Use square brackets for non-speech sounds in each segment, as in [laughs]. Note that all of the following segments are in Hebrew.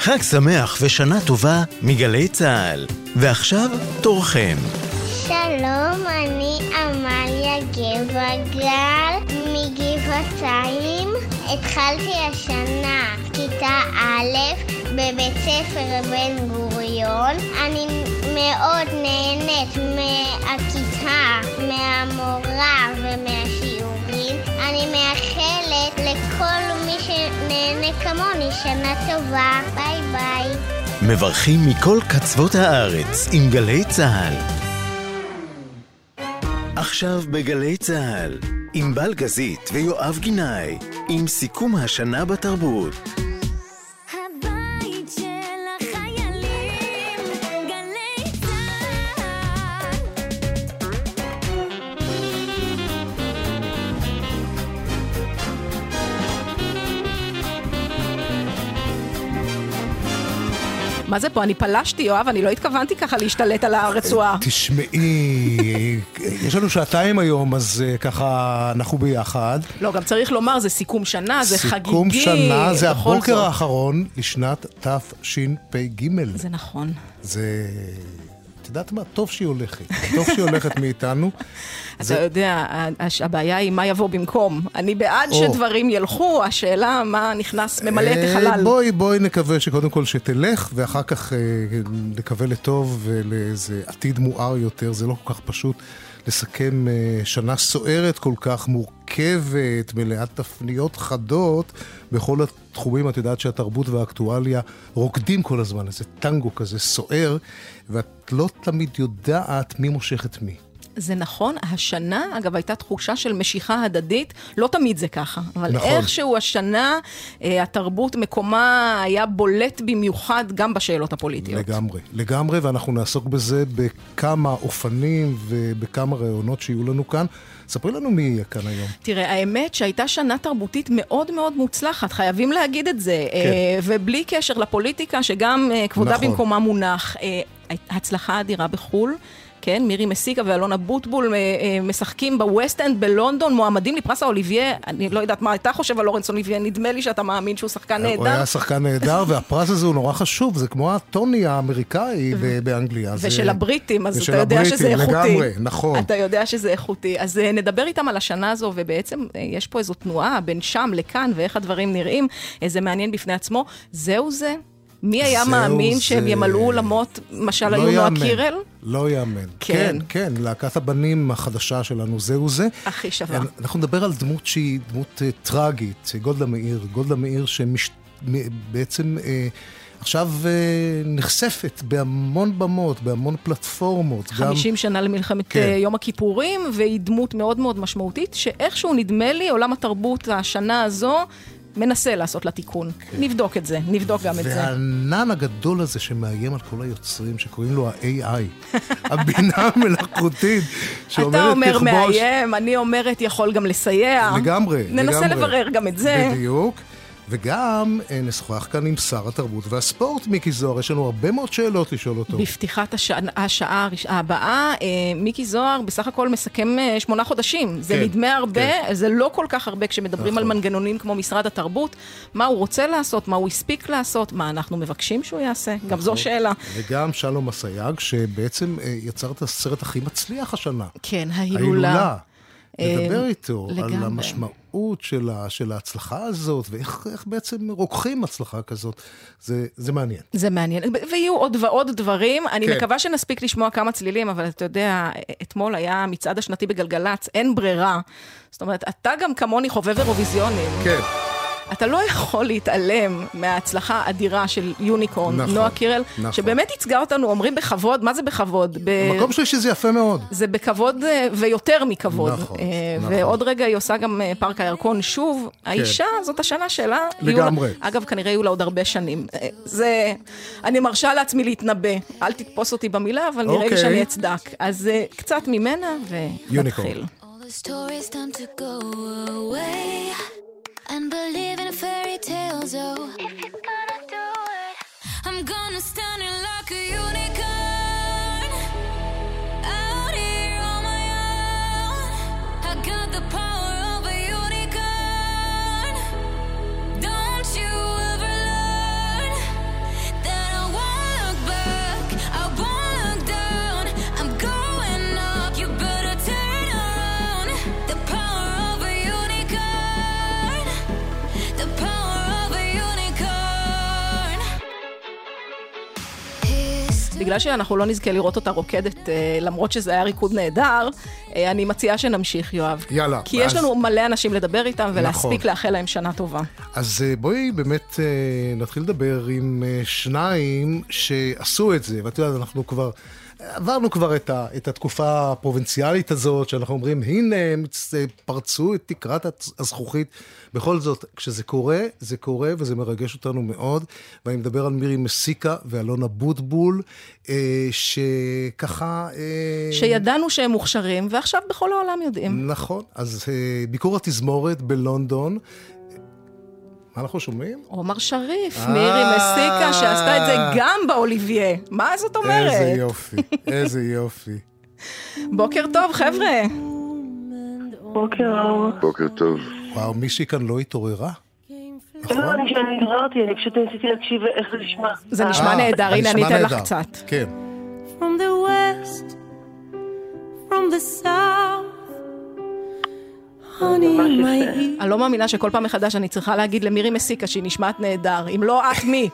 חג שמח ושנה טובה מגלי צה"ל. ועכשיו, תורכם. שלום, אני עמליה גבעגל מגבעתיים. התחלתי השנה כיתה א' בבית ספר בן גוריון. אני מאוד נהנית מהכיתה, מהמורה ומהשיעורים. אני מאחלת לכל מי שנהנה כמוני שנה טובה. ביי ביי. מברכים מכל קצוות הארץ עם גלי צה"ל. עכשיו בגלי צה"ל, עם בלגזית ויואב גינאי, עם סיכום השנה בתרבות. מה זה פה? אני פלשתי, יואב, אני לא התכוונתי ככה להשתלט על הרצועה. תשמעי, יש לנו שעתיים היום, אז אה, ככה אנחנו ביחד. לא, גם צריך לומר, זה סיכום שנה, זה חגיגי. סיכום שנה, זה הבוקר זאת. האחרון לשנת תשפ"ג. זה נכון. זה... יודעת מה? טוב שהיא הולכת. טוב שהיא הולכת מאיתנו. אתה יודע, הבעיה היא מה יבוא במקום. אני בעד או. שדברים ילכו, השאלה מה נכנס, ממלא את אה, החלל. בואי, בואי נקווה שקודם כל שתלך, ואחר כך אה, נקווה לטוב ולאיזה עתיד מואר יותר. זה לא כל כך פשוט לסכם אה, שנה סוערת כל כך, מורכבת, מלאת תפניות חדות בכל התחומים. את יודעת שהתרבות והאקטואליה רוקדים כל הזמן, איזה טנגו כזה סוער, ואת לא תמיד יודעת מי מושך את מי. זה נכון, השנה, אגב, הייתה תחושה של משיכה הדדית, לא תמיד זה ככה, אבל נכון. איכשהו השנה, אה, התרבות, מקומה היה בולט במיוחד גם בשאלות הפוליטיות. לגמרי, לגמרי, ואנחנו נעסוק בזה בכמה אופנים ובכמה ראיונות שיהיו לנו כאן. ספרי לנו מי יהיה כאן היום. תראה, האמת שהייתה שנה תרבותית מאוד מאוד מוצלחת, חייבים להגיד את זה. אה, ובלי קשר לפוליטיקה, שגם אה, כבודה נכון. במקומה מונח, אה, הצלחה אדירה בחו"ל. כן, מירי מסיקה ואלון אבוטבול אה, אה, משחקים בווסט אנד בלונדון, מועמדים לפרס האוליבייה. אני לא יודעת מה אתה חושב על לורנס אוליבייה, נדמה לי שאתה מאמין שהוא שחקן הוא נהדר. היה שחקן נהדר, והפרס הזה הוא נורא חשוב, זה כמו הטוני האמריקאי באנגליה. זה- ושל הבריטים, אז אתה יודע שזה איכותי. לגמרי, נכון. אתה יודע שזה איכותי. אז אה, נדבר איתם על השנה הזו, ובעצם יש פה איזו תנועה בין שם לכאן, ואיך הדברים נראים. זה מעניין בפני עצמו. זהו זה? מי היה מאמין זה. שהם ימלאו אולמות, משל לא היו נועה יאמן, קירל? לא יאמן. כן. כן, כן, להקת הבנים החדשה שלנו, זהו זה. הכי שווה. אנחנו נדבר על דמות שהיא דמות אה, טרגית, גולדה מאיר. גולדה מאיר שבעצם אה, עכשיו אה, נחשפת בהמון במות, בהמון פלטפורמות. גם- 50 שנה למלחמת. כן. יום הכיפורים, והיא דמות מאוד מאוד משמעותית, שאיכשהו נדמה לי, עולם התרבות השנה הזו מנסה לעשות לה תיקון. כן. נבדוק את זה, נבדוק גם את זה. והענן הגדול הזה שמאיים על כל היוצרים, שקוראים לו ה-AI, [laughs] הבינה המלאכותית, שאומרת אתה אומר תכבוש... מאיים, אני אומרת יכול גם לסייע. לגמרי, ננסה לגמרי. לברר גם את זה. בדיוק. וגם אה, נשוחח כאן עם שר התרבות והספורט, מיקי זוהר. יש לנו הרבה מאוד שאלות לשאול אותו. בפתיחת השע... השעה הבאה, אה, מיקי זוהר בסך הכל מסכם אה, שמונה חודשים. זה כן, נדמה הרבה, כן. זה לא כל כך הרבה כשמדברים על נכון. מנגנונים כמו משרד התרבות. מה הוא רוצה לעשות, מה הוא הספיק לעשות, מה אנחנו מבקשים שהוא יעשה. גם זו נכון. שאלה. וגם שלום אסייג, שבעצם יצר את הסרט הכי מצליח השנה. כן, ההילולה. ההילולה. אה, נדבר איתו על לגמרי. המשמעות של, ה, של ההצלחה הזאת, ואיך איך בעצם רוקחים הצלחה כזאת. זה, זה מעניין. זה מעניין, ויהיו עוד ועוד דברים. אני כן. מקווה שנספיק לשמוע כמה צלילים, אבל אתה יודע, אתמול היה המצעד השנתי בגלגלצ, אין ברירה. זאת אומרת, אתה גם כמוני חובב אירוויזיונים. כן. אתה לא יכול להתעלם מההצלחה האדירה של יוניקורן, נכון, נועה קירל, נכון. שבאמת ייצגה אותנו, אומרים בכבוד, מה זה בכבוד? ב... המקום שלי שזה יפה מאוד. זה בכבוד אה, ויותר מכבוד. נכון, אה, נכון. ועוד רגע היא עושה גם אה, פארק הירקון שוב. האישה, זאת השנה שלה. יהיו לה- לגמרי. אגב, כנראה יהיו לה עוד הרבה שנים. זה... אני מרשה לעצמי להתנבא. אל תתפוס אותי במילה, אבל נראה לי אוקיי. שאני אצדק. אז קצת ממנה, יוניקורן. ונתחיל. Time to go away and believe in fairy tales. Oh, if you're gonna do it, I'm gonna stand in like a unicorn בגלל שאנחנו לא נזכה לראות אותה רוקדת, אה, למרות שזה היה ריקוד נהדר, אה, אני מציעה שנמשיך, יואב. יאללה, כי יש אז- לנו מלא אנשים לדבר איתם ולהספיק נכון. לאחל להם שנה טובה. אז אה, בואי באמת נתחיל לדבר עם שניים שעשו את זה, ואת יודעת, אנחנו כבר... עברנו כבר את, ה, את התקופה הפרובינציאלית הזאת, שאנחנו אומרים, הנה, הם פרצו את תקרת הזכוכית. בכל זאת, כשזה קורה, זה קורה וזה מרגש אותנו מאוד. ואני מדבר על מירי מסיקה ואלונה בוטבול, אה, שככה... אה, שידענו שהם מוכשרים, ועכשיו בכל העולם יודעים. נכון, אז אה, ביקור התזמורת בלונדון. אנחנו שומעים? עומר שריף, אה. מירי מסיקה, שעשתה את זה גם באוליביה. מה זאת אומרת? איזה יופי, איזה יופי. בוקר טוב, חבר'ה. בוקר אור. בוקר טוב. וואו, מישהי כאן לא התעוררה? לא, נכון? אני שאני התעוררתי, אני פשוט ניסיתי להקשיב איך זה נשמע. זה נשמע אה, נהדר, הנה אני אתן לך. קצת. כן. from the west, from the south. אני לא מאמינה שכל פעם מחדש אני צריכה להגיד למירי מסיקה שהיא נשמעת נהדר. אם לא את מי?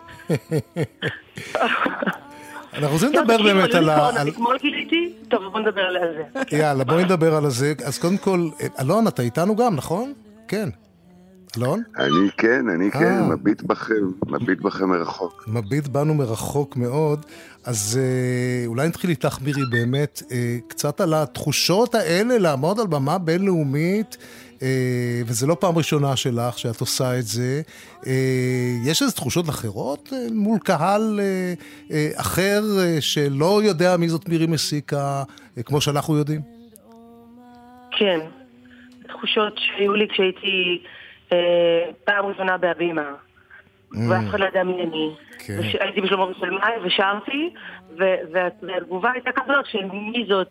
אנחנו רוצים לדבר תקשיבו, באמת על ה... אתמול גיליתי, טוב בוא נדבר על זה. יאללה, בואי נדבר על זה. אז קודם כל, אה, אלון, אתה איתנו גם, נכון? כן. אלון? אני כן, אני אה. כן, מביט בכם, מביט בכם מרחוק. מביט בנו מרחוק מאוד, אז אה, אולי נתחיל איתך, מירי, באמת, אה, קצת על התחושות האלה, לעמוד על במה בינלאומית, אה, וזה לא פעם ראשונה שלך שאת עושה את זה. אה, יש איזה תחושות אחרות אה, מול קהל אה, אה, אחר אה, שלא יודע מי זאת מירי מסיקה, אה, כמו שאנחנו יודעים? כן. תחושות שהיו לי כשהייתי אה, פעם ראשונה בהבימה. ואף אחד לא ידע מי אני. כן. והייתי בשלמה מסלמאי ושרתי, ו- וה- והתגובה הייתה כזאת של מי זאת,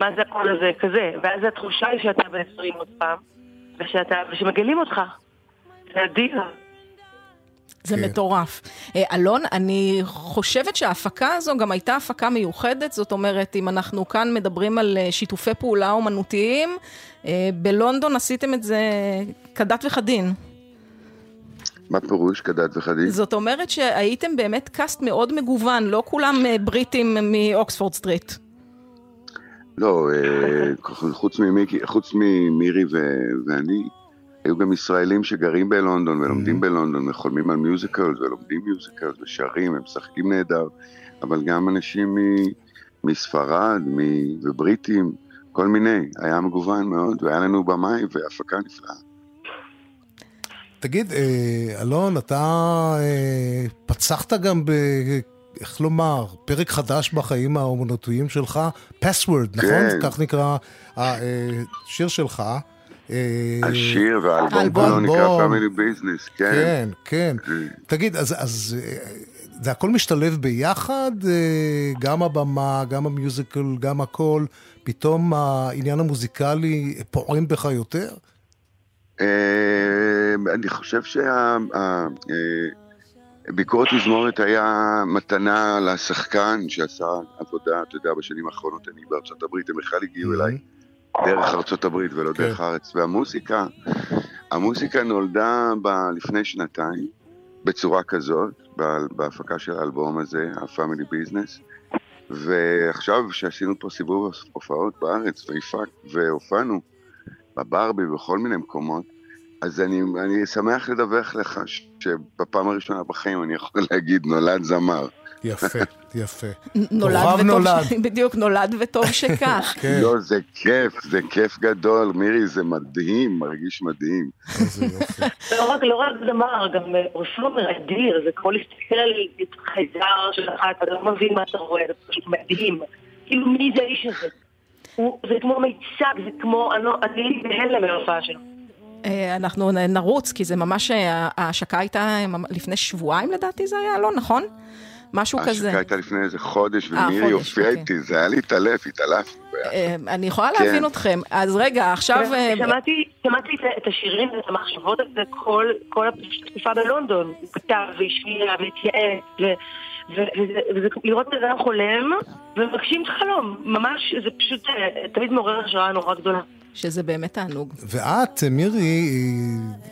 מה זה הקול הזה, כזה. ואז התחושה היא שאתה בעשרים עוד פעם, ושמגלים אותך. זה אדיר. זה כן. מטורף. אה, אלון, אני חושבת שההפקה הזו גם הייתה הפקה מיוחדת, זאת אומרת, אם אנחנו כאן מדברים על אה, שיתופי פעולה אומנותיים, אה, בלונדון עשיתם את זה כדת וכדין. מה פירוש כדת וכדין? זאת אומרת שהייתם באמת cast מאוד מגוון, לא כולם בריטים מאוקספורד סטריט. לא, [laughs] חוץ ממירי ואני, היו גם ישראלים שגרים בלונדון ולומדים בלונדון וחולמים על musicals ולומדים musicals ושרים, הם משחקים נהדר, אבל גם אנשים מ- מספרד מ- ובריטים, כל מיני, היה מגוון מאוד, והיה לנו במאי והפקה נפלאה. תגיד, אה, אלון, אתה אה, פצחת גם ב... איך לומר, פרק חדש בחיים האומנותיים שלך, Password, נכון? כן. כך נקרא השיר שלך. אה, השיר והאלבום האלבום. כולו נקרא. פמילי ביזנס, כן. כן, כן. כן. תגיד, אז, אז אה, זה הכל משתלב ביחד? אה, גם הבמה, גם המיוזיקל, גם הכל? פתאום העניין המוזיקלי פועם בך יותר? אה, אני חושב שהביקורת תזמורת היה מתנה לשחקן שעשה עבודה, אתה יודע, בשנים האחרונות אני בארצות הברית, הם בכלל הגיעו אליי דרך ארצות הברית ולא כן. דרך הארץ. והמוסיקה, המוסיקה נולדה ב- לפני שנתיים בצורה כזאת, ב- בהפקה של האלבום הזה, ה-Family Business. ועכשיו שעשינו פה סיבוב הופעות בארץ והפק, והופענו בברבי ובכל מיני מקומות, אז אני, אני שמח לדווח לך ש- שבפעם הראשונה בחיים אני יכול [laughs] להגיד נולד זמר. יפה, יפה. נולד וטוב, נולד. ש- [laughs] בדיוק, נולד וטוב שכך. [laughs] כן, לא, זה כיף, זה כיף גדול, מירי, זה מדהים, מרגיש מדהים. איזה יופי. [laughs] לא רק, לא רק זמר, גם פרפומר אדיר, זה כמו להסתכל על חייזר שלך, אתה לא מבין מה אתה רואה, זה פשוט מדהים. כאילו, מי זה האיש הזה? זה כמו מיצג, זה כמו, אני לא- אני הייתי בהלם מההופעה שלו. אה, אנחנו נרוץ, כי זה ממש, אה, ההשקה הייתה לפני שבועיים לדעתי זה היה, לא נכון? משהו כזה. ההשקה הייתה לפני איזה חודש, אה, ומירי הופיעה אוקיי. איתי, זה היה להתעלף, התעלפנו. ביחד. אה, אני יכולה כן. להבין אתכם. אז רגע, עכשיו... אה, שמעתי, שמעתי את- את השירים ואת המחשבות על זה כל, כל התקופה בלונדון. הוא כתב והשמיע והתייעץ, ו- ו- וזה, וזה לראות בן אדם חולם ומגשים את החלום. ממש, זה פשוט אה, תמיד מעורר השראה נורא גדולה. שזה באמת תענוג. ואת, מירי,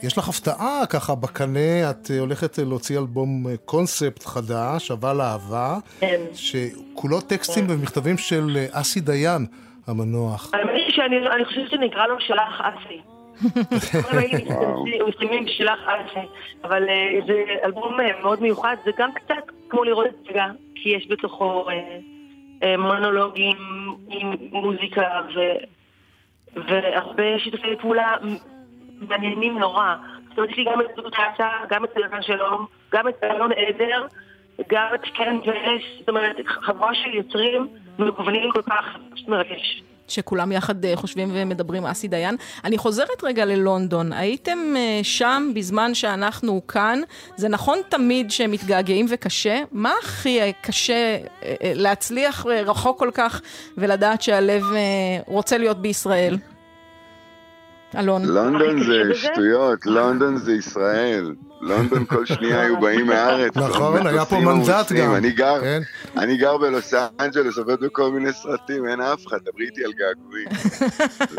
יש לך הפתעה ככה בקנה, את הולכת להוציא אלבום קונספט חדש, אבל אהבה, כן. שכולו טקסטים ומכתבים של אסי דיין המנוח. האמת היא שאני אני חושבת שנקרא לו שלח אסי. מסתיימים אבל אה, זה אלבום אה, מאוד מיוחד, זה גם קצת כמו לראות את הצגה, כי יש בתוכו אה, מונולוגים עם מוזיקה והרבה שיתופי פעולה מעניינים נורא. זאת אומרת, יש לי גם את דודו טסה, גם את אלעזר שלום, גם את אלון עדר, גם את קרן ורס, זאת אומרת, חבורה של יוצרים מגוונים כל כך, פשוט מרגש. שכולם יחד אה, חושבים ומדברים אסי דיין. אני חוזרת רגע ללונדון. הייתם אה, שם בזמן שאנחנו כאן. זה נכון תמיד שמתגעגעים וקשה? מה הכי אה, קשה להצליח רחוק כל כך ולדעת שהלב רוצה להיות בישראל? אלון. לונדון זה [laughs] שטויות, לונדון זה ישראל. לונדון כל שנייה היו באים מהארץ. נכון, היה פה מנדט גם. אני גר, כן. אני גר בלוס אנג'לס, עובד בכל מיני סרטים, אין אף אחד, דברי איתי על געגועים. [laughs]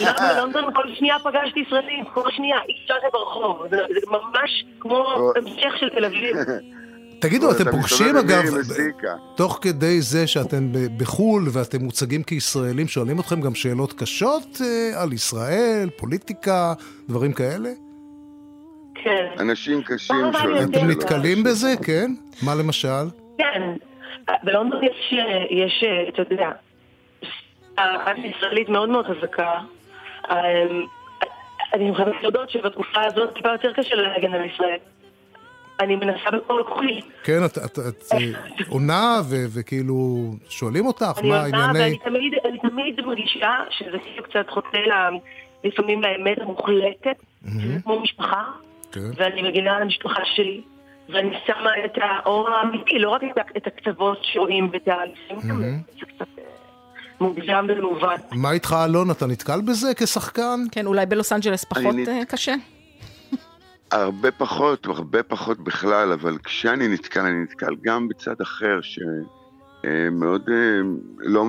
לא, בלונדון כל שנייה פגשתי ישראלים, כל שנייה, אישה ברחוב, זה ממש כמו המשך של תל אביב. [laughs] תגידו, אתם פוגשים אגב, תוך כדי זה שאתם בחו"ל ואתם מוצגים כישראלים, שואלים אתכם גם שאלות קשות אה, על ישראל, פוליטיקה, דברים כאלה? כן. אנשים קשים שואלים. אתם נתקלים בזה, כן? מה למשל? כן. בלונדון יש, יש, אתה יודע, האנטי ישראלית מאוד מאוד חזקה. אמ, אני חייבת להודות שבתקופה הזאת טיפה יותר קשה להגן על ישראל. אני מנסה בכל כוחי. כן, את, את, את [laughs] עונה וכאילו שואלים אותך, מה הענייני... אני עונה ואני תמיד מרגישה שזה כאילו קצת חוטא לפעמים לאמת המוחלטת, שזה כמו משפחה. כן. ואני מגינה על המשפחה שלי, ואני שמה את האור האמיתי, לא רק את הקצוות שרואים ואת לפעמים זה קצת אה, מוגזם ומעוות. מה איתך אלון, אתה נתקל בזה כשחקן? כן, אולי בלוס אנג'לס פחות אה, קשה? הרבה פחות, הרבה פחות בכלל, אבל כשאני נתקל, אני נתקל גם בצד אחר, שמאוד, אה, לא,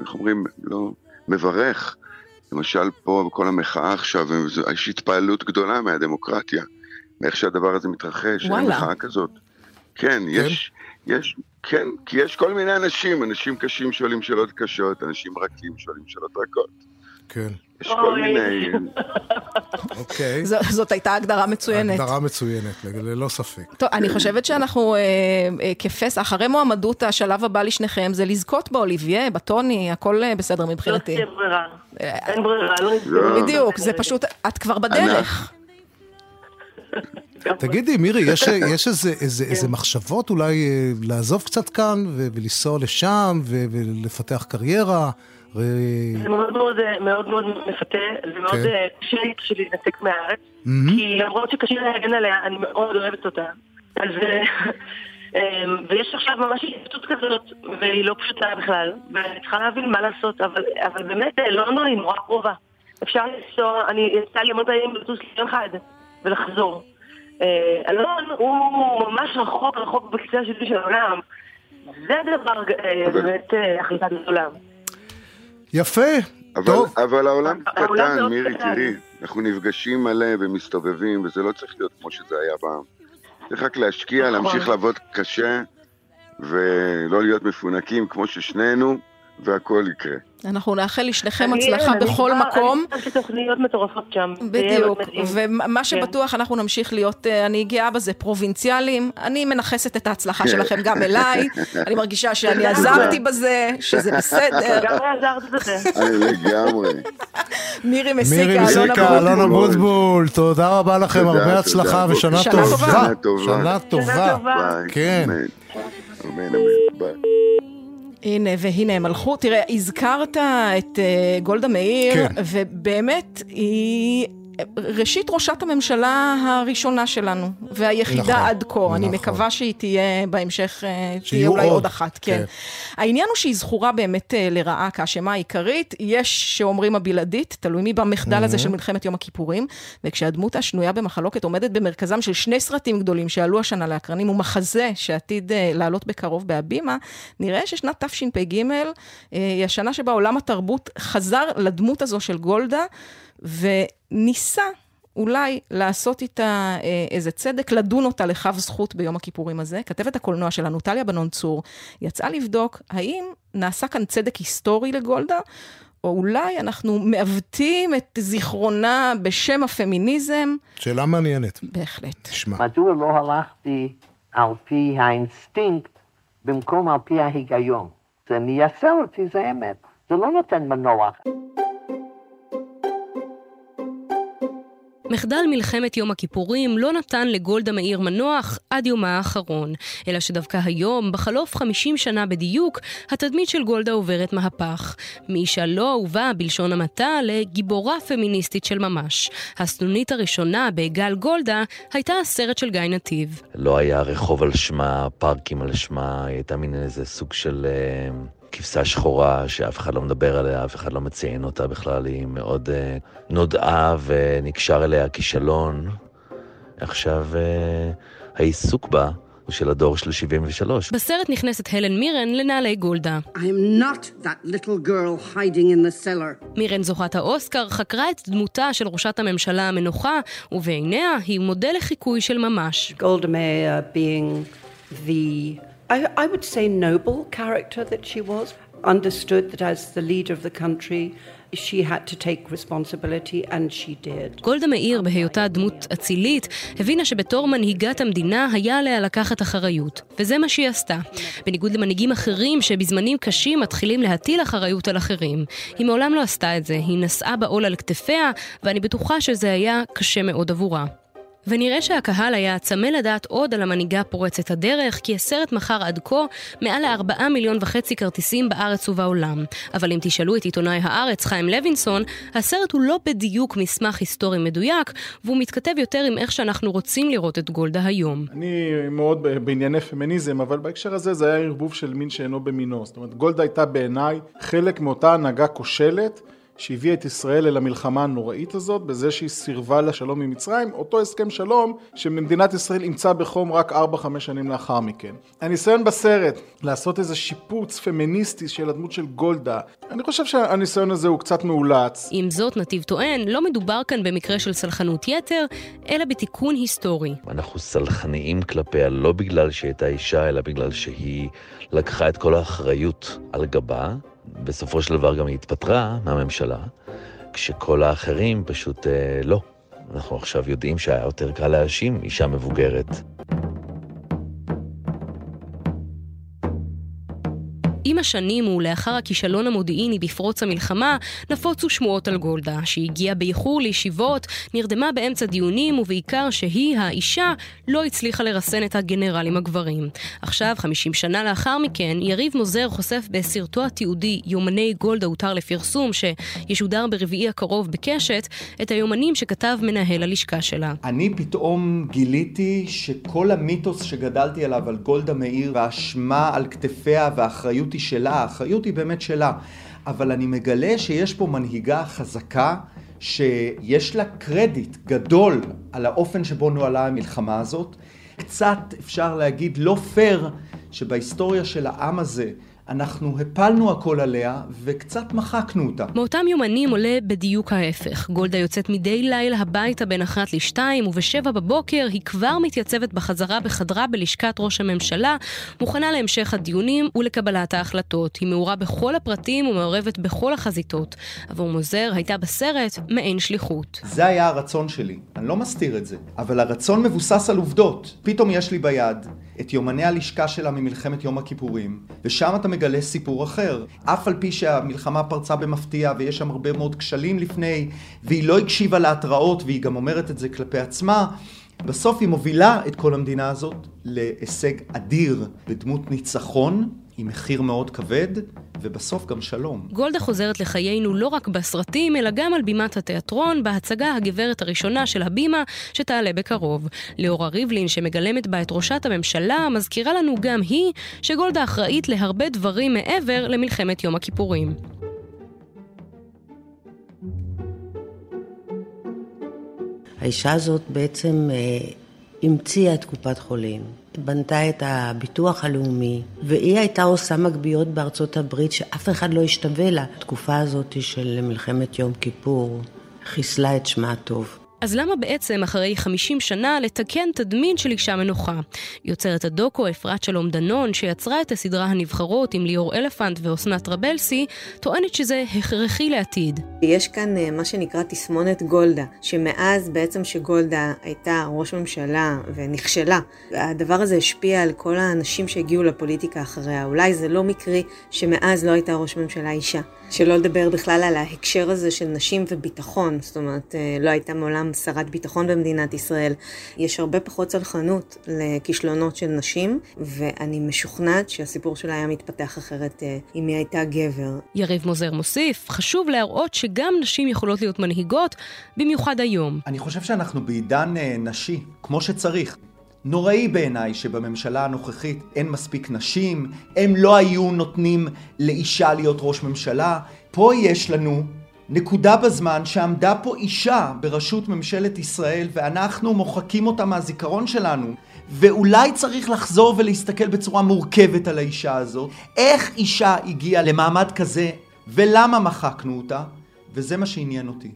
איך אומרים, לא מברך למשל פה בכל המחאה עכשיו, יש התפעלות גדולה מהדמוקרטיה, מאיך שהדבר הזה מתרחש, וואלה. מחאה כזאת. כן, כן, יש, יש, כן, כי יש כל מיני אנשים, אנשים קשים שואלים שאלות קשות, אנשים רכים שואלים שאלות רכות. כן. יש כל מיני... אוקיי. זאת הייתה הגדרה מצוינת. הגדרה מצוינת, ללא ספק. טוב, אני חושבת שאנחנו אה, אה, כפסע, אחרי מועמדות, השלב הבא לשניכם זה לזכות באוליביה, בטוני, הכל אה, בסדר מבחינתי. לא תהיה ברירה. אין ברירה, לא נסגור. בדיוק, זה פשוט, את כבר בדרך. תגידי, מירי, יש, יש איזה, איזה, איזה כן. מחשבות אולי לעזוב קצת כאן ולנסוע לשם ולפתח קריירה? זה מאוד מאוד, מאוד מאוד מפתה, זה מאוד כן. אה, קשה לי פשוט להתנתק מהארץ, כי למרות שקשה להגן עליה, אני מאוד אוהבת אותה. אז... אה, [laughs] ויש עכשיו ממש התפתות כזאת, והיא לא פשוטה בכלל, ואני צריכה להבין מה לעשות, אבל, אבל באמת אה, לונדון היא נורא קרובה. אפשר לנסוע, אני יצא לי המון פעמים לטוס ליום אחד ולחזור. אלון הוא ממש רחוק רחוק בקצה השני של העולם. זה דבר באמת החלטה גדולה. יפה, אבל, טוב. אבל העולם קטן, מירי, תראי, אנחנו נפגשים מלא ומסתובבים, וזה לא צריך להיות כמו שזה היה פעם. צריך רק להשקיע, נכון. להמשיך לעבוד קשה, ולא להיות מפונקים כמו ששנינו, והכל יקרה. אנחנו נאחל לשניכם הצלחה בכל מקום. אני חושבת תוכניות מטורפות שם. בדיוק, ומה כן. שבטוח, אנחנו נמשיך להיות, אה, אני גאה בזה, פרובינציאליים. אני מנחסת את ההצלחה שלכם גם אליי. [laughs] אני מרגישה שאני עזרתי בזה, שזה בסדר. גם עזרת בזה. לגמרי. מירי מסיקה, אלון אבוטבול, תודה רבה לכם, הרבה הצלחה ושנה טובה. שנה טובה. כן. אמן, אמן, ביי. הנה, והנה הם הלכו. תראה, הזכרת את uh, גולדה מאיר, כן. ובאמת, היא ראשית ראשת הממשלה הראשונה שלנו, והיחידה נכון, עד כה. אני נכון. מקווה שהיא תהיה בהמשך, אה, תהיה שיהיו אולי עוד, עוד אחת, כן. כן. העניין הוא שהיא זכורה באמת אה, לרעה כאשמה העיקרית, יש שאומרים הבלעדית, תלוי מי במחדל הזה של מלחמת יום הכיפורים, וכשהדמות השנויה במחלוקת עומדת במרכזם של שני סרטים גדולים שעלו השנה לאקרנים, ומחזה שעתיד אה, לעלות בקרוב בהבימה, נראה ששנת תשפ"ג אה, היא השנה שבה עולם התרבות חזר לדמות הזו של גולדה, וניסה אולי לעשות איתה אה, איזה צדק, לדון אותה לכף זכות ביום הכיפורים הזה. כתבת הקולנוע שלנו, טליה בנון צור, יצאה לבדוק האם נעשה כאן צדק היסטורי לגולדה, או אולי אנחנו מעוותים את זיכרונה בשם הפמיניזם. שאלה מעניינת. בהחלט. תשמע. מדוע לא הלכתי על פי האינסטינקט במקום על פי ההיגיון? זה מייסר אותי, זה אמת. זה לא נותן מנוח. מחדל מלחמת יום הכיפורים לא נתן לגולדה מאיר מנוח עד יומה האחרון, אלא שדווקא היום, בחלוף 50 שנה בדיוק, התדמית של גולדה עוברת מהפך. מאישה לא אהובה בלשון המעטה לגיבורה פמיניסטית של ממש. הסנונית הראשונה בגל גולדה הייתה הסרט של גיא נתיב. לא היה רחוב על שמה, פארקים על שמה, הייתה מין איזה סוג של אה, כבשה שחורה שאף אחד לא מדבר עליה, אף אחד לא מציין אותה בכלל, היא מאוד אה, נודעה ונקשר אליה כישלון. עכשיו אה, העיסוק בה הוא של הדור של 73. בסרט נכנסת הלן מירן לנעלי גולדה. I am not that little girl hiding in the cellar. מירן זוכת האוסקר חקרה את דמותה של ראשת הממשלה המנוחה, ובעיניה היא מודל לחיקוי של ממש. Golda Meir being the, I, I would say, noble character that she was, understood that as the leader of the country, she had to take responsibility, and she did. גולדה מאיר, בהיותה דמות אצילית, הבינה שבתור מנהיגת המדינה היה עליה לקחת אחריות. וזה מה שהיא עשתה. בניגוד למנהיגים אחרים שבזמנים קשים מתחילים להטיל אחריות על אחרים. היא מעולם לא עשתה את זה, היא נשאה בעול על כתפיה, ואני בטוחה שזה היה קשה מאוד עבורה. ונראה שהקהל היה צמא לדעת עוד על המנהיגה פורצת הדרך, כי הסרט מכר עד כה מעל לארבעה מיליון וחצי כרטיסים בארץ ובעולם. אבל אם תשאלו את עיתונאי הארץ, חיים לוינסון, הסרט הוא לא בדיוק מסמך היסטורי מדויק, והוא מתכתב יותר עם איך שאנחנו רוצים לראות את גולדה היום. אני מאוד בענייני פמיניזם, אבל בהקשר הזה זה היה ערבוב של מין שאינו במינו. זאת אומרת, גולדה הייתה בעיניי חלק מאותה הנהגה כושלת. שהביאה את ישראל אל המלחמה הנוראית הזאת, בזה שהיא סירבה לשלום עם מצרים, אותו הסכם שלום שמדינת ישראל אימצה בחום רק 4-5 שנים לאחר מכן. הניסיון בסרט לעשות איזה שיפוץ פמיניסטי של הדמות של גולדה, אני חושב שהניסיון הזה הוא קצת מאולץ. עם זאת, נתיב טוען, לא מדובר כאן במקרה של סלחנות יתר, אלא בתיקון היסטורי. אנחנו סלחניים כלפיה לא בגלל שהיא הייתה אישה, אלא בגלל שהיא לקחה את כל האחריות על גבה. בסופו של דבר גם היא התפטרה מהממשלה, כשכל האחרים פשוט אה, לא. אנחנו עכשיו יודעים שהיה יותר קל להאשים אישה מבוגרת. עם השנים ולאחר הכישלון המודיעיני בפרוץ המלחמה, נפוצו שמועות על גולדה, שהגיעה באיחור לישיבות, נרדמה באמצע דיונים, ובעיקר שהיא, האישה, לא הצליחה לרסן את הגנרלים הגברים. עכשיו, 50 שנה לאחר מכן, יריב מוזר חושף בסרטו התיעודי יומני גולדה הותר לפרסום, שישודר ברביעי הקרוב בקשת, את היומנים שכתב מנהל הלשכה שלה. אני פתאום גיליתי שכל המיתוס שגדלתי עליו על גולדה מאיר, והאשמה על כתפיה והאחריות היא שלה, האחריות היא באמת שלה. אבל אני מגלה שיש פה מנהיגה חזקה, שיש לה קרדיט גדול על האופן שבו נוהלה המלחמה הזאת. קצת אפשר להגיד לא פייר שבהיסטוריה של העם הזה אנחנו הפלנו הכל עליה וקצת מחקנו אותה. מאותם יומנים עולה בדיוק ההפך. גולדה יוצאת מדי לילה הביתה בין אחת לשתיים, ובשבע בבוקר היא כבר מתייצבת בחזרה בחדרה בלשכת ראש הממשלה, מוכנה להמשך הדיונים ולקבלת ההחלטות. היא מעורה בכל הפרטים ומעורבת בכל החזיתות. עבור מוזר הייתה בסרט מעין שליחות. זה היה הרצון שלי, אני לא מסתיר את זה, אבל הרצון מבוסס על עובדות. פתאום יש לי ביד את יומני הלשכה שלה ממלחמת יום הכיפורים, ושם אתה מגלה סיפור אחר. אף על פי שהמלחמה פרצה במפתיע ויש שם הרבה מאוד כשלים לפני, והיא לא הקשיבה להתראות והיא גם אומרת את זה כלפי עצמה, בסוף היא מובילה את כל המדינה הזאת להישג אדיר בדמות ניצחון עם מחיר מאוד כבד, ובסוף גם שלום. גולדה חוזרת לחיינו לא רק בסרטים, אלא גם על בימת התיאטרון, בהצגה הגברת הראשונה של הבימה, שתעלה בקרוב. ליאורה ריבלין, שמגלמת בה את ראשת הממשלה, מזכירה לנו גם היא שגולדה אחראית להרבה דברים מעבר למלחמת יום הכיפורים. האישה הזאת בעצם אה, המציאה את קופת חולים, בנתה את הביטוח הלאומי, והיא הייתה עושה מגביות בארצות הברית שאף אחד לא השתווה לה. התקופה הזאת של מלחמת יום כיפור חיסלה את שמה הטוב. אז למה בעצם אחרי 50 שנה לתקן תדמין של אישה מנוחה? יוצרת הדוקו אפרת שלום דנון, שיצרה את הסדרה הנבחרות עם ליאור אלפנט ואסנת רבלסי, טוענת שזה הכרחי לעתיד. יש כאן אה, מה שנקרא תסמונת גולדה, שמאז בעצם שגולדה הייתה ראש ממשלה ונכשלה, הדבר הזה השפיע על כל האנשים שהגיעו לפוליטיקה אחריה. אולי זה לא מקרי שמאז לא הייתה ראש ממשלה אישה. שלא לדבר בכלל על ההקשר הזה של נשים וביטחון, זאת אומרת, אה, לא הייתה מעולם שרת ביטחון במדינת ישראל. יש הרבה פחות צלחנות לכישלונות של נשים, ואני משוכנעת שהסיפור שלה היה מתפתח אחרת אה, אם היא הייתה גבר. יריב מוזר מוסיף, חשוב להראות שגם נשים יכולות להיות מנהיגות, במיוחד היום. אני חושב שאנחנו בעידן אה, נשי, כמו שצריך. נוראי בעיניי שבממשלה הנוכחית אין מספיק נשים, הם לא היו נותנים לאישה להיות ראש ממשלה. פה יש לנו נקודה בזמן שעמדה פה אישה בראשות ממשלת ישראל ואנחנו מוחקים אותה מהזיכרון שלנו. ואולי צריך לחזור ולהסתכל בצורה מורכבת על האישה הזאת. איך אישה הגיעה למעמד כזה ולמה מחקנו אותה? וזה מה שעניין אותי.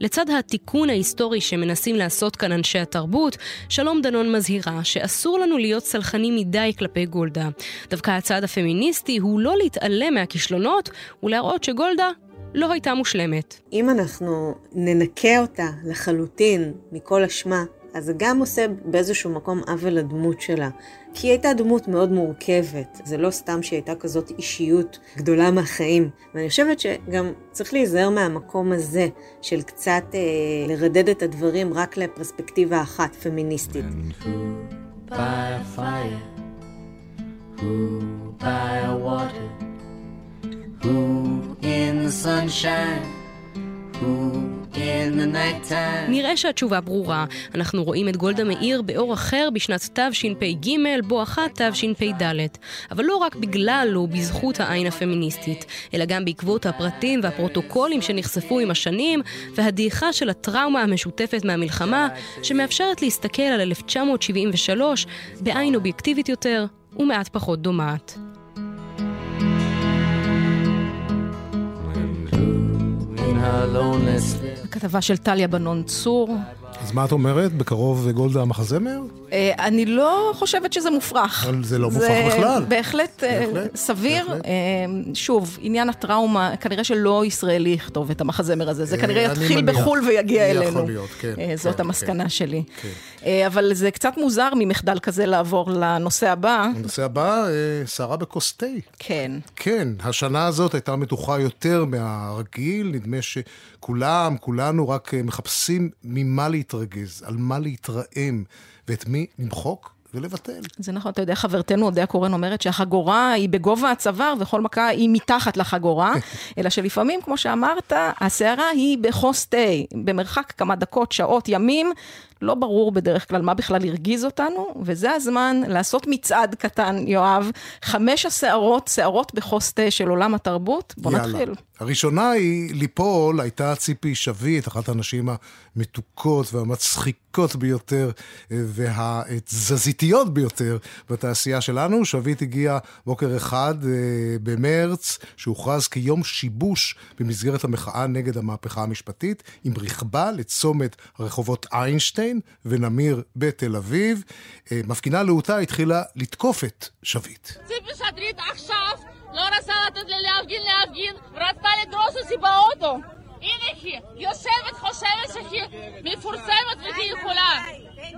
לצד התיקון ההיסטורי שמנסים לעשות כאן אנשי התרבות, שלום דנון מזהירה שאסור לנו להיות סלחנים מדי כלפי גולדה. דווקא הצעד הפמיניסטי הוא לא להתעלם מהכישלונות ולהראות שגולדה לא הייתה מושלמת. אם אנחנו ננקה אותה לחלוטין מכל אשמה, אז זה גם עושה באיזשהו מקום עוול לדמות שלה. כי היא הייתה דמות מאוד מורכבת, זה לא סתם שהיא הייתה כזאת אישיות גדולה מהחיים. ואני חושבת שגם צריך להיזהר מהמקום הזה, של קצת אה, לרדד את הדברים רק לפרספקטיבה אחת, פמיניסטית. Who נראה שהתשובה ברורה. אנחנו רואים את גולדה מאיר באור אחר בשנת תשפ"ג, בואכה תשפ"ד. אבל לא רק בגלל או בזכות העין הפמיניסטית, אלא גם בעקבות הפרטים והפרוטוקולים שנחשפו עם השנים, והדעיכה של הטראומה המשותפת מהמלחמה, שמאפשרת להסתכל על 1973 בעין אובייקטיבית יותר ומעט פחות דומעת. כתבה של טליה בנון צור. אז מה את אומרת? בקרוב גולדה המחזמר? אה, אני לא חושבת שזה מופרך. אבל זה לא מופרך בכלל. זה בהחלט אה, סביר. אה, שוב, עניין הטראומה, כנראה שלא ישראלי יכתוב את המחזמר הזה. זה כנראה יתחיל בחו"ל ויגיע אלינו. יכול להיות, כן. זאת כן, המסקנה כן. שלי. אבל זה קצת מוזר ממחדל כזה לעבור לנושא הבא. הנושא הבא, סערה בכוס תה. כן. כן, השנה הזאת הייתה מתוחה יותר מהרגיל. נדמה שכולם, כולנו רק מחפשים ממה להתרגז, על מה להתרעם. ואת מי למחוק ולבטל. זה נכון, אתה יודע, חברתנו אודיה קורן אומרת שהחגורה היא בגובה הצוואר וכל מכה היא מתחת לחגורה, [laughs] אלא שלפעמים, כמו שאמרת, הסערה היא בחוס תה, במרחק כמה דקות, שעות, ימים, לא ברור בדרך כלל מה בכלל הרגיז אותנו, וזה הזמן לעשות מצעד קטן, יואב. חמש הסערות, סערות בחוס תה של עולם התרבות. בוא יאללה. נתחיל. הראשונה היא ליפול, הייתה ציפי שביט, אחת הנשים המתוקות והמצחיקות ביותר והתזזיתיות ביותר בתעשייה שלנו. שביט הגיע בוקר אחד אה, במרץ, שהוכרז כיום שיבוש במסגרת המחאה נגד המהפכה המשפטית, עם רכבה לצומת הרחובות איינשטיין ונמיר בתל אביב. אה, מפגינה להוטה התחילה לתקוף את שביט. ציפי שטרית עכשיו לא רצה לתת לי להפגין להפגין, רצתה לדרוס אותי באוטו. הנה היא, יושבת, חושבת שהיא מפורסמת והיא יכולה.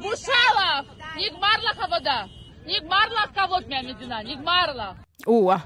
בושה לך! נגמר לך עבודה. נגמר לך כבוד מהמדינה, נגמר לך. או-אה.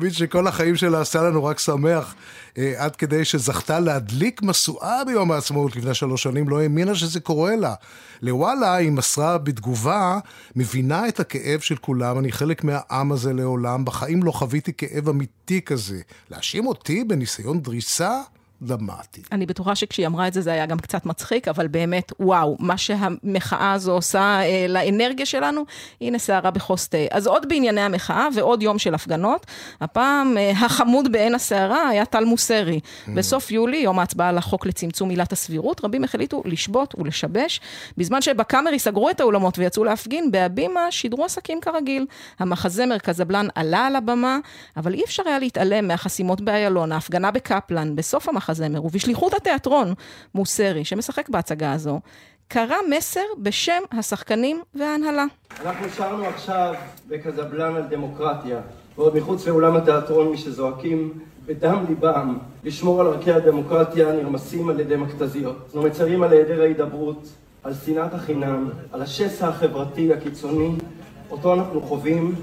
מי שכל החיים שלה עשה לנו רק שמח, אה, עד כדי שזכתה להדליק משואה ביום העצמאות לפני שלוש שנים, לא האמינה שזה קורה לה. לוואלה, היא מסרה בתגובה, מבינה את הכאב של כולם, אני חלק מהעם הזה לעולם, בחיים לא חוויתי כאב אמיתי כזה. להאשים אותי בניסיון דריסה? דרמטי. אני בטוחה שכשהיא אמרה את זה, זה היה גם קצת מצחיק, אבל באמת, וואו, מה שהמחאה הזו עושה אה, לאנרגיה שלנו, הנה סערה בכוס תה. אז עוד בענייני המחאה ועוד יום של הפגנות. הפעם אה, החמוד בעין הסערה היה טל מוסרי. Mm. בסוף יולי, יום ההצבעה על החוק לצמצום עילת הסבירות, רבים החליטו לשבות ולשבש. בזמן שבקאמרי סגרו את האולמות ויצאו להפגין, בהבימה שידרו עסקים כרגיל. המחזמר קזבלן עלה על הבמה, אבל אי אפשר היה להתעלם מהחסימות באיילון, ההפגנה בקפלן, בסוף המחזמר. המחזמר, ובשליחות התיאטרון מוסרי, שמשחק בהצגה הזו, קרא מסר בשם השחקנים וההנהלה. אנחנו שרנו עכשיו בקזבלן על דמוקרטיה, ועוד מחוץ לאולם התיאטרון מי שזועקים בדם ליבם לשמור על ערכי הדמוקרטיה נרמסים על ידי מכתזיות. אנחנו מצרים על היעדר ההידברות, על שנאת החינם, על השסע החברתי הקיצוני, אותו אנחנו חווים,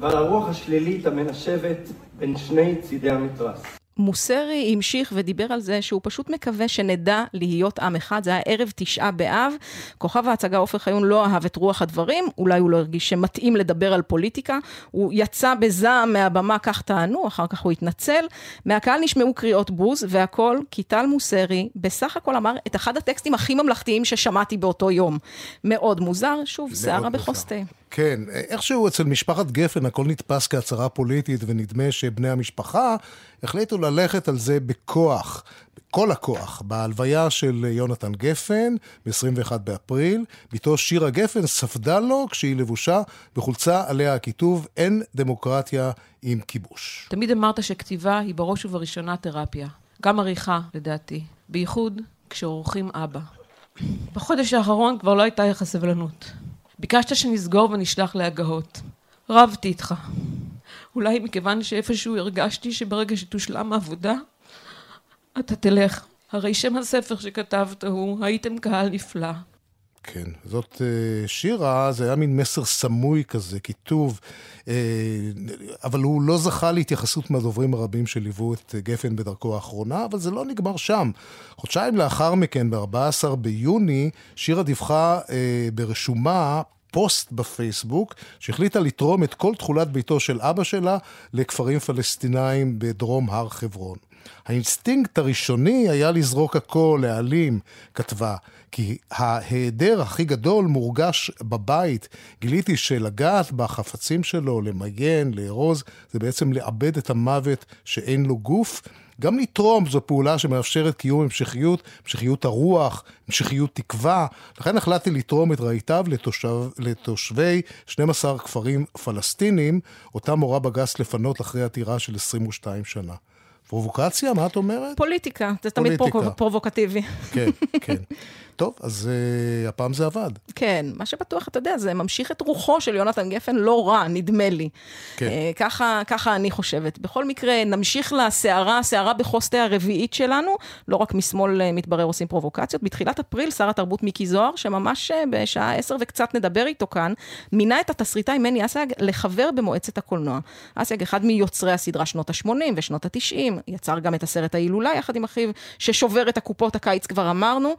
ועל הרוח השלילית המנשבת בין שני צידי המתרס. מוסרי המשיך ודיבר על זה שהוא פשוט מקווה שנדע להיות עם אחד. זה היה ערב תשעה באב. כוכב ההצגה עופר חיון לא אהב את רוח הדברים, אולי הוא לא הרגיש שמתאים לדבר על פוליטיקה. הוא יצא בזעם מהבמה, כך טענו, אחר כך הוא התנצל. מהקהל נשמעו קריאות בוז, והכל כי טל מוסרי בסך הכל אמר את אחד הטקסטים הכי ממלכתיים ששמעתי באותו יום. מאוד מוזר, שוב, שערה בחוס תה. כן, איכשהו אצל משפחת גפן הכל נתפס כהצהרה פוליטית, ונדמה שבני המשפחה החליטו ללכת על זה בכוח, בכל הכוח, בהלוויה של יונתן גפן, ב-21 באפריל. בתו שירה גפן ספדה לו כשהיא לבושה בחולצה עליה הכיתוב אין דמוקרטיה עם כיבוש. תמיד אמרת שכתיבה היא בראש ובראשונה תרפיה. גם עריכה, לדעתי. בייחוד כשעורכים אבא. בחודש האחרון כבר לא הייתה לך סבלנות. ביקשת שנסגור ונשלח להגהות. רבתי איתך. אולי מכיוון שאיפשהו הרגשתי שברגע שתושלם העבודה, אתה תלך. הרי שם הספר שכתבת הוא "הייתם קהל נפלא". כן, זאת אה, שירה, זה היה מין מסר סמוי כזה, כיתוב, אה, אבל הוא לא זכה להתייחסות מהדוברים הרבים שליוו את גפן בדרכו האחרונה, אבל זה לא נגמר שם. חודשיים לאחר מכן, ב-14 ביוני, שירה דיווחה אה, ברשומה פוסט בפייסבוק, שהחליטה לתרום את כל תכולת ביתו של אבא שלה לכפרים פלסטינאים בדרום הר חברון. האינסטינקט הראשוני היה לזרוק הכל, להעלים, כתבה. כי ההיעדר הכי גדול מורגש בבית. גיליתי שלגעת בחפצים שלו, למיין, לארוז, זה בעצם לעבד את המוות שאין לו גוף. גם לתרום זו פעולה שמאפשרת קיום המשכיות, המשכיות הרוח, המשכיות תקווה. לכן החלטתי לתרום את רהיטיו לתושב, לתושבי 12 כפרים פלסטינים, אותם הורה בג"ץ לפנות אחרי עתירה של 22 שנה. פרובוקציה? מה את אומרת? פוליטיקה, זה תמיד פרובוק, פרובוקטיבי. כן, כן. [laughs] טוב, אז uh, הפעם זה עבד. כן, מה שבטוח, אתה יודע, זה ממשיך את רוחו של יונתן גפן לא רע, נדמה לי. כן. Uh, ככה, ככה אני חושבת. בכל מקרה, נמשיך לסערה, הסערה בחוסטה הרביעית שלנו. לא רק משמאל uh, מתברר עושים פרובוקציות. בתחילת אפריל, שר התרבות מיקי זוהר, שממש uh, בשעה עשר וקצת נדבר איתו כאן, מינה את התסריטאי מני אסייג לחבר במועצת הקולנוע. אסייג, אחד מיוצרי הסדרה שנות ה-80 ושנות ה-90, יצר גם את הסרט ההילולה יחד עם אחיו, ששובר את הקופות הקיץ, כבר אמרנו.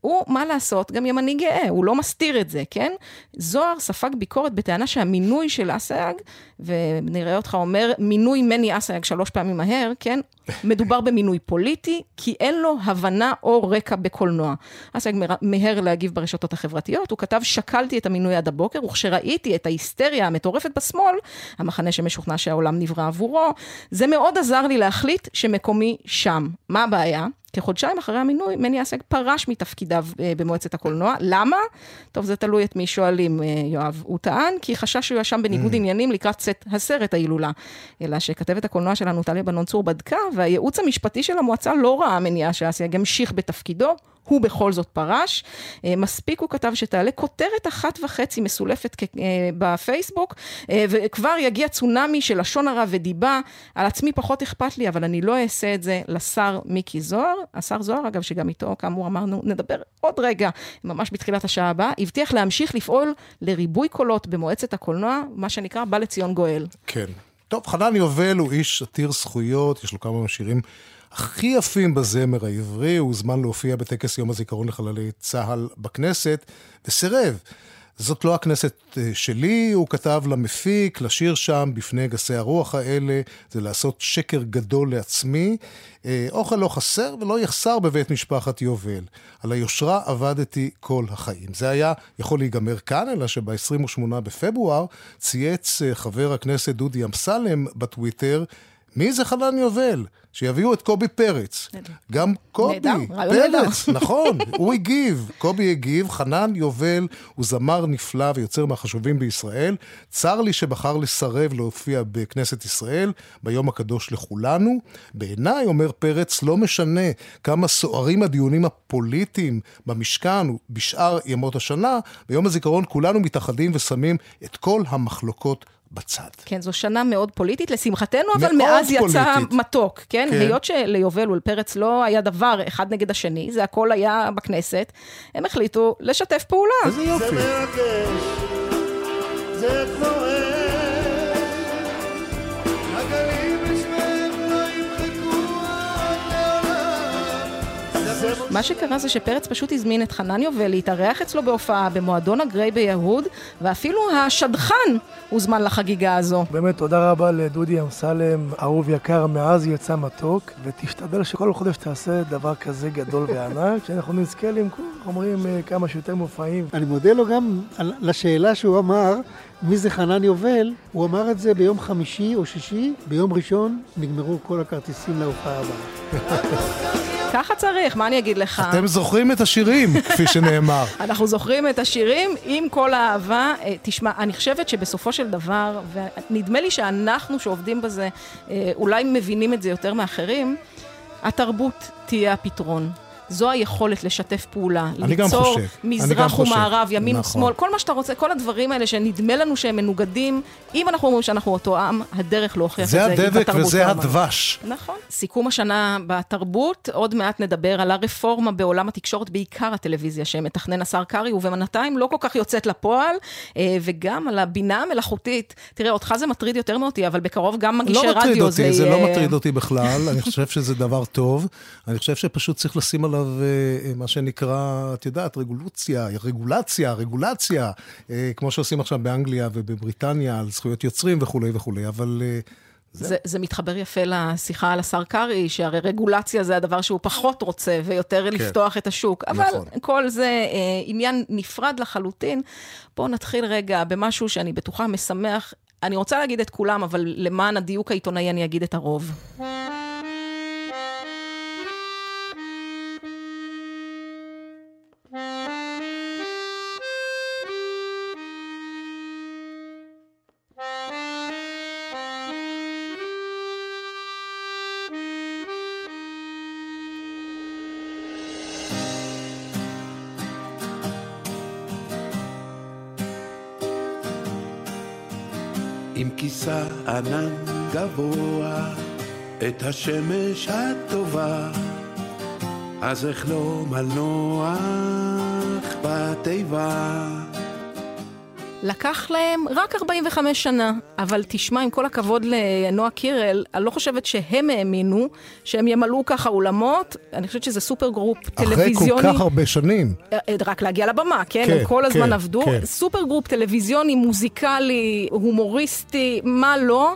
הוא, מה לעשות, גם ימני גאה, הוא לא מסתיר את זה, כן? זוהר ספג ביקורת בטענה שהמינוי של אסייג, ונראה אותך אומר, מינוי מני אסייג שלוש פעמים מהר, כן? מדובר במינוי פוליטי, כי אין לו הבנה או רקע בקולנוע. אסייג מהר להגיב ברשתות החברתיות, הוא כתב, שקלתי את המינוי עד הבוקר, וכשראיתי את ההיסטריה המטורפת בשמאל, המחנה שמשוכנע שהעולם נברא עבורו, זה מאוד עזר לי להחליט שמקומי שם. מה הבעיה? כחודשיים אחרי המינוי, מני אסג פרש מתפקידיו אה, במועצת הקולנוע. למה? טוב, זה תלוי את מי שואלים, אה, יואב. הוא טען כי חשש שהוא יואשם בניגוד mm. עניינים לקראת צאת הסרט ההילולה. אלא שכתבת הקולנוע שלנו, טליה בנון צור, בדקה, והייעוץ המשפטי של המועצה לא ראה מניעה שאסייג המשיך בתפקידו. הוא בכל זאת פרש. אה, מספיק הוא כתב שתעלה כותרת אחת וחצי מסולפת אה, בפייסבוק, אה, וכבר יגיע צונאמי של לשון הרע ודיבה. על עצמי פחות אכפת לי, אבל אני לא אעשה את זה לשר מיקי זוהר. השר זוהר, אגב, שגם איתו, כאמור, אמרנו, נדבר עוד רגע, ממש בתחילת השעה הבאה, הבטיח להמשיך לפעול לריבוי קולות במועצת הקולנוע, מה שנקרא, בא לציון גואל. כן. טוב, חנן יובל הוא איש עתיר זכויות, יש לו כמה מהשירים הכי יפים בזמר העברי, הוא הוזמן להופיע בטקס יום הזיכרון לחללי צה"ל בכנסת, וסירב. זאת לא הכנסת אה, שלי, הוא כתב למפיק, לשיר שם בפני גסי הרוח האלה, זה לעשות שקר גדול לעצמי. אה, אוכל לא חסר ולא יחסר בבית משפחת יובל. על היושרה עבדתי כל החיים. זה היה יכול להיגמר כאן, אלא שב-28 בפברואר צייץ אה, חבר הכנסת דודי אמסלם בטוויטר, מי זה חנן יובל? שיביאו את קובי פרץ. גם קובי. פרץ, [laughs] נכון, הוא הגיב. קובי הגיב, חנן יובל הוא זמר נפלא ויוצר מהחשובים בישראל. צר לי שבחר לסרב להופיע בכנסת ישראל ביום הקדוש לכולנו. בעיניי, אומר פרץ, לא משנה כמה סוערים הדיונים הפוליטיים במשכן ובשאר ימות השנה, ביום הזיכרון כולנו מתאחדים ושמים את כל המחלוקות בצד. כן, זו שנה מאוד פוליטית, לשמחתנו, אבל מאוד מאז יצא פוליטית. מתוק, כן? כן. היות שליובל ולפרץ לא היה דבר אחד נגד השני, זה הכל היה בכנסת, הם החליטו לשתף פעולה. איזה יופי. זה מרגש, זה כואב, מה שקרה זה שפרץ פשוט הזמין את חנן יובל להתארח אצלו בהופעה במועדון הגריי ביהוד, ואפילו השדכן הוזמן לחגיגה הזו. באמת תודה רבה לדודי אמסלם, אהוב יקר, מאז יצא מתוק, ותשתדל שכל חודש תעשה דבר כזה גדול וענק, [laughs] שאנחנו נזכה למכור, אומרים, אה, כמה שיותר מופעים. אני מודה לו גם על- לשאלה שהוא אמר, מי זה חנן יובל? הוא אמר את זה ביום חמישי או שישי, ביום ראשון נגמרו כל הכרטיסים להופעה הבאה. [laughs] ככה צריך, מה אני אגיד לך? אתם זוכרים את השירים, כפי שנאמר. [laughs] אנחנו זוכרים את השירים עם כל האהבה. אה, תשמע, אני חושבת שבסופו של דבר, ונדמה לי שאנחנו שעובדים בזה, אה, אולי מבינים את זה יותר מאחרים, התרבות תהיה הפתרון. זו היכולת לשתף פעולה, אני גם ליצור חושב, גם מזרח. ומערב, ימין נכון. ושמאל, כל מה שאתה רוצה, כל הדברים האלה שנדמה לנו שהם מנוגדים, אם אנחנו אומרים שאנחנו אותו עם, הדרך להוכיח את זה זה היא הדבק בתרבות וזה והאמנות. הדבש. נכון. סיכום השנה בתרבות, עוד מעט נדבר על הרפורמה בעולם התקשורת, בעיקר הטלוויזיה שמתכנן השר קרעי, ובינתיים לא כל כך יוצאת לפועל, אה, וגם על הבינה המלאכותית. תראה, אותך זה מטריד יותר מאותי, אבל בקרוב גם מגישי לא מטריד רדיו זה אותי, זה יהיה... לא מטריד אותי בכלל, אני חושב שזה דבר טוב. אני חושב שפשוט צריך לשים עליו אה, מה שנקרא, את יודעת, רגולציה, רגולציה, רגולציה, אה, כמו שעושים עכשיו באנגליה ובבריטניה על זכויות יוצרים וכולי וכולי, אבל... אה, זה, זה מתחבר יפה לשיחה על השר קרעי, שהרי רגולציה זה הדבר שהוא פחות רוצה, ויותר כן. לפתוח את השוק. אבל נכון. כל זה אה, עניין נפרד לחלוטין. בואו נתחיל רגע במשהו שאני בטוחה משמח. אני רוצה להגיד את כולם, אבל למען הדיוק העיתונאי אני אגיד את הרוב. כיסה ענן גבוה, את השמש הטובה, אז אחלום על נוח בתיבה. לקח להם רק 45 שנה, אבל תשמע, עם כל הכבוד לנועה קירל, אני לא חושבת שהם האמינו שהם ימלאו ככה אולמות. אני חושבת שזה super group אחרי טלוויזיוני. כל כך הרבה שנים. אה, רק להגיע לבמה, כן? כן, הם כל הזמן כן, עבדו. כן. super group טלוויזיוני, מוזיקלי, הומוריסטי, מה לא.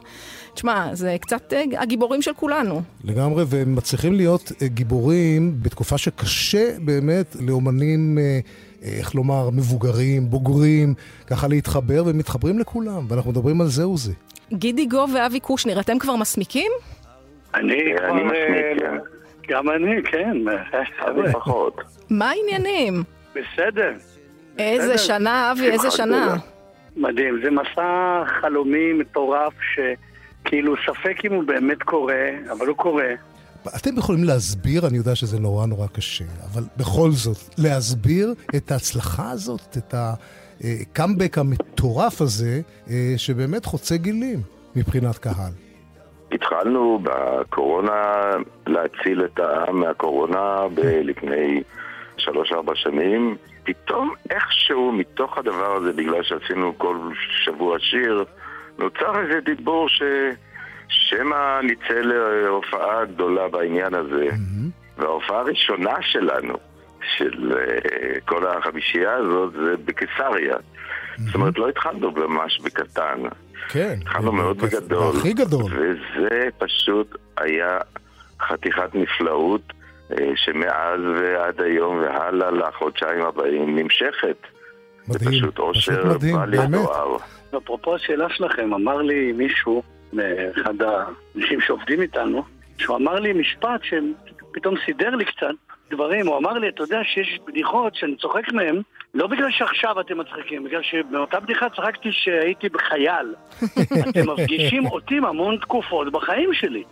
תשמע, זה קצת אה, הגיבורים של כולנו. לגמרי, והם מצליחים להיות אה, גיבורים בתקופה שקשה באמת לאומנים, אה, אה, איך לומר, מבוגרים, בוגרים, ככה להתחבר, והם מתחברים לכולם, ואנחנו מדברים על זה וזה. גידי גו ואבי קושניר, אתם כבר מסמיקים? אני כבר... אני מסמיק, אה, גם אני, כן. אני פחות. מה העניינים? בסדר. איזה. שנה, אבי, איזה שנה. מדהים. זה מסע חלומי מטורף שכאילו ספק אם הוא באמת קורה, אבל הוא קורה. אתם יכולים להסביר, אני יודע שזה נורא נורא קשה, אבל בכל זאת, להסביר את ההצלחה הזאת, את הקאמבק המטורף הזה, אה, שבאמת חוצה גילים מבחינת קהל. התחלנו בקורונה להציל את העם מהקורונה ב- לפני שלוש-ארבע שנים. פתאום איכשהו מתוך הדבר הזה, בגלל שעשינו כל שבוע שיר, נוצר איזה דיבור ש... שמא נצא להופעה גדולה בעניין הזה. וההופעה הראשונה שלנו, של uh, כל החמישייה הזאת, זה בקיסריה. זאת אומרת, לא התחלנו ממש בקטן. כן. התחלנו מאוד בגדול. הכי גדול. וזה פשוט היה חתיכת נפלאות, אה, שמאז ועד היום והלאה לחודשיים הבאים נמשכת. מדהים, זה פשוט אושר בל. יתואר. אפרופו השאלה שלכם, אמר לי מישהו, אחד האנשים שעובדים איתנו, שהוא אמר לי משפט שפתאום סידר לי קצת דברים, הוא אמר לי, אתה יודע שיש בדיחות שאני צוחק מהן, לא בגלל שעכשיו אתם מצחיקים, בגלל שבאותה בדיחה צחקתי שהייתי בחייל. [laughs] אתם מפגישים אותי המון תקופות בחיים שלי.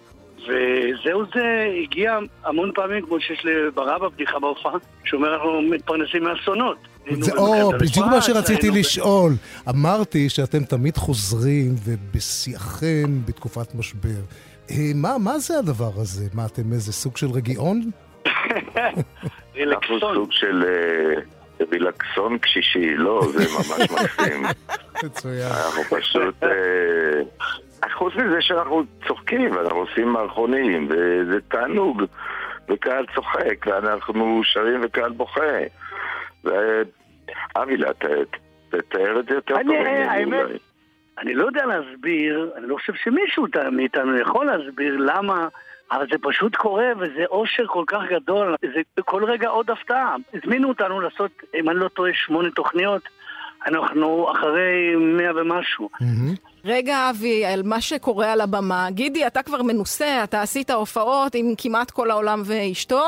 וזהו זה הגיע המון פעמים, כמו שיש לברא בבדיחה בהופעה, שאומר אנחנו מתפרנסים מאסונות. זה, או, בדיוק מה שרציתי לשאול. אמרתי שאתם תמיד חוזרים ובשיאכם בתקופת משבר. אה, מה, מה זה הדבר הזה? מה, אתם איזה סוג של רגיעון? [laughs] אנחנו סוג של אה, רילקסון קשישי, לא, זה ממש מקסים. [laughs] מצוין. אנחנו פשוט... חוץ מזה שאנחנו צוחקים, ואנחנו עושים מערכונים, וזה תענוג, וקהל צוחק, ואנחנו שרים וקהל בוכה. ו- אבילה, ת- תתאר את זה יותר טוב. האמת. אני לא יודע להסביר, אני לא חושב שמישהו מאיתנו יכול להסביר למה, אבל זה פשוט קורה וזה אושר כל כך גדול, זה כל רגע עוד הפתעה. הזמינו אותנו לעשות, אם אני לא טועה, שמונה תוכניות, אנחנו אחרי מאה ומשהו. רגע, אבי, על מה שקורה על הבמה. גידי, אתה כבר מנוסה, אתה עשית הופעות עם כמעט כל העולם ואשתו,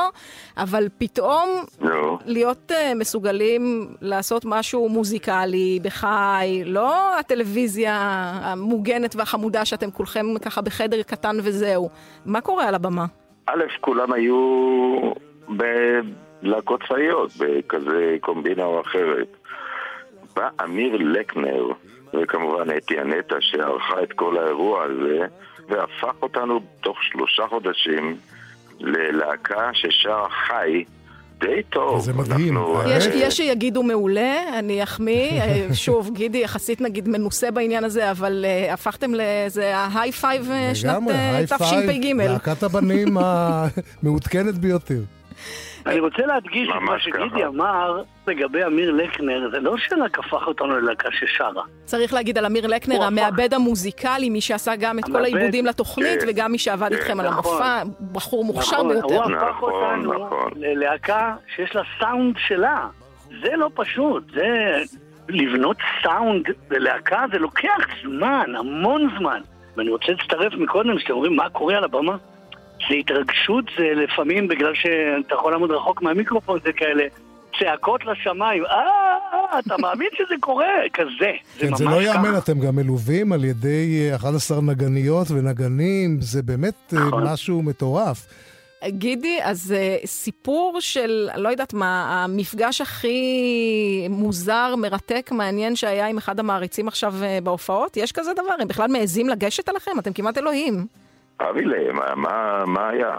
אבל פתאום נו. להיות uh, מסוגלים לעשות משהו מוזיקלי, בחי, לא הטלוויזיה המוגנת והחמודה שאתם כולכם ככה בחדר קטן וזהו. מה קורה על הבמה? א', כולם היו בלהקות צבאיות, בכזה קומבינה או אחרת. בא אמיר לקנר, וכמובן אתי אנטה שערכה את כל האירוע הזה, והפך אותנו תוך שלושה חודשים ללהקה ששרה חי די טוב. זה מדהים. אנחנו, יש, אה, יש שיגידו מעולה, אני אחמיא. אה, שוב, גידי יחסית נגיד מנוסה בעניין הזה, אבל אה, הפכתם לאיזה ההיי פייב שנת לגמרי, תשפ"ג. להקת הבנים המעודכנת ביותר. אני רוצה להדגיש את מה שגידי אמר לגבי אמיר לקנר, זה לא שרק הפך אותנו ללהקה ששרה. צריך להגיד על אמיר לקנר, המעבד המוזיקלי, מי שעשה גם את כל העיבודים לתוכנית, כן, וגם מי שעבד איתכם על נכון. המופע, בחור מוכשר נכון, ביותר. הוא הפך אותנו ללהקה שיש לה סאונד שלה. זה לא פשוט, זה... לבנות סאונד ללהקה זה לוקח זמן, המון זמן. ואני רוצה להצטרף מקודם, שאתם אומרים מה קורה על הבמה. זה התרגשות, זה לפעמים בגלל שאתה יכול לעמוד רחוק מהמיקרופון, זה כאלה צעקות לשמיים, אה, אה, אתה מאמין שזה קורה? כזה. כן, זה ממש לא ככה. ייאמן, אתם גם מלווים על ידי אה, 11 נגניות ונגנים, זה באמת אה, נכון. משהו מטורף. גידי, אז uh, סיפור של, לא יודעת מה, המפגש הכי מוזר, מרתק, מעניין שהיה עם אחד המעריצים עכשיו uh, בהופעות? יש כזה דבר? הם בכלל מעזים לגשת אליכם? אתם כמעט אלוהים. אבילה, מה- מה- מה היה?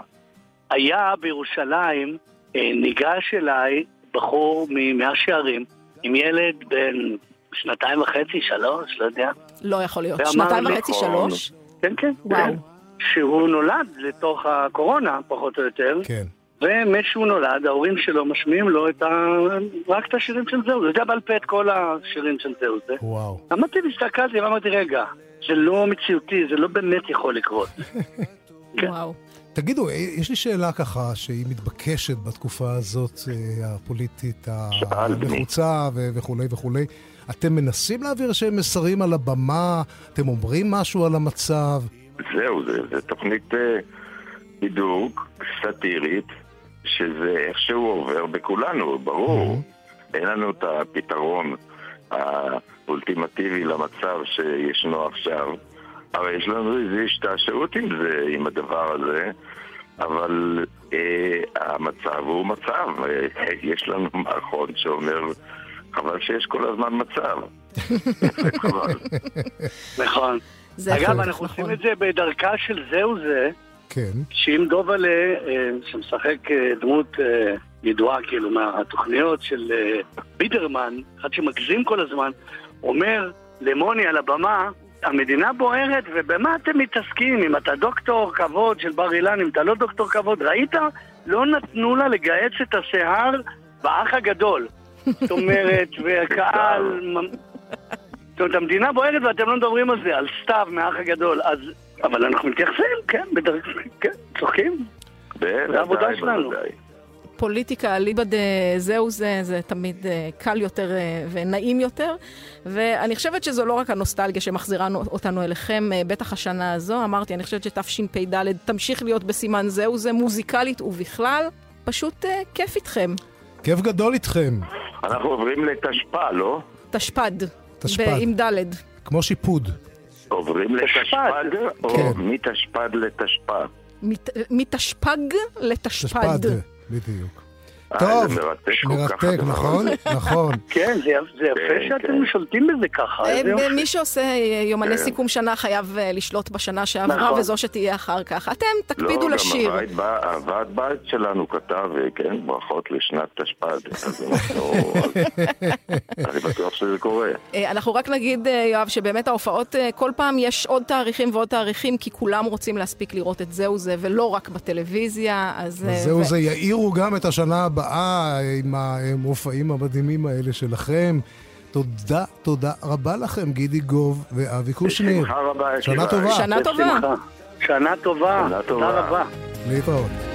היה בירושלים, אה, ניגש אליי בחור ממאה שערים, עם ילד בן שנתיים וחצי, שלוש, לא יודע. לא יכול להיות. שנתיים וחצי, שלוש? כן, כן. וואו. כן. שהוא נולד לתוך הקורונה, פחות או יותר. כן. ומשהוא נולד, ההורים שלו משמיעים לו את ה... רק את השירים של זהו. הוא יודע בעל פה את כל השירים של זהו זה. וואו. אמרתי, הסתכלתי ואמרתי, רגע, זה לא מציאותי, זה לא באמת יכול לקרות. [laughs] וואו. תגידו, אה, יש לי שאלה ככה, שהיא מתבקשת בתקופה הזאת, אה, הפוליטית הלחוצה ו- וכולי וכולי. אתם מנסים להעביר איזשהם מסרים על הבמה? אתם אומרים משהו על המצב? זהו, זה, זה תוכנית אה, בידוק סאטירית, שזה איכשהו עובר בכולנו, ברור. אין לנו את הפתרון האולטימטיבי למצב שישנו עכשיו, אבל יש לנו איזו השתעשעות עם זה, עם הדבר הזה, אבל אה, המצב הוא מצב. אה, יש לנו [laughs] מערכון שאומר, חבל שיש כל הזמן מצב. [laughs] נכון. זה אגב, אנחנו נכון. עושים את זה בדרכה של זהו זה, כן. שאם דובלה, אה, שמשחק אה, דמות אה, ידועה כאילו מהתוכניות של בידרמן, אחד שמגזים כל הזמן, אומר למוני על הבמה, המדינה בוערת, ובמה אתם מתעסקים? אם אתה דוקטור כבוד של בר אילן, אם אתה לא דוקטור כבוד, ראית? לא נתנו לה לגהץ את השיער באח הגדול. זאת אומרת, [laughs] והקהל... זאת אומרת, המדינה בוערת ואתם לא מדברים על זה, על סתיו מהאח הגדול. אז... אבל אנחנו מתייחסים, כן, בדרך כן, צוחקים. זה העבודה בוודאי, שלנו. פוליטיקה אליבא דזהו זה, זה תמיד אה, קל יותר אה, ונעים יותר. ואני חושבת שזו לא רק הנוסטלגיה שמחזירה אותנו אליכם, אה, בטח השנה הזו. אמרתי, אני חושבת שתשפ"ד תמשיך להיות בסימן זהו זה, מוזיקלית ובכלל. פשוט אה, כיף איתכם. כיף גדול איתכם. אנחנו עוברים לתשפ"א, לא? תשפ"ד. תשפ"ד. עם ד'. כמו שיפוד. עוברים לתשפ"ד, או כן. מתשפ"ד לתשפ"א? מת- מתשפ"ג לתשפ"ד. תשפ"ד, בדיוק. אה, טוב, מרתק נכון? נכון. [laughs] כן, זה יפ- זה יפה כן, שאתם כן. שולטים בזה ככה. אה. מי שעושה אה, יומני כן. סיכום שנה חייב לשלוט בשנה שעברה, נכון. וזו שתהיה אחר כך. אתם תקפידו לא, לשיר. גם הוועד בית שלנו כתב, כן, ברכות לשנת תשפ"ד. [laughs] אני בטוח שזה קורה. אה, אנחנו רק נגיד, יואב, שבאמת ההופעות, כל פעם יש עוד תאריכים ועוד תאריכים, כי כולם רוצים להספיק לראות את זהו זה, ולא רק בטלוויזיה, אז... אה, וזהו ו- זה, יאירו גם את השנה הבאה עם המופעים המדהימים האלה שלכם. תודה, תודה רבה לכם, גידי גוב ואבי קושניר. בשמחה רבה, שנה. טובה. שנה טובה. שנה טובה. שנה תודה טובה. רבה. להתראות.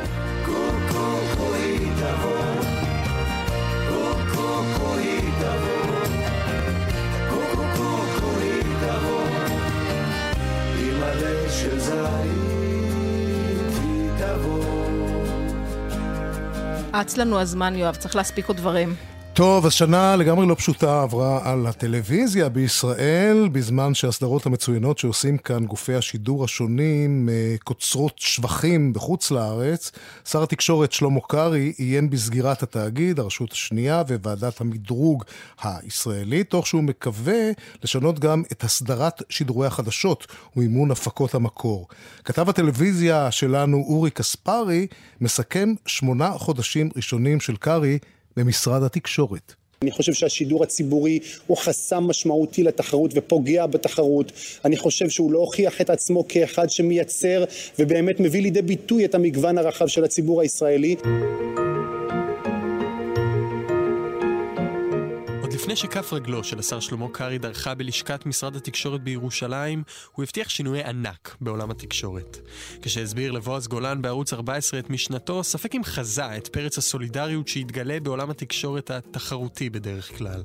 אץ לנו הזמן, יואב, צריך להספיק עוד דברים. טוב, אז שנה לגמרי לא פשוטה עברה על הטלוויזיה בישראל, בזמן שהסדרות המצוינות שעושים כאן גופי השידור השונים אה, קוצרות שבחים בחוץ לארץ. שר התקשורת שלמה קרעי עיין בסגירת התאגיד, הרשות השנייה וועדת המדרוג הישראלית, תוך שהוא מקווה לשנות גם את הסדרת שידורי החדשות ומימון הפקות המקור. כתב הטלוויזיה שלנו אורי קספרי מסכם שמונה חודשים ראשונים של קרעי במשרד התקשורת. אני חושב שהשידור הציבורי הוא חסם משמעותי לתחרות ופוגע בתחרות. אני חושב שהוא לא הוכיח את עצמו כאחד שמייצר ובאמת מביא לידי ביטוי את המגוון הרחב של הציבור הישראלי. לפני שכף רגלו של השר שלמה קרעי דרכה בלשכת משרד התקשורת בירושלים, הוא הבטיח שינויי ענק בעולם התקשורת. כשהסביר לבועז גולן בערוץ 14 את משנתו, ספק אם חזה את פרץ הסולידריות שהתגלה בעולם התקשורת התחרותי בדרך כלל.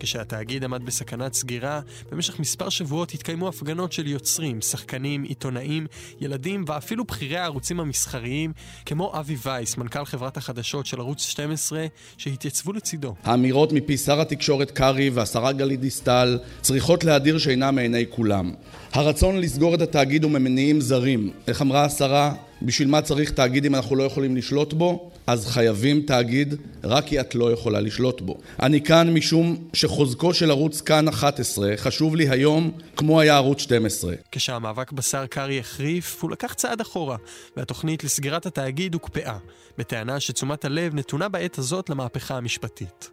כשהתאגיד עמד בסכנת סגירה, במשך מספר שבועות התקיימו הפגנות של יוצרים, שחקנים, עיתונאים, ילדים ואפילו בכירי הערוצים המסחריים, כמו אבי וייס, מנכ"ל חברת החדשות של ערוץ 12, שהתייצבו לצידו. האמירות מפי שר התקשורת קרעי והשרה גלית דיסטל צריכות להדיר שינה מעיני כולם. הרצון לסגור את התאגיד הוא ממניעים זרים. איך אמרה השרה? בשביל מה צריך תאגיד אם אנחנו לא יכולים לשלוט בו? אז חייבים תאגיד רק כי את לא יכולה לשלוט בו. אני כאן משום שחוזקו של ערוץ כאן 11 חשוב לי היום כמו היה ערוץ 12. כשהמאבק בשר קרעי החריף, הוא לקח צעד אחורה, והתוכנית לסגירת התאגיד הוקפאה, בטענה שתשומת הלב נתונה בעת הזאת למהפכה המשפטית.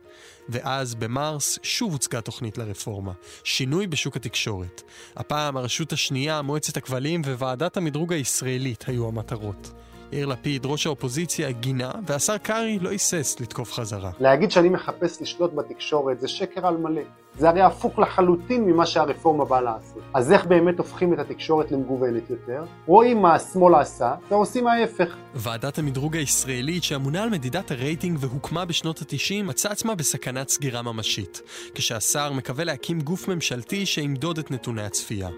ואז במרס שוב הוצגה תוכנית לרפורמה, שינוי בשוק התקשורת. הפעם הרשות השנייה, מועצת הכבלים וועדת המדרוג הישראלית היו המטרות. יאיר לפיד, ראש האופוזיציה, גינה, והשר קרעי לא היסס לתקוף חזרה. להגיד שאני מחפש לשלוט בתקשורת זה שקר על מלא. זה הרי הפוך לחלוטין ממה שהרפורמה באה לעשות. אז איך באמת הופכים את התקשורת למגוונת יותר? רואים מה השמאל עשה, ועושים ההפך. ועדת המדרוג הישראלית שאמונה על מדידת הרייטינג והוקמה בשנות ה-90 מצאה עצמה בסכנת סגירה ממשית, כשהשר מקווה להקים גוף ממשלתי שימדוד את נתוני הצפייה.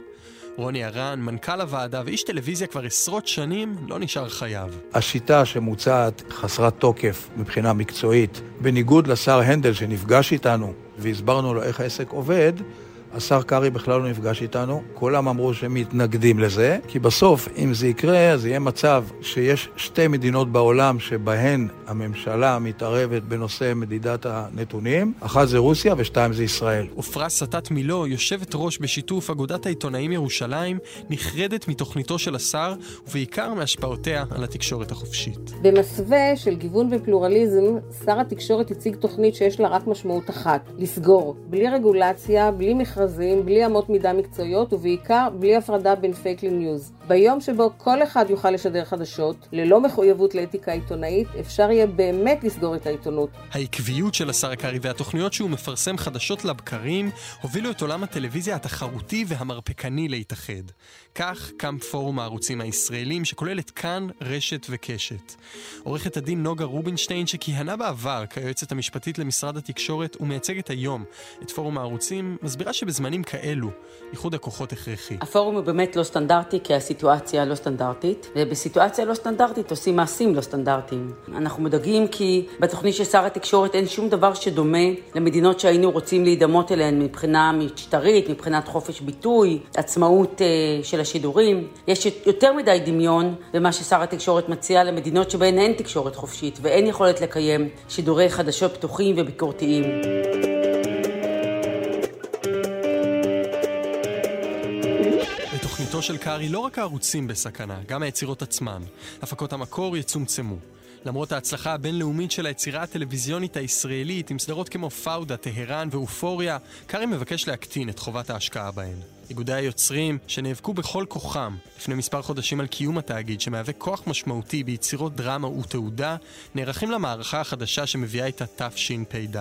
רוני ארן, מנכ"ל הוועדה ואיש טלוויזיה כבר עשרות שנים, לא נשאר חייב. השיטה שמוצעת חסרת תוקף מבחינה מקצועית, בניגוד לשר הנדל שנפגש איתנו והסברנו לו איך העסק עובד, השר קרעי בכלל לא נפגש איתנו, כולם אמרו שהם מתנגדים לזה, כי בסוף, אם זה יקרה, אז יהיה מצב שיש שתי מדינות בעולם שבהן הממשלה מתערבת בנושא מדידת הנתונים, אחת זה רוסיה ושתיים זה ישראל. עפרה סטת מילו, יושבת ראש בשיתוף אגודת העיתונאים ירושלים, נחרדת מתוכניתו של השר, ובעיקר מהשפעותיה על התקשורת החופשית. במסווה של גיוון ופלורליזם, שר התקשורת הציג תוכנית שיש לה רק משמעות אחת, לסגור. בלי רגולציה, בלי מכרזים, בלי אמות מידה מקצועיות, ובעיקר בלי הפרדה בין פייק לניוז. ביום שבו כל אחד יוכל לשדר חדשות, ללא מחויבות לאתיקה עיתונאית, אפשר יהיה באמת לסגור את העיתונות. העקביות של השר הקרעי והתוכניות שהוא מפרסם חדשות לבקרים, הובילו את עולם הטלוויזיה התחרותי והמרפקני להתאחד. כך קם פורום הערוצים הישראלים, שכולל את כאן, רשת וקשת. עורכת הדין נוגה רובינשטיין, שכיהנה בעבר כיועצת המשפטית למשרד התקשורת ומייצגת היום את פורום הערוצים, מסבירה שבזמנים כאלו, איחוד הכוחות הכרחי. הפורום הוא באמת לא סטנדרטי, כי הסיטואציה לא סטנדרטית, ובסיטואציה לא סטנדרטית עושים מעשים לא סטנדרטיים. אנחנו מודאגים כי בתוכנית של שר התקשורת אין שום דבר שדומה למדינות שהיינו רוצים להידמות אליהן מבחינה משטרית, מבחינת חופש ביטוי, עצמאות uh, של השידורים. יש יותר מדי דמיון במה ששר התקשורת מציע למדינות שבהן אין תקשורת חופשית ואין יכולת לקיים שידורי חדשות פתוחים וביקורתיים. בתוכניתו של קארי לא רק הערוצים בסכנה, גם היצירות עצמן. הפקות המקור יצומצמו. למרות ההצלחה הבינלאומית של היצירה הטלוויזיונית הישראלית עם סדרות כמו פאודה, טהרן ואופוריה, קארי מבקש להקטין את חובת ההשקעה בהן. איגודי היוצרים, שנאבקו בכל כוחם לפני מספר חודשים על קיום התאגיד, שמהווה כוח משמעותי ביצירות דרמה ותעודה, נערכים למערכה החדשה שמביאה איתה תשפ"ד.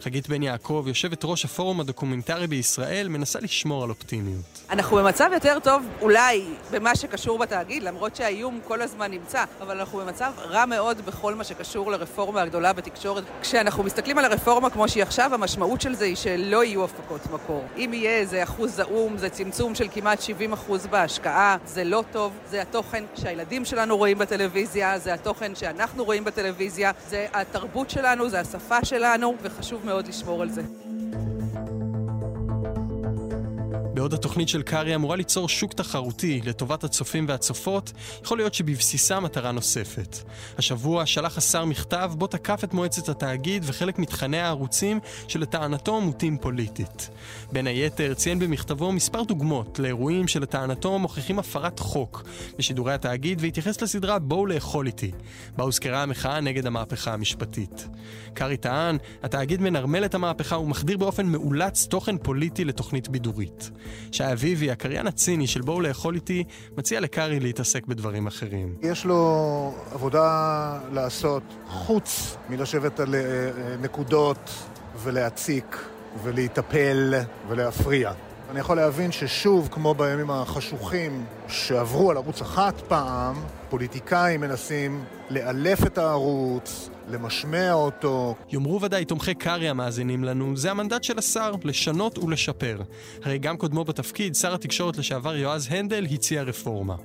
חגית בן יעקב, יושבת ראש הפורום הדוקומנטרי בישראל, מנסה לשמור על אופטימיות. אנחנו במצב יותר טוב אולי במה שקשור בתאגיד, למרות שהאיום כל הזמן נמצא, אבל אנחנו במצב רע מאוד בכל מה שקשור לרפורמה הגדולה בתקשורת. כשאנחנו מסתכלים על הרפורמה כמו שהיא עכשיו, המשמעות של זה היא שלא יהיו הפקות מקור. אם יהיה איזה אחוז זעום, זה צמצום של כמעט 70 אחוז בהשקעה, זה לא טוב, זה התוכן שהילדים שלנו רואים בטלוויזיה, זה התוכן שאנחנו רואים בטלוויזיה, זה התרבות שלנו, זה השפה שלנו, וחשוב מאוד לשמור על זה. בעוד התוכנית של קארי אמורה ליצור שוק תחרותי לטובת הצופים והצופות, יכול להיות שבבסיסה מטרה נוספת. השבוע שלח השר מכתב בו תקף את מועצת התאגיד וחלק מתכני הערוצים שלטענתו מוטים פוליטית. בין היתר ציין במכתבו מספר דוגמות לאירועים שלטענתו מוכיחים הפרת חוק בשידורי התאגיד והתייחס לסדרה בואו לאכול איתי, בה הוזכרה המחאה נגד המהפכה המשפטית. קארי טען, התאגיד מנרמל את המהפכה ומחדיר באופן מאולץ תוכן פוליטי לתוכנית בידורית. שי אביבי, הקריין הציני של בואו לאכול איתי, מציע לקארי להתעסק בדברים אחרים. יש לו עבודה לעשות חוץ מלשבת על נקודות ולהציק ולהיטפל ולהפריע. אני יכול להבין ששוב, כמו בימים החשוכים שעברו על ערוץ אחת פעם, פוליטיקאים מנסים לאלף את הערוץ, למשמע אותו. יאמרו ודאי תומכי קארי המאזינים לנו, זה המנדט של השר, לשנות ולשפר. הרי גם קודמו בתפקיד, שר התקשורת לשעבר יועז הנדל, הציע רפורמה.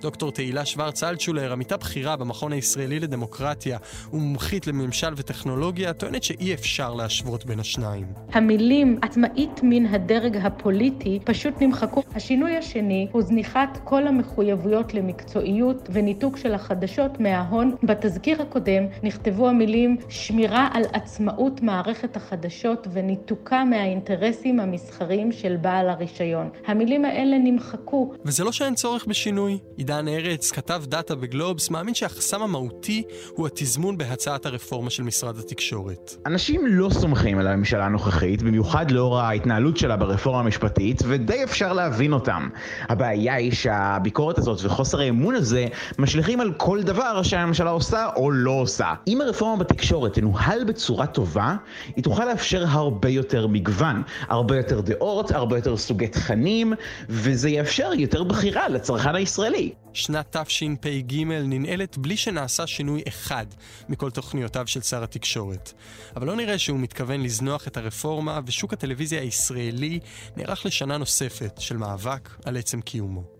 דוקטור תהילה שוורץ אלטשולר, עמיתה בכירה במכון הישראלי לדמוקרטיה ומומחית לממשל וטכנולוגיה, טוענת שאי אפשר להשוות בין השניים. המילים עצמאית מן הדרג הפוליטי פשוט נמחקו. השינוי השני הוא זניחת כל המחויבויות למקצועיות וניתוק של החדשות מההון. בתזכיר הקודם נכתבו המילים שמירה על עצמאות מערכת החדשות וניתוקה מהאינטרסים המסחריים של בעל הרישיון. המילים האלה נמחקו. וזה לא שאין צורך בשינוי. עידן ארץ, כתב דאטה בגלובס, מאמין שהחסם המהותי הוא התזמון בהצעת הרפורמה של משרד התקשורת. אנשים לא סומכים על הממשלה הנוכחית, במיוחד לאור ההתנהלות שלה ברפורמה המשפטית, ודי אפשר להבין אותם. הבעיה היא שהביקורת הזאת וחוסר האמון הזה משליכים על כל דבר שהממשלה עושה או לא עושה. אם הרפורמה בתקשורת תנוהל בצורה טובה, היא תוכל לאפשר הרבה יותר מגוון, הרבה יותר דעות, הרבה יותר סוגי תכנים, וזה יאפשר יותר בחירה לצרכן הישראלי. שנת תשפ"ג ננעלת בלי שנעשה שינוי אחד מכל תוכניותיו של שר התקשורת. אבל לא נראה שהוא מתכוון לזנוח את הרפורמה, ושוק הטלוויזיה הישראלי נערך לשנה נוספת של מאבק על עצם קיומו.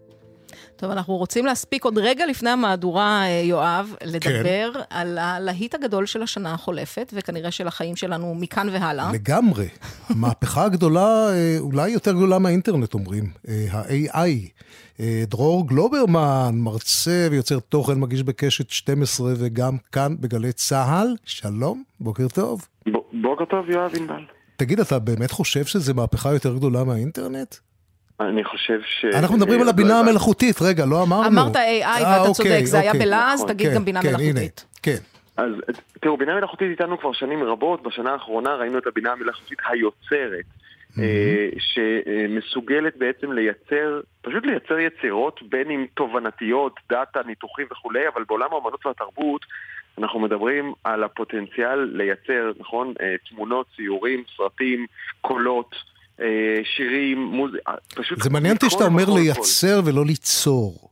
טוב, אנחנו רוצים להספיק עוד רגע לפני המהדורה, אה, יואב, לדבר כן. על הלהיט הגדול של השנה החולפת, וכנראה של החיים שלנו מכאן והלאה. לגמרי. המהפכה הגדולה, אה, אולי יותר גדולה מהאינטרנט אומרים, אה, ה-AI. דרור גלוברמן, מרצה ויוצר תוכן, מגיש בקשת 12 וגם כאן בגלי צה"ל. שלום, בוקר טוב. בוקר טוב, יואב ענבל. תגיד, אתה באמת חושב שזו מהפכה יותר גדולה מהאינטרנט? אני חושב ש... אנחנו מדברים על הבינה המלאכותית, רגע, לא אמרנו. אמרת AI ואתה אוקיי, צודק, זה היה אוקיי. בלעז, תגיד כן, גם בינה כן, מלאכותית. כן. אז תראו, בינה מלאכותית איתנו כבר שנים רבות, בשנה האחרונה ראינו את הבינה המלאכותית היוצרת, אה, שמסוגלת בעצם לייצר, פשוט לייצר יצירות, בין אם תובנתיות, דאטה, ניתוחים וכולי, אבל בעולם האמנות והתרבות אנחנו מדברים על הפוטנציאל לייצר, נכון, אה, תמונות, ציורים, סרטים, קולות. אה, שירים, מוזיקה, פשוט... זה מעניין אותי שאתה אומר לייצר ולא ליצור.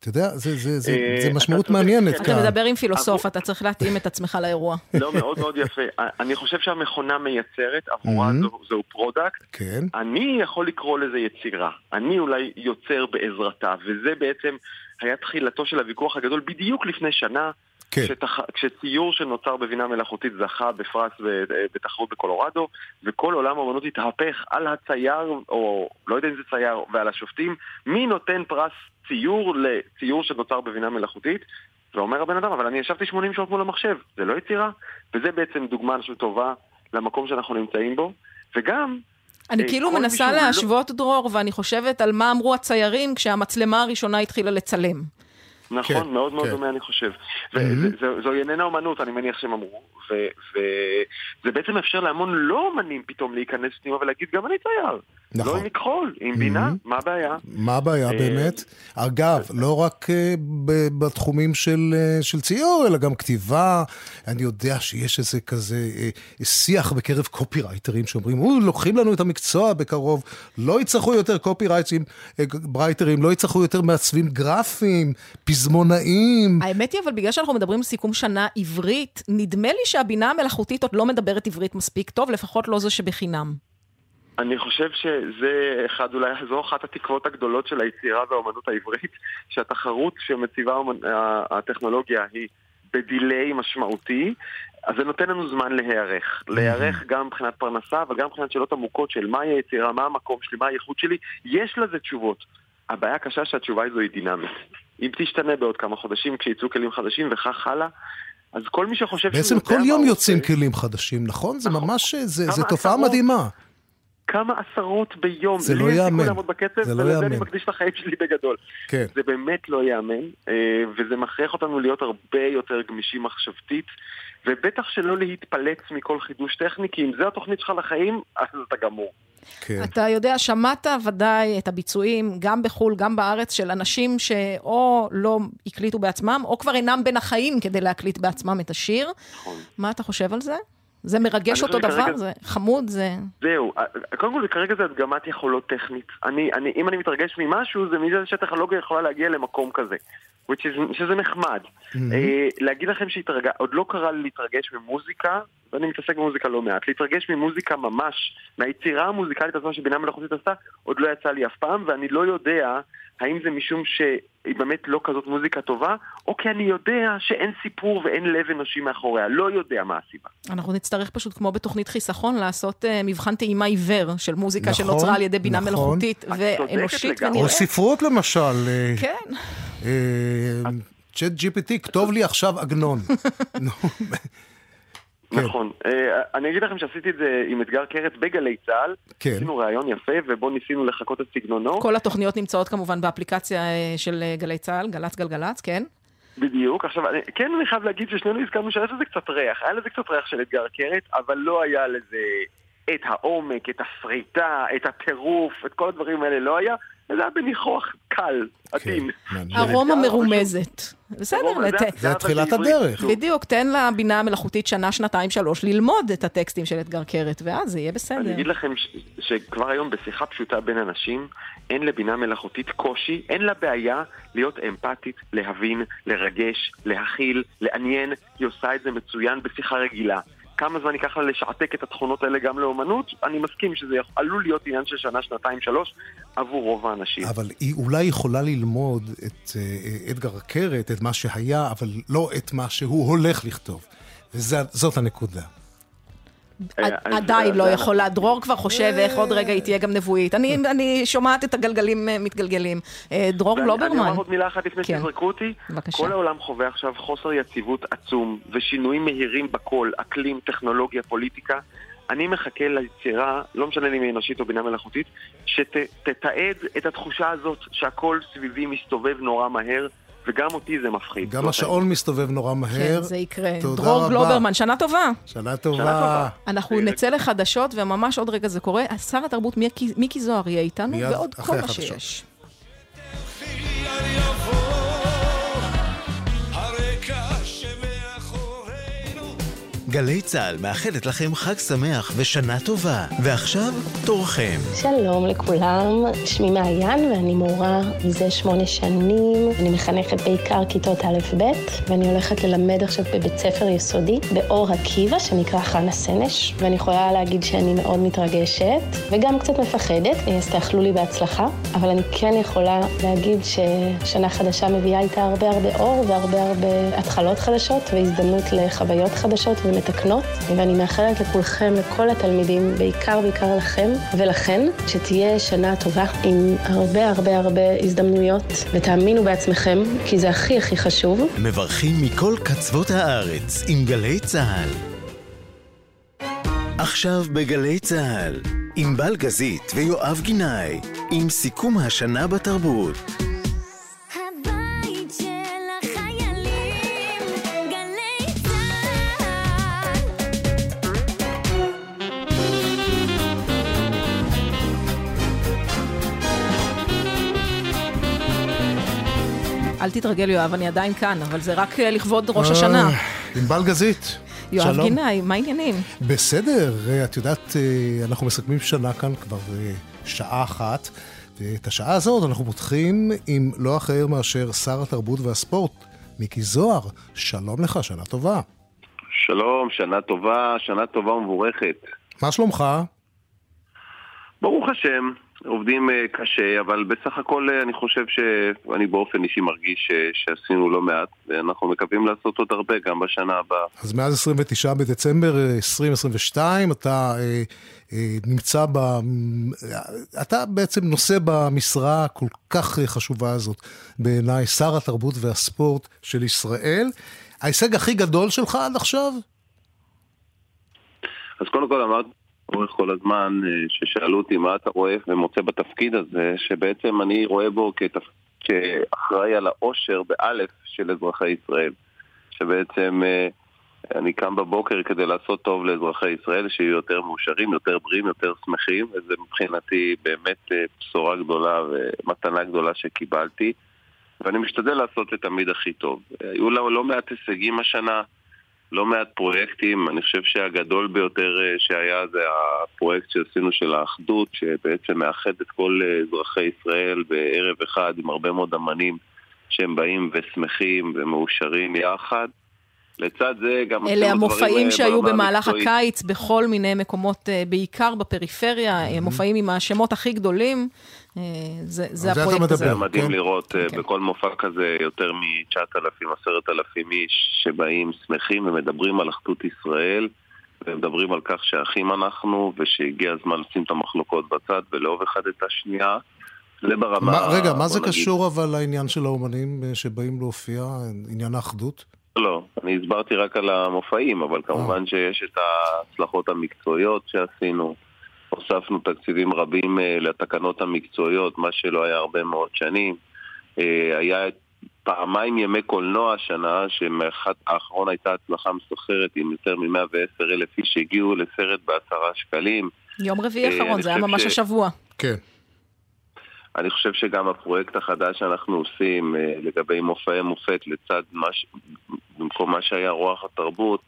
אתה יודע, זה, זה, זה, זה משמעות מעניינת כאן. אתה מדבר עם פילוסוף, אתה צריך להתאים את עצמך לאירוע. [laughs] לא, מאוד מאוד יפה. אני חושב שהמכונה מייצרת, עבורה זהו product. כן. אני יכול לקרוא לזה יצירה. אני אולי יוצר בעזרתה, וזה בעצם היה תחילתו של הוויכוח הגדול בדיוק לפני שנה. כן. כשתח... כשציור שנוצר בבינה מלאכותית זכה בפרס בתחרות בקולורדו, וכל עולם האמנות התהפך על הצייר, או לא יודע אם זה צייר, ועל השופטים, מי נותן פרס ציור לציור שנוצר בבינה מלאכותית? ואומר הבן אדם, אבל אני ישבתי 80 שעות מול המחשב, זה לא יצירה? וזה בעצם דוגמה של טובה למקום שאנחנו נמצאים בו, וגם... אני כאילו מנסה לא- להשוות, לא... דרור, ואני חושבת על מה אמרו הציירים כשהמצלמה הראשונה התחילה לצלם. נכון, כן, מאוד מאוד כן. דומה אני חושב. וזו איננה אומנות, אני מניח שהם אמרו. וזה בעצם מאפשר להמון לא אומנים פתאום להיכנס פנימה ולהגיד, גם אני צייר. נכון. לא עם מכחול, עם בינה, מה הבעיה? מה הבעיה אה, באמת? אגב, לא רק אה, בתחומים של, אה, של ציור, אלא גם כתיבה. אני יודע שיש איזה כזה שיח בקרב קופירייטרים שאומרים, לוקחים לנו את המקצוע בקרוב, לא יצטרכו יותר קופירייטרים, ברייטרים, לא יצטרכו יותר מעצבים גרפיים, פזמונאים. האמת היא, אבל בגלל שאנחנו מדברים סיכום שנה עברית, נדמה לי שהבינה המלאכותית עוד לא מדברת עברית מספיק טוב, לפחות לא זו שבחינם. אני חושב שזה אחד, אולי זו אחת התקוות הגדולות של היצירה והאומנות העברית, שהתחרות שמציבה הטכנולוגיה היא בדיליי משמעותי, אז זה נותן לנו זמן להיערך. להיערך גם מבחינת פרנסה, אבל גם מבחינת שאלות עמוקות של מהי היצירה, מה המקום שלי, מה הייחוד שלי, יש לזה תשובות. הבעיה הקשה שהתשובה הזו היא דינמית. אם תשתנה בעוד כמה חודשים כשיצאו כלים חדשים וכך הלאה, אז כל מי שחושב בעצם כל יום יוצאים. כלים חדשים, נכון? זה נכון. ממש, זה, תופעה מדהימה. כמה עשרות ביום. זה לא ייאמן. לי לעמוד בקצב, זה לא ייאמן. ולזה אני מקדיש את החיים שלי בגדול. כן. זה באמת לא ייאמן, אה, וזה מכריח אותנו להיות הרבה יותר גמישים מחשבתית, ובטח שלא להתפלץ מכל חידוש טכני, כי אם זו התוכנית שלך לחיים, אז אתה גמור. כן. אתה יודע, שמעת ודאי את הביצועים, גם בחו"ל, גם בארץ, של אנשים שאו לא הקליטו בעצמם, או כבר אינם בין החיים כדי להקליט בעצמם את השיר. נכון. מה אתה חושב על זה? זה מרגש אותו דבר? כרגע... זה חמוד? זה... זהו, קודם כל כרגע זה הדגמת יכולות טכנית. אני, אני, אם אני מתרגש ממשהו, זה מזה שהטכנולוגיה יכולה להגיע למקום כזה. is, שזה נחמד. Mm-hmm. Uh, להגיד לכם שהתרגש, עוד לא קרה לי להתרגש ממוזיקה, ואני מתעסק במוזיקה לא מעט, להתרגש ממוזיקה ממש, מהיצירה המוזיקלית הזו שבינה מלאכותית עשתה, עוד לא יצא לי אף פעם, ואני לא יודע האם זה משום שהיא באמת לא כזאת מוזיקה טובה, או כי אני יודע שאין סיפור ואין לב אנושי מאחוריה, לא יודע מה הסיבה. אנחנו נצטרך פשוט, כמו בתוכנית חיסכון, לעשות uh, מבחן טעימה עיוור של מוזיקה נכון, שנוצרה על ידי בינה נכון. מלאכותית ואנושית, ונראה. או ספרות למשל. אה, כן. צ'אט GPT, כתוב לי עכשיו עגנון. [laughs] כן. נכון. אה, אני אגיד לכם שעשיתי את זה עם אתגר קרת בגלי צה"ל. כן. עשינו ראיון יפה, ובו ניסינו לחקות את סגנונו. כל התוכניות נמצאות כמובן באפליקציה אה, של אה, גלי צה"ל, גל"צ גלגלצ, כן? בדיוק. עכשיו, כן אני חייב להגיד ששנינו הסכמנו שהיה לזה קצת ריח. היה לזה קצת ריח של אתגר קרת, אבל לא היה לזה את העומק, את השריטה, את הטירוף, את כל הדברים האלה לא היה. זה היה בניחוח קל, עדין. ארומה מרומזת. בסדר, זה תחילת הדרך. בדיוק, תן לבינה המלאכותית שנה, שנתיים, שלוש, ללמוד את הטקסטים של אתגר קרת, ואז זה יהיה בסדר. אני אגיד לכם שכבר היום בשיחה פשוטה בין אנשים, אין לבינה מלאכותית קושי, אין לה בעיה להיות אמפתית, להבין, לרגש, להכיל, לעניין, היא עושה את זה מצוין בשיחה רגילה. כמה זמן ייקח לה לשעתק את התכונות האלה גם לאומנות, אני מסכים שזה יכול- עלול להיות עניין של שנה, שנתיים, שלוש, עבור רוב האנשים. אבל היא אולי יכולה ללמוד את אה, אדגר הקרת, את מה שהיה, אבל לא את מה שהוא הולך לכתוב. וזאת הנקודה. אז- עדיין אז- לא יכולה, דרור כבר חושב איך עוד רגע היא תהיה גם נבואית. אני אני שומעת את הגלגלים אה, מתגלגלים. אה, דרור גלוברמן. אני אומר עוד מילה אחת לפני כן. שיזרקו אותי. כל העולם חווה עכשיו חוסר יציבות עצום ושינויים מהירים בכל, אקלים, טכנולוגיה, פוליטיקה. אני מחכה ליצירה, לא משנה אם היא אנושית או בינה מלאכותית, שתתעד את התחושה הזאת שהכל סביבי מסתובב נורא מהר, וגם אותי זה מפחיד. גם השעון מסתובב נורא מהר. כן, זה יקרה. תודה דרור רבה. גלוברמן, שנה טובה. שנה טובה. אנחנו נצא לחדשות, וממש עוד רגע זה קורה. שר התרבות מיקי- מיקי זוהר יהיה איתנו, ועוד כל מה. שיש. גלי צה"ל מאחלת לכם חג שמח ושנה טובה. ועכשיו, תורכם. שלום לכולם, שמי מעיין ואני מורה מזה שמונה שנים. אני מחנכת בעיקר כיתות א'-ב' ואני הולכת ללמד עכשיו בבית ספר יסודי באור עקיבא שנקרא חנה סנש ואני יכולה להגיד שאני מאוד מתרגשת וגם קצת מפחדת, אז תאכלו לי בהצלחה. אבל אני כן יכולה להגיד ששנה חדשה מביאה איתה הרבה הרבה אור והרבה הרבה התחלות חדשות והזדמנות לחוויות חדשות ומתקנות ואני מאחלת לכולכם, לכל התלמידים, בעיקר בעיקר לכם ולכן, שתהיה שנה טובה עם הרבה הרבה הרבה הזדמנויות ותאמינו בעצמכם כי זה הכי הכי חשוב. מברכים מכל קצוות הארץ עם גלי צה"ל. עכשיו בגלי צה"ל, ענבל גזית ויואב גינאי, עם סיכום השנה בתרבות. אל תתרגל, יואב, אני עדיין כאן, אבל זה רק אה, לכבוד ראש השנה. אה, ענבל גזית. יואב שלום. גינאי, מה העניינים? בסדר, אה, את יודעת, אנחנו מסכמים שנה כאן כבר שעה אחת, ואת השעה הזאת אנחנו פותחים עם לא אחר מאשר שר התרבות והספורט, מיקי זוהר. שלום לך, שנה טובה. שלום, שנה טובה, שנה טובה ומבורכת. מה שלומך? ברוך השם, עובדים אה, קשה, אבל בסך הכל אה, אני חושב שאני באופן אישי מרגיש אה, שעשינו לא מעט, ואנחנו מקווים לעשות עוד הרבה גם בשנה הבאה. אז מאז 29 בדצמבר אה, 2022 אתה אה, אה, נמצא ב... אתה בעצם נושא במשרה הכל כך חשובה הזאת בעיניי, שר התרבות והספורט של ישראל. ההישג הכי גדול שלך עד עכשיו? אז קודם כל אמרת לאורך כל הזמן אה, ששאלו אותי מה אתה רואה ומוצא בתפקיד הזה, שבעצם אני רואה בו כתפ... כאחראי על האושר באלף של אזרחי ישראל. שבעצם אה, אני קם בבוקר כדי לעשות טוב לאזרחי ישראל, שיהיו יותר מאושרים, יותר בריאים, יותר שמחים, וזה מבחינתי באמת אה, בשורה גדולה ומתנה גדולה שקיבלתי. ואני משתדל לעשות את תמיד הכי טוב. היו לא, לא מעט הישגים השנה, לא מעט פרויקטים, אני חושב שהגדול ביותר אה, שהיה זה הפרויקט שעשינו של האחדות, שבעצם מאחד את כל אה, אזרחי ישראל בערב אחד עם הרבה מאוד אמנים שהם באים ושמחים ומאושרים יחד. לצד זה גם אלה המופעים אה, שהיו במהלך המקצועית. הקיץ בכל מיני מקומות, אה, בעיקר בפריפריה, אה, מופעים עם השמות הכי גדולים. זה זה הפרויקט הזה. זה מדהים כן. לראות אה, בכל מופע כזה יותר מ-9,000, 10,000 איש שבאים שמחים ומדברים על אחדות ישראל ומדברים על כך שאחים אנחנו ושהגיע הזמן לשים את המחלוקות בצד ולאהוב אחד את השנייה. זה ברמה... מה, רגע, מה זה נגיד- קשור אבל לעניין של האומנים שבאים להופיע, עניין האחדות? לא, אני הסברתי רק על המופעים, אבל כמובן שיש את ההצלחות המקצועיות שעשינו. הוספנו תקציבים רבים אה, לתקנות המקצועיות, מה שלא היה הרבה מאוד שנים. אה, היה פעמיים ימי קולנוע השנה, שמאחד האחרון הייתה הצלחה מסחררת עם יותר מ-110 אלף איש שהגיעו לסרט בעשרה שקלים. יום רביעי אה, האחרון, זה היה ממש ש- השבוע. כן. אני חושב שגם הפרויקט החדש שאנחנו עושים אה, לגבי מופעי מופת לצד מה ש... במקום מה שהיה רוח התרבות,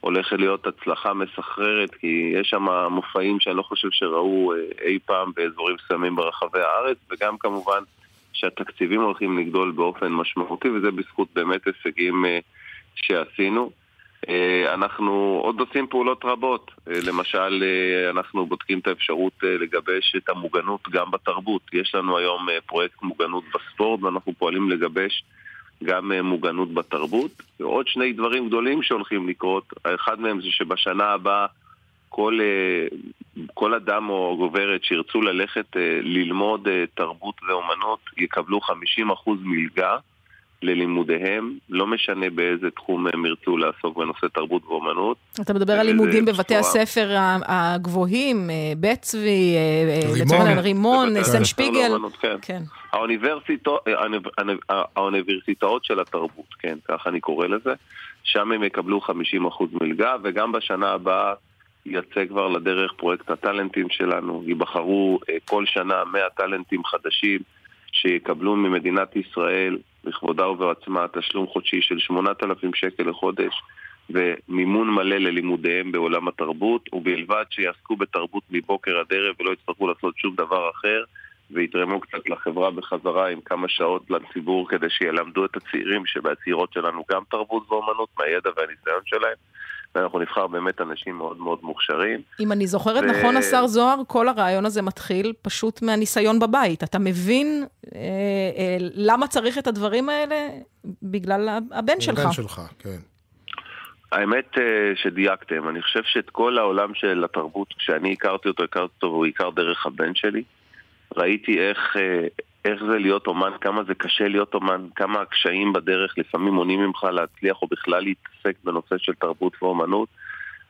הולך להיות הצלחה מסחררת, כי יש שם מופעים שאני לא חושב שראו אה, אי פעם באזורים מסוימים ברחבי הארץ, וגם כמובן שהתקציבים הולכים לגדול באופן משמעותי, וזה בזכות באמת הישגים אה, שעשינו. אה, אנחנו עוד עושים פעולות רבות. אה, למשל, אה, אנחנו בודקים את האפשרות לגבש את המוגנות גם בתרבות. יש לנו היום פרויקט מוגנות בספורט, ואנחנו פועלים לגבש גם מוגנות בתרבות. ועוד שני דברים גדולים שהולכים לקרות. האחד מהם זה שבשנה הבאה כל, כל אדם או גוברת שירצו ללכת ללמוד תרבות ואומנות יקבלו 50% מלגה ללימודיהם, לא משנה באיזה תחום הם ירצו לעסוק בנושא תרבות ואומנות. אתה מדבר על לימודים בבתי בשורה. הספר הגבוהים, אה, בית צבי, אה, אה, רימון. רימון, סן שפיגל. לאמנות, כן. כן. האוניברסיטאות, האוניב- האוניברסיטאות של התרבות, כן, ככה אני קורא לזה, שם הם יקבלו 50% מלגה, וגם בשנה הבאה יצא כבר לדרך פרויקט הטאלנטים שלנו. ייבחרו כל שנה 100 טאלנטים חדשים שיקבלו ממדינת ישראל, בכבודה ובעצמה, תשלום חודשי של 8,000 שקל לחודש. ומימון מלא ללימודיהם בעולם התרבות, ובלבד שיעסקו בתרבות מבוקר עד ערב ולא יצטרכו לעשות שום דבר אחר, ויתרמו קצת לחברה בחזרה עם כמה שעות לציבור כדי שילמדו את הצעירים והצעירות שלנו גם תרבות ואומנות מהידע והניסיון שלהם. ואנחנו נבחר באמת אנשים מאוד מאוד מוכשרים. אם אני זוכרת ו- נכון, השר זוהר, כל הרעיון הזה מתחיל פשוט מהניסיון בבית. אתה מבין אה, אה, למה צריך את הדברים האלה? בגלל הבן שלך. הבן שלך, כן. האמת אה, שדייקתם, אני חושב שאת כל העולם של התרבות, כשאני הכרתי אותו, הכרתי אותו והוא הכר דרך הבן שלי. ראיתי איך, אה, איך זה להיות אומן, כמה זה קשה להיות אומן, כמה הקשיים בדרך לפעמים מונעים ממך להצליח או בכלל להתעסק בנושא של תרבות ואומנות.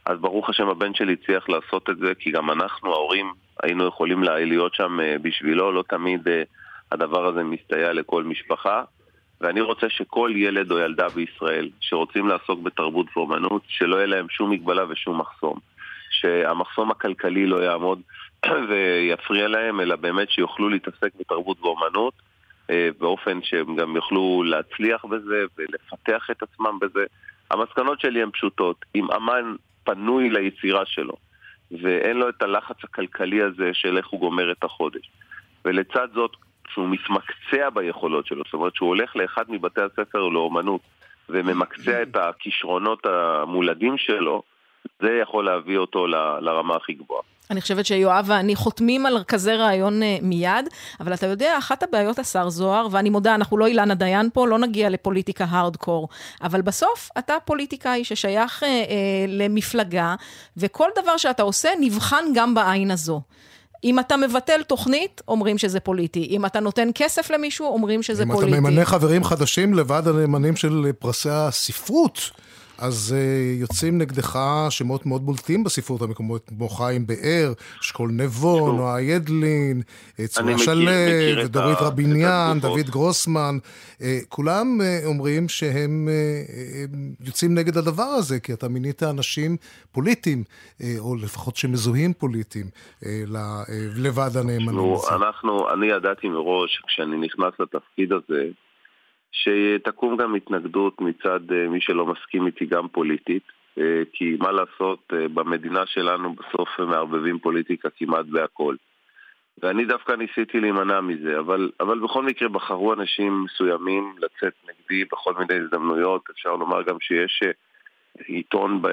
אז ברוך השם הבן שלי הצליח לעשות את זה, כי גם אנחנו, ההורים, היינו יכולים לה- להיות שם אה, בשבילו, לא תמיד אה, הדבר הזה מסתייע לכל משפחה. ואני רוצה שכל ילד או ילדה בישראל שרוצים לעסוק בתרבות ואומנות, שלא יהיה להם שום מגבלה ושום מחסום. שהמחסום הכלכלי לא יעמוד [clears throat] ויפריע להם, אלא באמת שיוכלו להתעסק בתרבות ואומנות אה, באופן שהם גם יוכלו להצליח בזה ולפתח את עצמם בזה. המסקנות שלי הן פשוטות. אם אמן פנוי ליצירה שלו ואין לו את הלחץ הכלכלי הזה של איך הוא גומר את החודש, ולצד זאת שהוא מתמקצע ביכולות שלו, זאת אומרת שהוא הולך לאחד מבתי הספר לאומנות וממקצע את הכישרונות המולדים שלו, זה יכול להביא אותו לרמה הכי גבוהה. אני חושבת שיואב ואני חותמים על כזה רעיון אה, מיד, אבל אתה יודע, אחת הבעיות, השר זוהר, ואני מודה, אנחנו לא אילנה דיין פה, לא נגיע לפוליטיקה הארדקור, אבל בסוף אתה פוליטיקאי ששייך אה, אה, למפלגה, וכל דבר שאתה עושה נבחן גם בעין הזו. אם אתה מבטל תוכנית, אומרים שזה פוליטי. אם אתה נותן כסף למישהו, אומרים שזה אם פוליטי. אתה ממנה חברים חדשים לוועד הנאמנים של פרסי הספרות, אז uh, יוצאים נגדך שמות מאוד בולטים בספרות המקומות, כמו חיים באר, אשכול נבון, נועה ידלין, אה, צורה שלו, את רביניאן. דוד גרוסמן, uh, כולם uh, אומרים שהם uh, יוצאים נגד הדבר הזה, כי אתה מינית אנשים פוליטיים, uh, או לפחות שמזוהים פוליטיים, uh, ל- uh, לוועד הנאמנים אנחנו. אנחנו, אני ידעתי מראש, כשאני נכנס לתפקיד הזה, שתקום גם התנגדות מצד אה, מי שלא מסכים איתי גם פוליטית, אה, כי מה לעשות, אה, במדינה שלנו בסוף מערבבים פוליטיקה כמעט בהכל. ואני דווקא ניסיתי להימנע מזה, אבל, אבל בכל מקרה בחרו אנשים מסוימים לצאת נגדי בכל מיני הזדמנויות, אפשר לומר גם שיש עיתון, ב...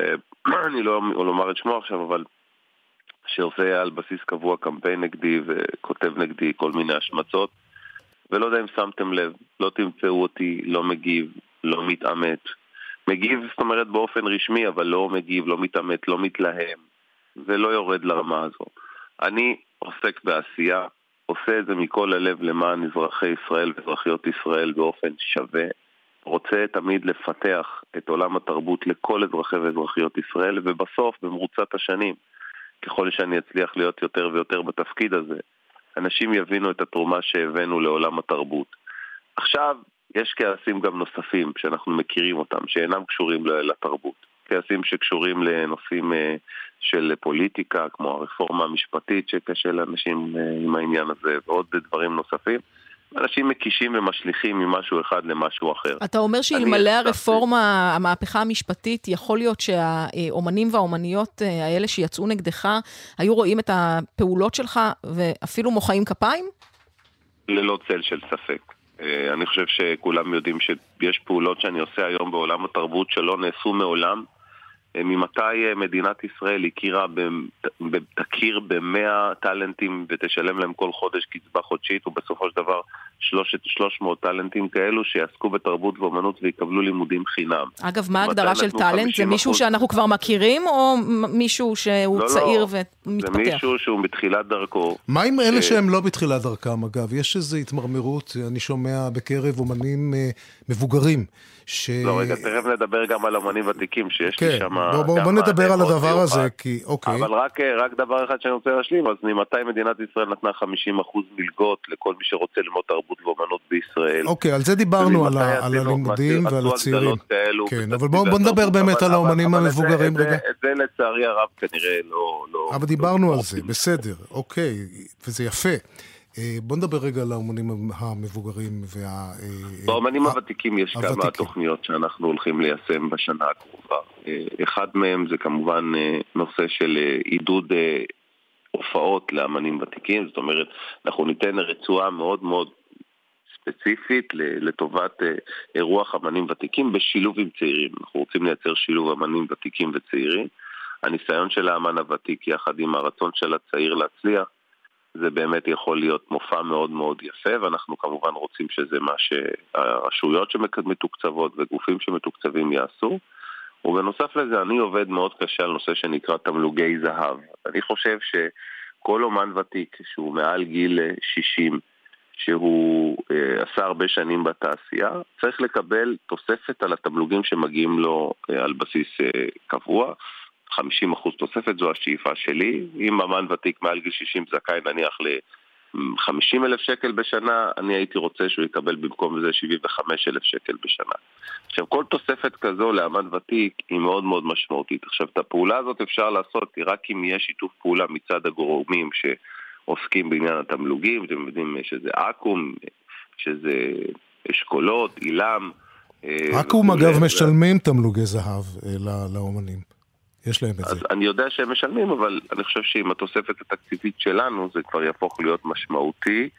[clears throat] אני לא לומר את שמו עכשיו, אבל שעושה על בסיס קבוע קמפיין נגדי וכותב נגדי כל מיני השמצות. ולא יודע אם שמתם לב, לא תמצאו אותי לא מגיב, לא מתעמת. מגיב, זאת אומרת, באופן רשמי, אבל לא מגיב, לא מתעמת, לא מתלהם, ולא יורד לרמה הזו. אני עוסק בעשייה, עושה את זה מכל הלב למען אזרחי ישראל ואזרחיות ישראל באופן שווה. רוצה תמיד לפתח את עולם התרבות לכל אזרחי ואזרחיות ישראל, ובסוף, במרוצת השנים, ככל שאני אצליח להיות יותר ויותר בתפקיד הזה, אנשים יבינו את התרומה שהבאנו לעולם התרבות. עכשיו, יש כעסים גם נוספים שאנחנו מכירים אותם, שאינם קשורים לתרבות. כעסים שקשורים לנושאים אה, של פוליטיקה, כמו הרפורמה המשפטית שקשה לאנשים אה, עם העניין הזה, ועוד דברים נוספים. אנשים מקישים ומשליכים ממשהו אחד למשהו אחר. אתה אומר שאלמלא הרפורמה, המהפכה המשפטית, יכול להיות שהאומנים והאומניות אה, האלה שיצאו נגדך, היו רואים את הפעולות שלך ואפילו מוחאים כפיים? ללא צל של ספק. אה, אני חושב שכולם יודעים שיש פעולות שאני עושה היום בעולם התרבות שלא נעשו מעולם, ממתי אה, מדינת ישראל הכירה, תכיר במאה טאלנטים ותשלם להם כל חודש קצבה חודשית, ובסופו של דבר שלושת, 300 טאלנטים כאלו שיעסקו בתרבות ואומנות ויקבלו לימודים חינם. אגב, מה ההגדרה של טאלנט? זה 50%? מישהו שאנחנו כבר מכירים, או מישהו שהוא לא, צעיר לא, זה ומתפתח? מישהו שהוא בתחילת דרכו. מה עם אלה ש- שהם לא בתחילת דרכם, אגב? יש איזו התמרמרות, אני שומע בקרב אומנים אה, מבוגרים, ש... לא, רגע, תכף נדבר גם על אמנים ותיקים, שיש כן, לי שם... בוא, בוא, בוא נדבר על הדבר הזה, כי... אוקיי. אבל רק, רק דבר אחד שאני רוצה להשלים, אז ממתי מדינת ישראל נתנה 50% מלגות לכל מי שרוצה ללמוד תרבות ואומנות בישראל? אוקיי, על זה דיברנו, על, ה- על הלימודים ועל הצעירים. כאלו כן, אבל בואו בוא נדבר באמת על זה- המבוגרים רגע. את זה לצערי הרב כנראה לא... לא אבל דיברנו על זה, בסדר, אוקיי, וזה יפה. אה, בוא נדבר רגע על האומנים המבוגרים וה... אה, באמנים הוותיקים יש כמה הוותיקים. תוכניות שאנחנו הולכים ליישם בשנה הקרובה. אה, אחד מהם זה כמובן אה, נושא של אה, עידוד אה, הופעות לאמנים ותיקים, זאת אומרת, אנחנו ניתן רצועה מאוד מאוד ספציפית לטובת אה, אירוח אמנים ותיקים בשילוב עם צעירים. אנחנו רוצים לייצר שילוב אמנים ותיקים וצעירים. הניסיון של האמן הוותיק יחד עם הרצון של הצעיר להצליח זה באמת יכול להיות מופע מאוד מאוד יפה, ואנחנו כמובן רוצים שזה מה שהרשויות שמתוקצבות וגופים שמתוקצבים יעשו. ובנוסף לזה, אני עובד מאוד קשה על נושא שנקרא תמלוגי זהב. אני חושב שכל אומן ותיק שהוא מעל גיל אה, 60, שהוא אה, עשה הרבה שנים בתעשייה, צריך לקבל תוספת על התמלוגים שמגיעים לו אה, על בסיס אה, קבוע. 50% תוספת זו השאיפה שלי. אם אמן ותיק מעל גיל 60 זכאי נניח ל-50 אלף שקל בשנה, אני הייתי רוצה שהוא יקבל במקום זה 75 אלף שקל בשנה. עכשיו, כל תוספת כזו לאמן ותיק היא מאוד מאוד משמעותית. עכשיו, את הפעולה הזאת אפשר לעשות רק אם יהיה שיתוף פעולה מצד הגורמים שעוסקים בעניין התמלוגים, אתם יודעים שזה אקו"ם, שזה אשכולות, עילם. אה, אקו"ם. אגב משלמים תמלוגי זהב אה, ל- לאומנים. יש להם את זה. אז אני יודע שהם משלמים, אבל אני חושב שעם התוספת התקציבית שלנו זה כבר יהפוך להיות משמעותי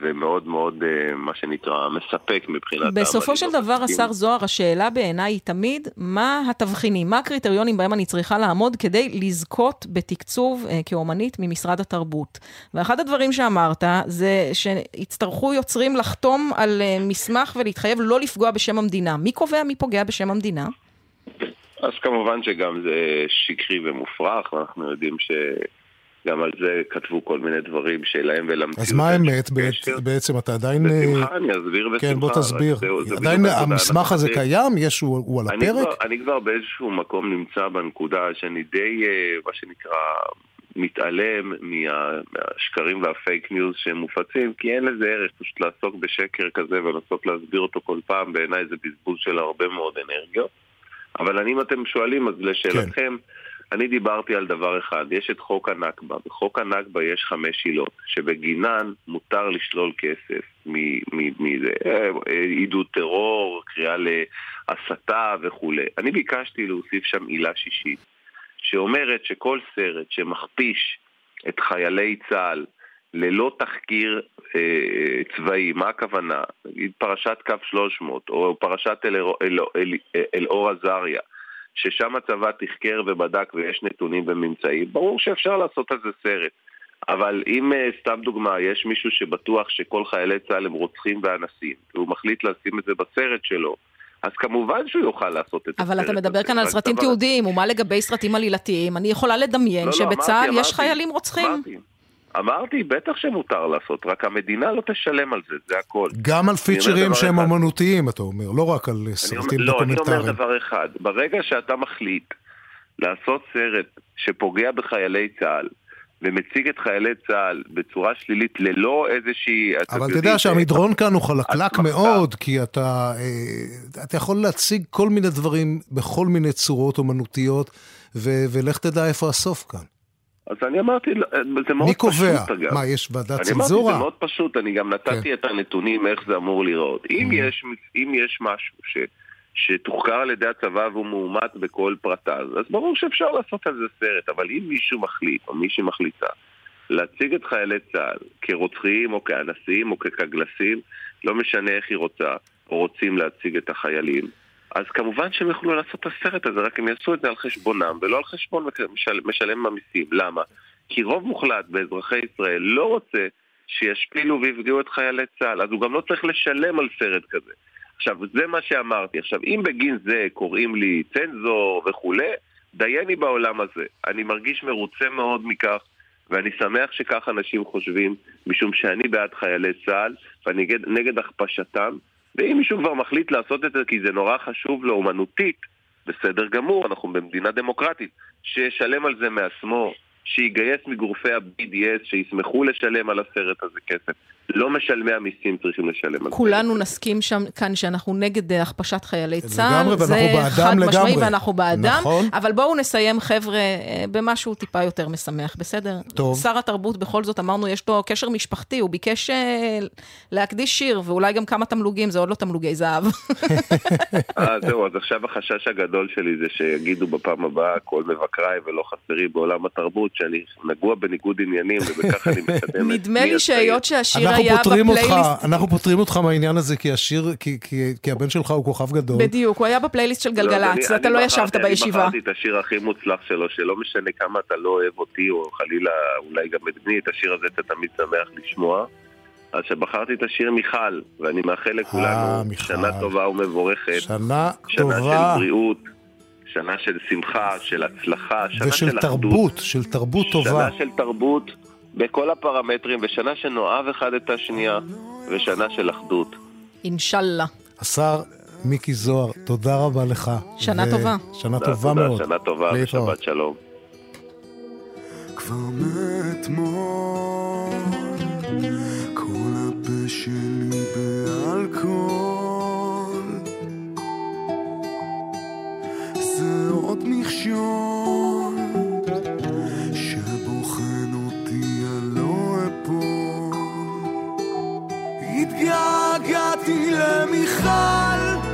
ומאוד מאוד, אה, מה שנקרא, מספק מבחינת... בסופו של דבר. השר זוהר, השאלה בעיניי היא תמיד, מה התבחינים, מה הקריטריונים בהם אני צריכה לעמוד כדי לזכות בתקצוב אה, כאומנית ממשרד התרבות. ואחד הדברים שאמרת זה שיצטרכו יוצרים לחתום על אה, מסמך ולהתחייב לא לפגוע בשם המדינה. מי קובע מי פוגע בשם המדינה? אז כמובן שגם זה שקרי ומופרך, ואנחנו יודעים שגם על זה כתבו כל מיני דברים שלהם ולמציאות. אז מה האמת. בעצם? אתה עדיין... בשמחה, אה, אני אסביר בשמחה. כן, בוא תסביר. זה עדיין. המסמך הזה קיים? יש, הוא הוא על הפרק? כבר, אני כבר באיזשהו מקום נמצא בנקודה שאני די, אה, מה שנקרא, מתעלם מה, מהשקרים והפייק ניוז שמופצים, כי אין לזה ערך פשוט לעסוק בשקר כזה ולנסות להסביר אותו כל פעם, בעיניי זה בזבוז של הרבה מאוד אנרגיות. אבל אני, אם אתם שואלים, אז לשאלתכם, כן. אני דיברתי על דבר אחד, יש את חוק הנכבה. בחוק הנכבה יש חמש עילות, שבגינן מותר לשלול כסף מזה, עידוד טרור, קריאה להסתה וכולי. אני ביקשתי להוסיף שם עילה שישית, שאומרת שכל סרט שמכפיש את חיילי צה"ל ללא תחקיר אה, צבאי, מה הכוונה? נגיד פרשת קו 300 או פרשת אלאור אל, אל, אל, אל עזריה ששם הצבא תחקר ובדק ויש נתונים וממצאים, ברור שאפשר לעשות על זה סרט. אבל אם, אה, סתם דוגמה, יש מישהו שבטוח שכל חיילי צה"ל הם רוצחים ואנסים, והוא מחליט לשים את זה בסרט שלו, אז כמובן שהוא יוכל לעשות את אבל הסרט אתה מדבר. כאן על סרטים תיעודיים, ומה לגבי סרטים עלילתיים? אני יכולה לדמיין לא, לא, שבצה"ל אמרתי, יש אמרתי, חיילים רוצחים. אמרתי, בטח שמותר לעשות, רק המדינה לא תשלם על זה, זה הכל. גם על פיצ'רים שהם אחד. אומנותיים, אתה אומר, לא רק על אומר- סרטים לא, אני אומר דוקומנטריים. דבר אחד, ברגע שאתה מחליט לעשות סרט שפוגע בחיילי צה"ל, ומציג את חיילי צה"ל בצורה שלילית ללא איזושהי... אבל אתה יודע שהמדרון כאן הוא חלקלק. מאוד, כי אתה, אה, אתה יכול להציג כל מיני דברים בכל מיני צורות אומנותיות, ו- ולך תדע איפה הסוף כאן. אז אני אמרתי, לא, זה מאוד מי פשוט קובע? אגב. מה, יש ועדת אני אמרתי, זה צנזורה? מאוד פשוט, אני גם נתתי כן. את הנתונים איך זה אמור להיראות. אם יש, אם יש משהו ש, שתוחקר על ידי הצבא והוא מאומת בכל פרטיו, אז ברור שאפשר לעשות על זה סרט, אבל אם מישהו מחליט, או מישהי מחליטה, להציג את חיילי צה"ל כרוצחים או כאנסים או כקגלסים, לא משנה איך היא רוצה, או רוצים להציג את החיילים, אז כמובן שהם יוכלו לעשות את הסרט הזה, רק הם יעשו את זה על חשבונם ולא על חשבון משל, משלם המיסים. למה? כי רוב מוחלט באזרחי ישראל לא רוצה שישפילו ויפגעו את חיילי צה"ל, אז הוא גם לא צריך לשלם על סרט כזה. עכשיו, זה מה שאמרתי. עכשיו, אם בגין זה קוראים לי צנזור וכולי, דייני בעולם הזה. אני מרגיש מרוצה מאוד מכך, ואני שמח שכך אנשים חושבים, משום שאני בעד חיילי צה"ל, ואני נגד, הכפשתם, ואם מישהו כבר מחליט לעשות את זה כי זה נורא חשוב לו אומנותית, בסדר גמור, אנחנו במדינה דמוקרטית, שישלם על זה מעצמו, שיגייס מגורפי ה-BDS, שישמחו לשלם על הסרט הזה כסף. לא משלמי המיסים צריכים לשלם על זה. כולנו נסכים שם כאן שאנחנו נגד אה, הכפשת חיילי צה"ל. לגמרי, ואנחנו זה בעדם חד משמעי לגמרי. ואנחנו בעדם. נכון. אבל בואו נסיים, חבר'ה, אה, במשהו טיפה יותר משמח, בסדר? טוב. שר התרבות, בכל זאת, אמרנו, יש לו קשר משפחתי, הוא ביקש אה, להקדיש שיר, ואולי גם כמה תמלוגים, זה עוד לא תמלוגי זהב. [laughs] אה, זהו, אז עכשיו החשש הגדול שלי זה שיגידו בפעם הבאה כל מבקריי ולא חסרי בעולם התרבות שאני נגוע בניגוד עניינים ובכך אני [laughs] מקדם את נדמה מי לי. שהיות שהשיר היה פותרים אותך, בפלייליסט... אנחנו פותרים אותך מהעניין הזה, כי השיר, כי- כי- כי הבן שלך הוא כוכב גדול. בדיוק, הוא היה בפלייליסט של לא, אז גלגלצ, אני- אתה אני לא ישבת בישיבה. אני בחרתי את השיר הכי מוצלח שלו, שלא משנה כמה אתה לא אוהב אותי, או חלילה אולי גם את בני, את השיר הזה אתה תמיד שמח לשמוע. אז שבחרתי את השיר מיכל, ואני מאחל לכולנו שנה טובה ומבורכת. שנה שנה טובה. של בריאות, שנה של שמחה, של הצלחה, שנה ושל של אחדות. תרבות, של תרבות טובה. שנה של תרבות בכל הפרמטרים, ושנה שנאהב אחד את השנייה, ושנה של אחדות. אינשאללה. השר מיקי זוהר, תודה רבה לך. שנה ו- טובה. שנה תודה, טובה תודה, מאוד. שנה טובה להתראות. ושבת שלום. כבר מאתמול כל הפה שלי באלכוהול זה עוד מכשול התגעגעתי למיכל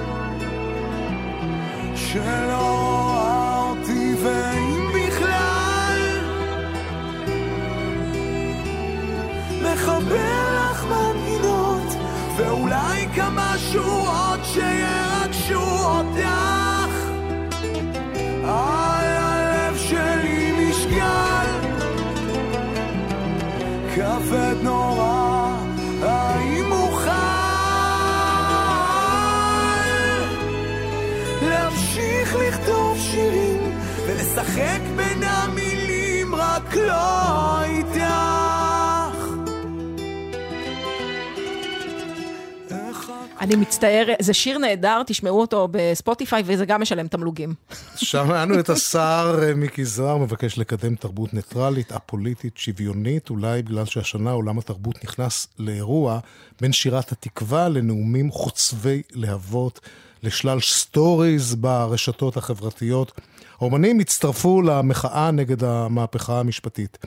שלא רואה אותי ואם בכלל מחבר לך מנגינות ואולי כמה שורות שירגשו אותך. על הלב שלי משקל כבד נורא להמשיך לכתוב שירים ולשחק בין המילים רק לא איתך אני מצטער, זה שיר נהדר, תשמעו אותו בספוטיפיי, וזה גם משלם תמלוגים. שמענו את [laughs] השר אה, מיקי זוהר מבקש לקדם תרבות ניטרלית, א-פוליטית, שוויונית, אולי בגלל שהשנה עולם התרבות נכנס לאירוע בין שירת התקווה לנאומים חוצבי להבות, לשלל stories ברשתות החברתיות. האומנים הצטרפו למחאה נגד המהפכה המשפטית.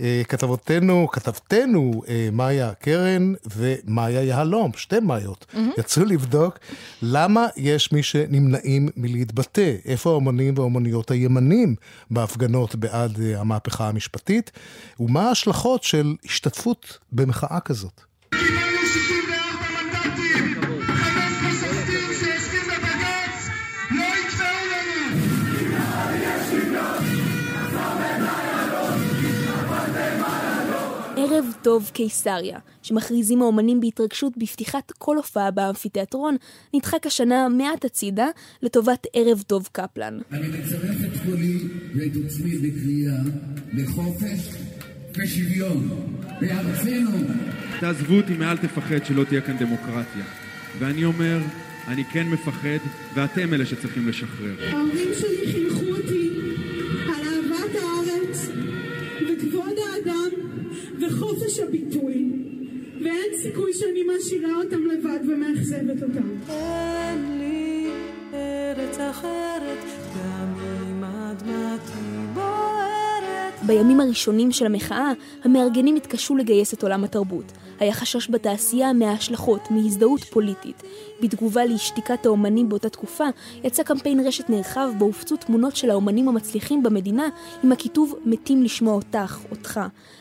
אה, כתבותינו, כתבתנו אה, מאיה קרן ומאיה יהלום, שתי מאיות, מהמם. יצאו לבדוק למה יש מי שנמנעים מלהתבטא, איפה האומנים והאומניות הימנים בהפגנות בעד אה, המהפכה המשפטית, ומה ההשלכות של השתתפות במחאה כזאת. ערב טוב קיסריה, שמכריזים האומנים בהתרגשות בפתיחת כל הופעה באמפיתיאטרון, נדחק השנה מעט הצידה לטובת ערב טוב קפלן. אני מצרף את קולי ואת עוצמי בקריאה לחופש ושוויון בארצנו. תעזבו אותי מאל תפחד שלא תהיה כאן דמוקרטיה. ואני אומר, אני כן מפחד, ואתם אלה שצריכים לשחרר. ההורים שלי חינכו אותי על אהבת הארץ וכבוד האדם וחופש הביטוי ואין סיכוי שאני משאירה אותם לבד ומאכזבת אותם. אין לי ארץ אחרת גם אם אדמתי בוערת בימים הראשונים של המחאה, המארגנים התקשו לגייס את עולם התרבות. היה חשש בתעשייה מההשלכות, מהזדהות פוליטית. בתגובה לשתיקת האומנים באותה תקופה, יצא קמפיין רשת נרחב בו הופצו תמונות של האומנים המצליחים במדינה עם הכיתוב "מתים לשמוע אותך, אותך".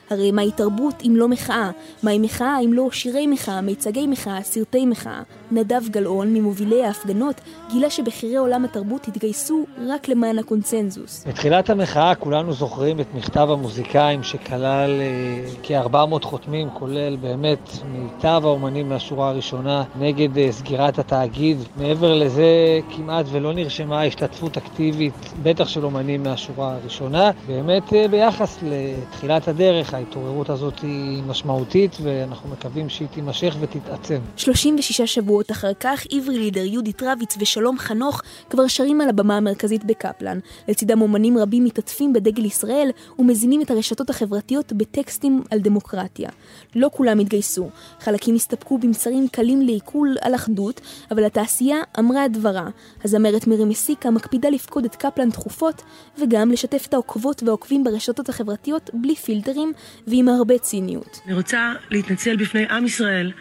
הרי מהי תרבות אם לא מחאה? מהי מחאה אם לא שירי מחאה, מיצגי מחאה, סרטי מחאה? נדב גלאון, ממובילי ההפגנות, גילה שבכירי עולם התרבות התגייסו רק למען הקונצנזוס. בתחילת המחאה כולנו זוכרים את מכתב המוזיקאים שכלל אה, כ-400 חותמים, כולל באמת מיטב האומנים מהשורה הראשונה נגד אה, סגירת התאגיד. מעבר לזה כמעט ולא נרשמה השתתפות אקטיבית, בטח של אומנים מהשורה הראשונה. באמת אה, ביחס לתחילת הדרך ההתעוררות הזאת היא משמעותית ואנחנו מקווים שהיא תימשך ותתעצם. 36 שבועות אחר כך, עברי לידר, יהודית רביץ ושלום חנוך כבר שרים על הבמה המרכזית בקפלן. לצידם אומנים רבים מתעטפים בדגל ישראל ומזינים את הרשתות החברתיות בטקסטים על דמוקרטיה. לא כולם התגייסו. חלקים הסתפקו במסרים קלים לעיכול על אחדות, אבל התעשייה אמרה את דברה. הזמרת מירי מסיקה מקפידה לפקוד את קפלן תכופות, וגם לשתף את העוקבות והעוקבים ברשתות החברתיות בלי פילטרים ועם הרבה ציניות. אני רוצה להתנצל בפני עם ישראל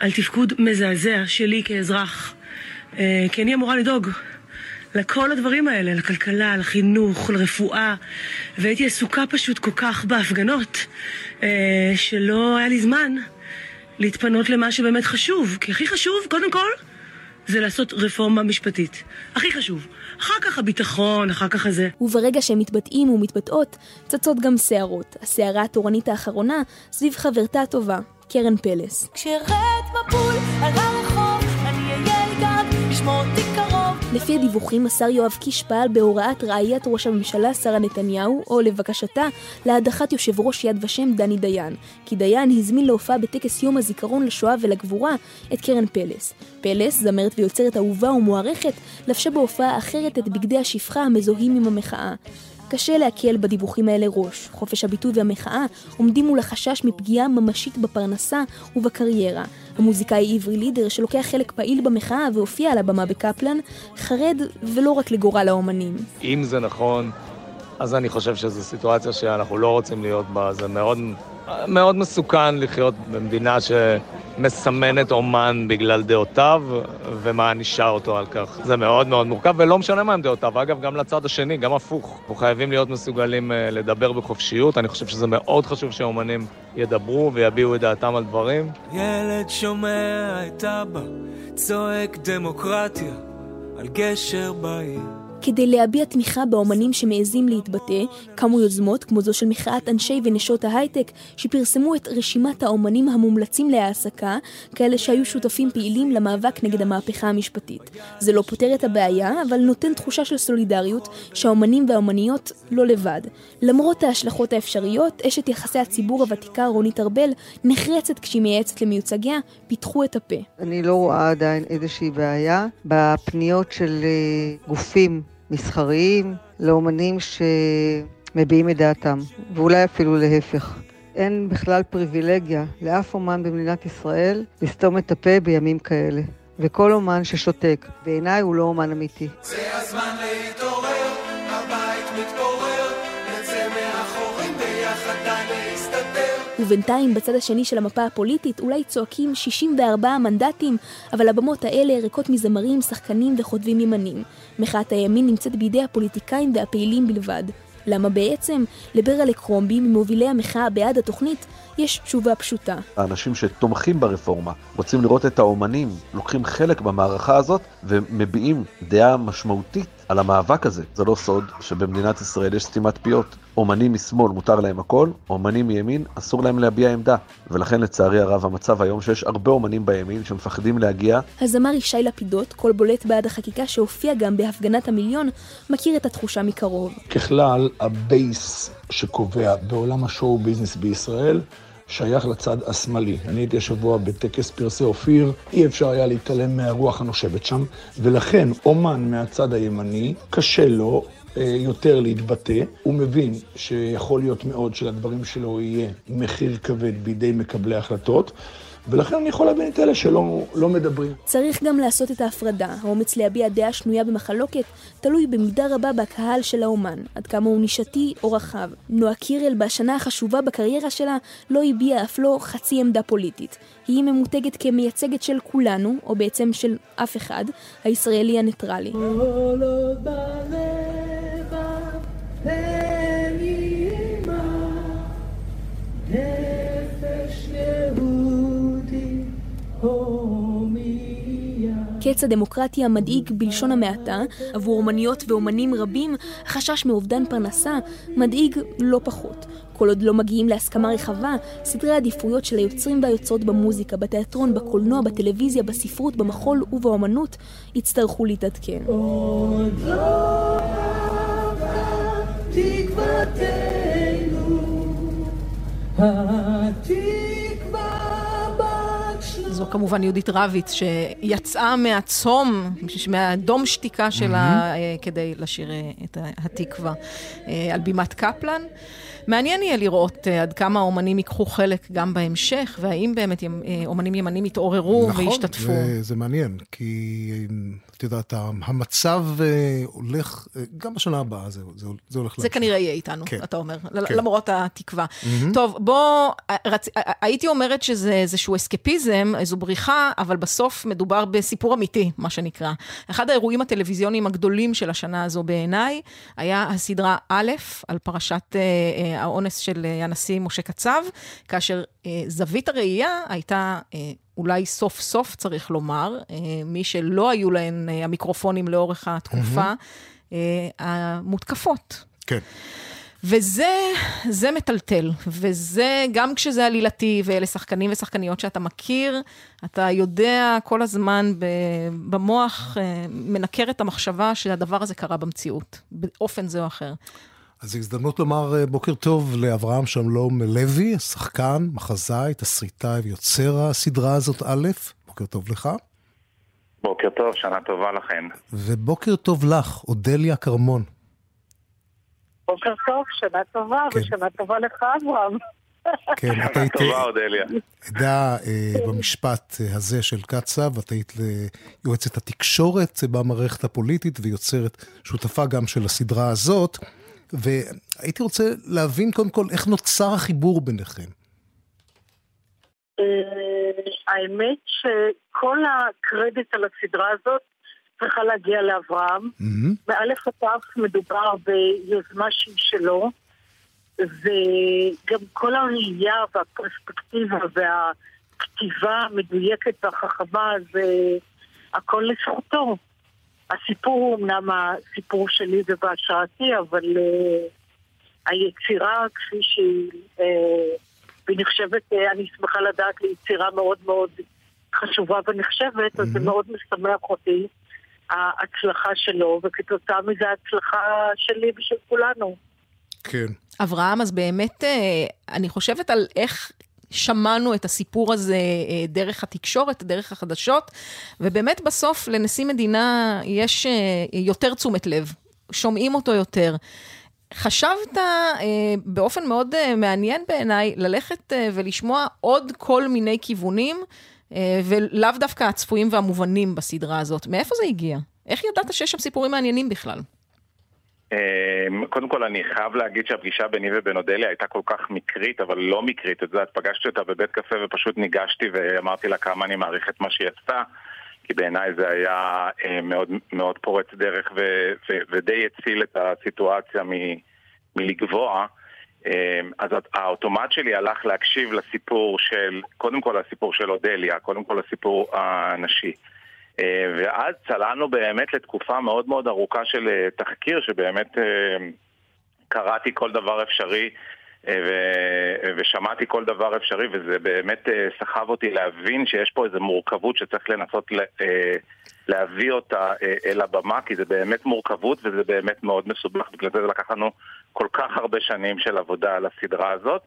על תפקוד מזעזע שלי כאזרח. אה, כי אני אמורה לדאוג לכל הדברים האלה, לכלכלה, לחינוך, לרפואה, והייתי עסוקה פשוט כל כך בהפגנות, אה, שלא היה לי זמן להתפנות למה שבאמת חשוב. כי הכי חשוב, קודם כל, זה לעשות רפורמה משפטית. הכי חשוב. אחר כך הביטחון, אחר כך הזה. וברגע שהם מתבטאים ומתבטאות, צצות גם שערות. הסערה התורנית האחרונה סביב חברתה הטובה, קרן פלס. כשארד מבול על הרחוב, אני אהיה על גג, לשמור אותי קרוב. לפי הדיווחים, השר יואב קיש פעל בהוראת רעיית ראש הממשלה שרה נתניהו, או לבקשתה, להדחת יושב ראש יד ושם דני דיין. כי דיין הזמין להופעה בטקס יום הזיכרון לשואה ולגבורה את קרן פלס. פלס, זמרת ויוצרת אהובה ומוערכת, לבשה בהופעה אחרת את בגדי השפחה המזוהים עם המחאה. קשה להקל בדיווחים האלה ראש. חופש הביטוי והמחאה עומדים מול החשש מפגיעה ממשית בפרנסה ובקריירה. המוזיקאי עברי לידר, שלוקח חלק פעיל במחאה והופיע על הבמה בקפלן, חרד ולא רק לגורל האומנים. אם זה נכון, אז אני חושב שזו סיטואציה שאנחנו לא רוצים להיות בה. זה מאוד, מאוד מסוכן לחיות במדינה שמסמנת אומן בגלל דעותיו ומענישה אותו על כך. זה מאוד מאוד מורכב, ולא משנה מה הם דעותיו. אגב, גם לצד השני, גם הפוך. אנחנו חייבים להיות מסוגלים אה, לדבר בחופשיות. אני חושב שזה מאוד חשוב שהאומנים ידברו ויביעו את דעתם על דברים. ילד שומע את אבא צועק דמוקרטיה על גשר בעיר. כדי להביע תמיכה באומנים שמעזים להתבטא, קמו יוזמות כמו זו של מחאת אנשי ונשות ההייטק, שפרסמו את רשימת האומנים המומלצים להעסקה, כאלה שהיו שותפים פעילים למאבק נגד המהפכה המשפטית. זה לא פותר את הבעיה, אבל נותן תחושה של סולידריות, שהאומנים והאומניות לא לבד. למרות ההשלכות האפשריות, אשת יחסי הציבור הוותיקה רונית ארבל נחרצת כשהיא מייעצת למיוצגיה, פיתחו את הפה. אני לא רואה עדיין איזושהי בעיה בפניות של אה, גופים מסחריים לאומנים שמביעים את דעתם, ואולי אפילו להפך. אין בכלל פריבילגיה לאף אומן במדינת ישראל לסתום את הפה בימים כאלה. וכל אומן ששותק, בעיניי הוא לא אומן אמיתי. זה הזמן להתעורר, ובינתיים בצד השני של המפה הפוליטית אולי צועקים 64 מנדטים, אבל הבמות האלה ריקות מזמרים, שחקנים וכותבים ימנים. מחאת הימין נמצאת בידי הפוליטיקאים והפעילים בלבד. למה בעצם? לברלה קרומבי, ממובילי המחאה בעד התוכנית, יש תשובה פשוטה. האנשים שתומכים ברפורמה רוצים לראות את האומנים לוקחים חלק במערכה הזאת ומביעים דעה משמעותית על המאבק הזה. זה לא סוד שבמדינת ישראל יש סתימת פיות. אומנים משמאל מותר להם הכל, אומנים מימין אסור להם להביע עמדה. ולכן לצערי הרב המצב היום שיש הרבה אומנים בימין שמפחדים להגיע. הזמר ישי לפידות, קול בולט בעד החקיקה שהופיע גם בהפגנת המיליון, מכיר את התחושה מקרוב. ככלל, ה base שקובע בעולם ה show business בישראל שייך לצד השמאלי. אני הייתי השבוע בטקס פרסי אופיר, אי אפשר היה להתעלם מהרוח הנושבת שם, ולכן אומן מהצד הימני, קשה לו יותר להתבטא. הוא מבין שיכול להיות מאוד שלדברים שלו יהיה מחיר כבד בידי מקבלי החלטות. ולכן אני יכול להבין את אלה שלא לא מדברים. צריך גם לעשות את ההפרדה. האומץ להביע דעה שנויה במחלוקת תלוי במידה רבה בקהל של האומן, עד כמה הוא נישתי או רחב. נועה קירל בשנה החשובה בקריירה שלה לא הביעה אף לא חצי עמדה פוליטית. היא ממותגת כמייצגת של כולנו, או בעצם של אף אחד, הישראלי הניטרלי. Hey קץ הדמוקרטיה מדאיג בלשון המעטה, עבור אומניות ואומנים רבים, החשש מאובדן פרנסה מדאיג לא פחות. כל עוד לא מגיעים להסכמה רחבה, סדרי העדיפויות של היוצרים והיוצרות במוזיקה, בתיאטרון, בקולנוע, בטלוויזיה, בספרות, במחול ובאומנות יצטרכו להתעדכן. עוד לא זו כמובן יהודית רביץ, שיצאה מהצום, מהדום שתיקה שלה, אה, כדי לשיר אה, את התקווה אה, על בימת קפלן. מעניין יהיה לראות עד כמה האומנים ייקחו חלק גם בהמשך, והאם באמת אומנים ימנים יתעוררו נכון, וישתתפו. נכון, זה, זה מעניין, כי את יודעת, המצב הולך, גם בשנה הבאה זה, זה, זה הולך... זה להמשיך. כנראה יהיה איתנו, כן. אתה אומר, כן. למרות התקווה. Mm-hmm. טוב, בוא, רצ... הייתי אומרת שזה איזשהו אסקפיזם, איזו בריחה, אבל בסוף מדובר בסיפור אמיתי, מה שנקרא. אחד האירועים הטלוויזיוניים הגדולים של השנה הזו בעיניי, היה הסדרה א', על פרשת אה, אה, האונס של אה, הנשיא משה קצב, כאשר אה, זווית הראייה הייתה... אה, אולי סוף סוף צריך לומר, אה, מי שלא היו להן אה, המיקרופונים לאורך התקופה, mm-hmm. המותקפות. כן. וזה זה מטלטל, וזה גם כשזה עלילתי, ואלה שחקנים ושחקניות שאתה מכיר, אתה יודע כל הזמן במוח, מנקר את המחשבה שהדבר הזה קרה במציאות, באופן זה או אחר. אז זו הזדמנות לומר בוקר טוב לאברהם שלום לוי, שחקן, מחזאי, תסריטאי ויוצר הסדרה הזאת א', בוקר טוב לך. בוקר טוב, שנה טובה לכם. ובוקר טוב לך, אודליה כרמון. בוקר טוב, שנה טובה, כן. ושנה טובה לך, אברהם. כן, את היית. עדה אה, במשפט הזה של קצב, את היית יועצת התקשורת במערכת הפוליטית ויוצרת שותפה גם של הסדרה הזאת. והייתי רוצה להבין קודם כל איך נוצר החיבור ביניכם. האמת שכל הקרדיט על הסדרה הזאת צריכה להגיע לאברהם. מאלף עד מדובר ביוזמה שהיא שלו, וגם כל הראייה והפרספקטיבה והכתיבה המדויקת והחכמה זה הכל לזכותו. הסיפור הוא אמנם הסיפור שלי ובהשראתי, אבל uh, היצירה כפי שהיא, uh, והיא נחשבת, uh, אני שמחה לדעת, ליצירה מאוד מאוד חשובה ונחשבת, mm-hmm. אז זה מאוד משמח אותי, ההצלחה שלו, וכתוצאה מזה ההצלחה שלי ושל כולנו. כן. אברהם, אז באמת, אני חושבת על איך שמענו את הסיפור הזה אה, דרך התקשורת, דרך החדשות, ובאמת בסוף לנשיא מדינה יש אה, יותר תשומת לב, שומעים אותו יותר. חשבת אה, באופן מאוד מעניין בעיניי ללכת ולשמוע עוד כל מיני כיוונים, ולאו דווקא הצפויים והמובנים בסדרה הזאת. מאיפה זה הגיע? איך ידעת שיש שם סיפורים מעניינים בכלל? אמ, קודם כל אני חייב להגיד שהפגישה ביני ובין אודליה הייתה כל כך מקרית, אבל לא מקרית. את יודעת, פגשתי אותה בבית קפה ופשוט ניגשתי ואמרתי לה כמה אני מעריך את מה שהיא עשתה, כי בעיניי זה היה אה, מאוד, מאוד פורץ דרך ו, ו, ודי הציל את הסיטואציה מ, מלגבוה. אמ, אז האוטומט שלי הלך להקשיב לסיפור של, קודם כל לסיפור של אודליה, קודם כל לסיפור הנשי. ואז צללנו באמת לתקופה מאוד מאוד ארוכה של אה, תחקיר, שבאמת אה, קראתי כל דבר אפשרי ושמעתי כל דבר אפשרי, וזה באמת סחב אותי להבין שיש פה איזו מורכבות שצריך לנסות להביא אותה אל הבמה, כי זה באמת מורכבות וזה באמת מאוד מסובך, בגלל זה לקח לנו כל כך הרבה שנים של עבודה על הסדרה הזאת.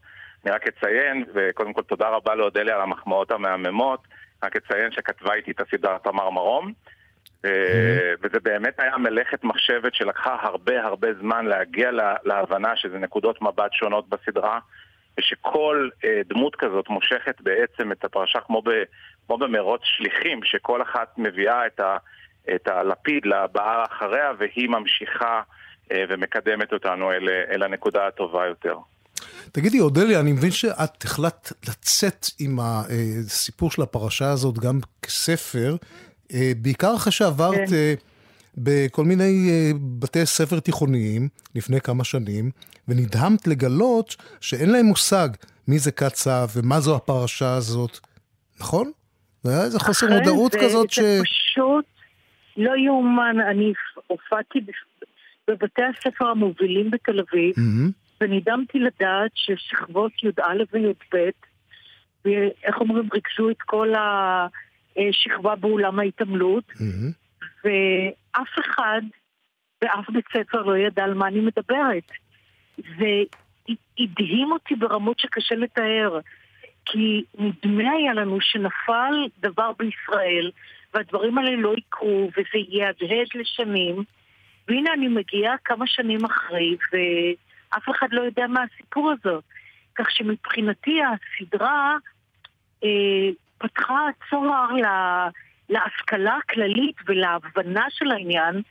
אני רק אציין, וקודם כל תודה רבה לאודליה על המחמאות המהממות. רק אציין שכתבה איתי את הסדרה תמר מרום, mm-hmm. וזה באמת היה מלאכת מחשבת שלקחה הרבה הרבה זמן להגיע להבנה שזה נקודות מבט שונות בסדרה, ושכל אה, דמות כזאת מושכת בעצם את הפרשה כמו, ב, כמו במרוץ שליחים, שכל אחת מביאה את, ה, את הלפיד לבאה אחריה, והיא ממשיכה אה, ומקדמת אותנו אל, אל הנקודה הטובה יותר. תגידי, אודליה, אני מבין שאת החלטת לצאת עם הסיפור של הפרשה הזאת גם כספר, אה, בעיקר אחרי שעברת כן. אה, בכל מיני אה, בתי ספר תיכוניים לפני כמה שנים, ונדהמת לגלות שאין להם מושג מי זה קצב ומה זו הפרשה הזאת, נכון? והיה איזה חוסר מודעות זה- כזאת ש... זה פשוט לא יאומן. אני הופעתי בבתי הספר המובילים בתל אביב, מהמם. ונדהמתי לדעת ששכבות י"א וי"ב, ואיך אומרים, ריכזו את כל השכבה באולם ההתעמלות, מהמם. ואף אחד באף בית ספר לא ידע על מה אני מדברת. זה הדהים אותי ברמות שקשה לתאר, כי נדמה היה לנו שנפל דבר בישראל, והדברים האלה לא יקרו, וזה יהדהד לשנים, והנה אני מגיעה כמה שנים אחרי, ואף אחד לא יודע מה הסיפור הזה. כך שמבחינתי הסדרה אה, פתחה צוהר ל- להשכלה הכללית ולהבנה של העניין,